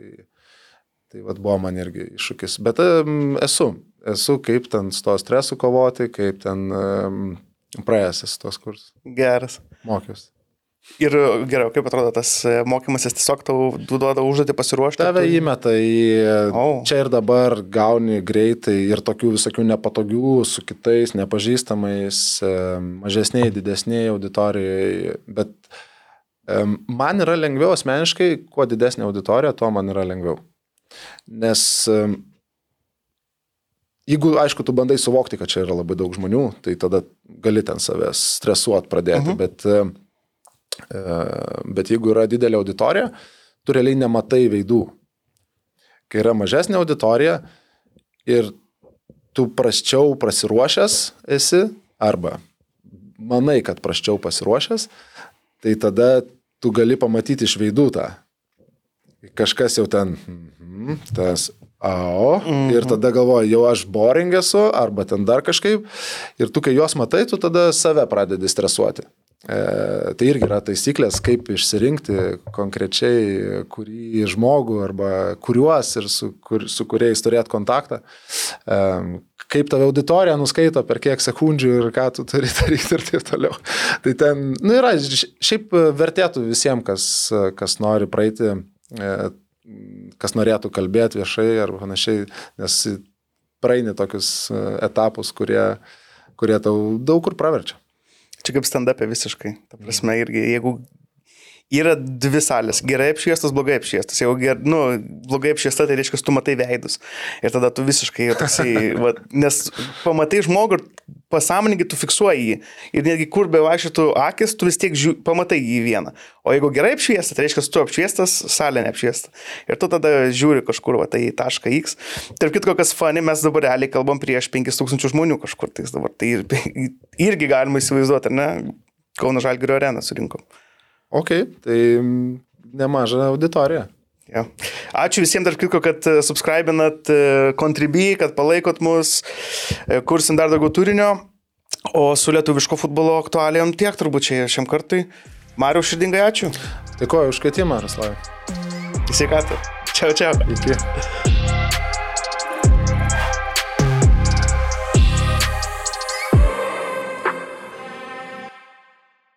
S4: Tai vad buvo man irgi iššūkis. Bet um, esu, esu kaip ten su to stresu kovoti, kaip ten um, praėjęs esu tos kursus.
S3: Geras.
S4: Mokiausi.
S3: Ir geriau, kaip atrodo tas e, mokymasis, tiesiog tau duoda užduotį pasiruošti?
S4: Tave tu... įmeta į oh. čia ir dabar, gauni greitai ir tokių visokių nepatogių su kitais, nepažįstamais, mažesniai, didesniai auditorijai. Bet man yra lengviau asmeniškai, kuo didesnė auditorija, tuo man yra lengviau. Nes jeigu, aišku, tu bandai suvokti, kad čia yra labai daug žmonių, tai tada gali ten savęs stresuot pradėti, uh mhm. -huh. bet E, bet jeigu yra didelė auditorija, tu realiai nematai veidų. Kai yra mažesnė auditorija ir tu prasčiau prasiruošęs esi, arba manai, kad prasčiau pasiruošęs, tai tada tu gali pamatyti iš veidų tą. Kažkas jau ten, mm, tas, ao, ir tada galvoji, jau aš boring esu, arba ten dar kažkaip, ir tu, kai juos matai, tu tada save pradedi stresuoti. E, tai irgi yra taisyklės, kaip išsirinkti konkrečiai kurį žmogų arba kuriuos ir su, kur, su kuriais turėti kontaktą. E, kaip tave auditorija nuskaito, per kiek sekundžių ir ką tu turi daryti ir taip toliau. Tai ten, nu yra, šiaip vertėtų visiems, kas, kas nori praeiti, e, kas norėtų kalbėti viešai ar panašiai, nes praeini tokius etapus, kurie, kurie tau daug kur praverčia.
S3: Čia kaip stand-upė visiškai. Ta prasme, irgi, jeigu yra dvi salės - gerai apšviestas, blogai apšviestas. Jeigu ger, nu, blogai apšviesta, tai reiškia, tu matai veidus. Ir tada tu visiškai toksai, va, nes pamatai žmogų ir pasąmoningai tu fiksuoji jį. Ir netgi kur be vaikščiotų akis, tu vis tiek žiū, pamatai jį vieną. O jeigu gerai apšviestas, tai reiškia, tu apšviestas, salė neapšviesta. Ir tu tada žiūri kažkur, va, tai tašką X. Tarp kitko, kas fani, mes dabar realiai kalbam prieš 5000 žmonių kažkur. Tai, dabar, tai irgi galima įsivaizduoti, ar ne? Kauno Žalgirio areną surinkom.
S4: Ok, tai nemaža auditorija.
S3: Ja. Ačiū visiems dar kitko, kad e, subscribinat Contribui, e, kad palaikot mus, e, kursim dar daugiau turinio. O su lietuviško futbolo aktualijom tiek turbūt čia šiam kartui. Mariu širdingai ačiū.
S4: Dėkuoju už kvietimą, Raslavai.
S3: Sveikatą. Čiau, čiau.
S4: Iki.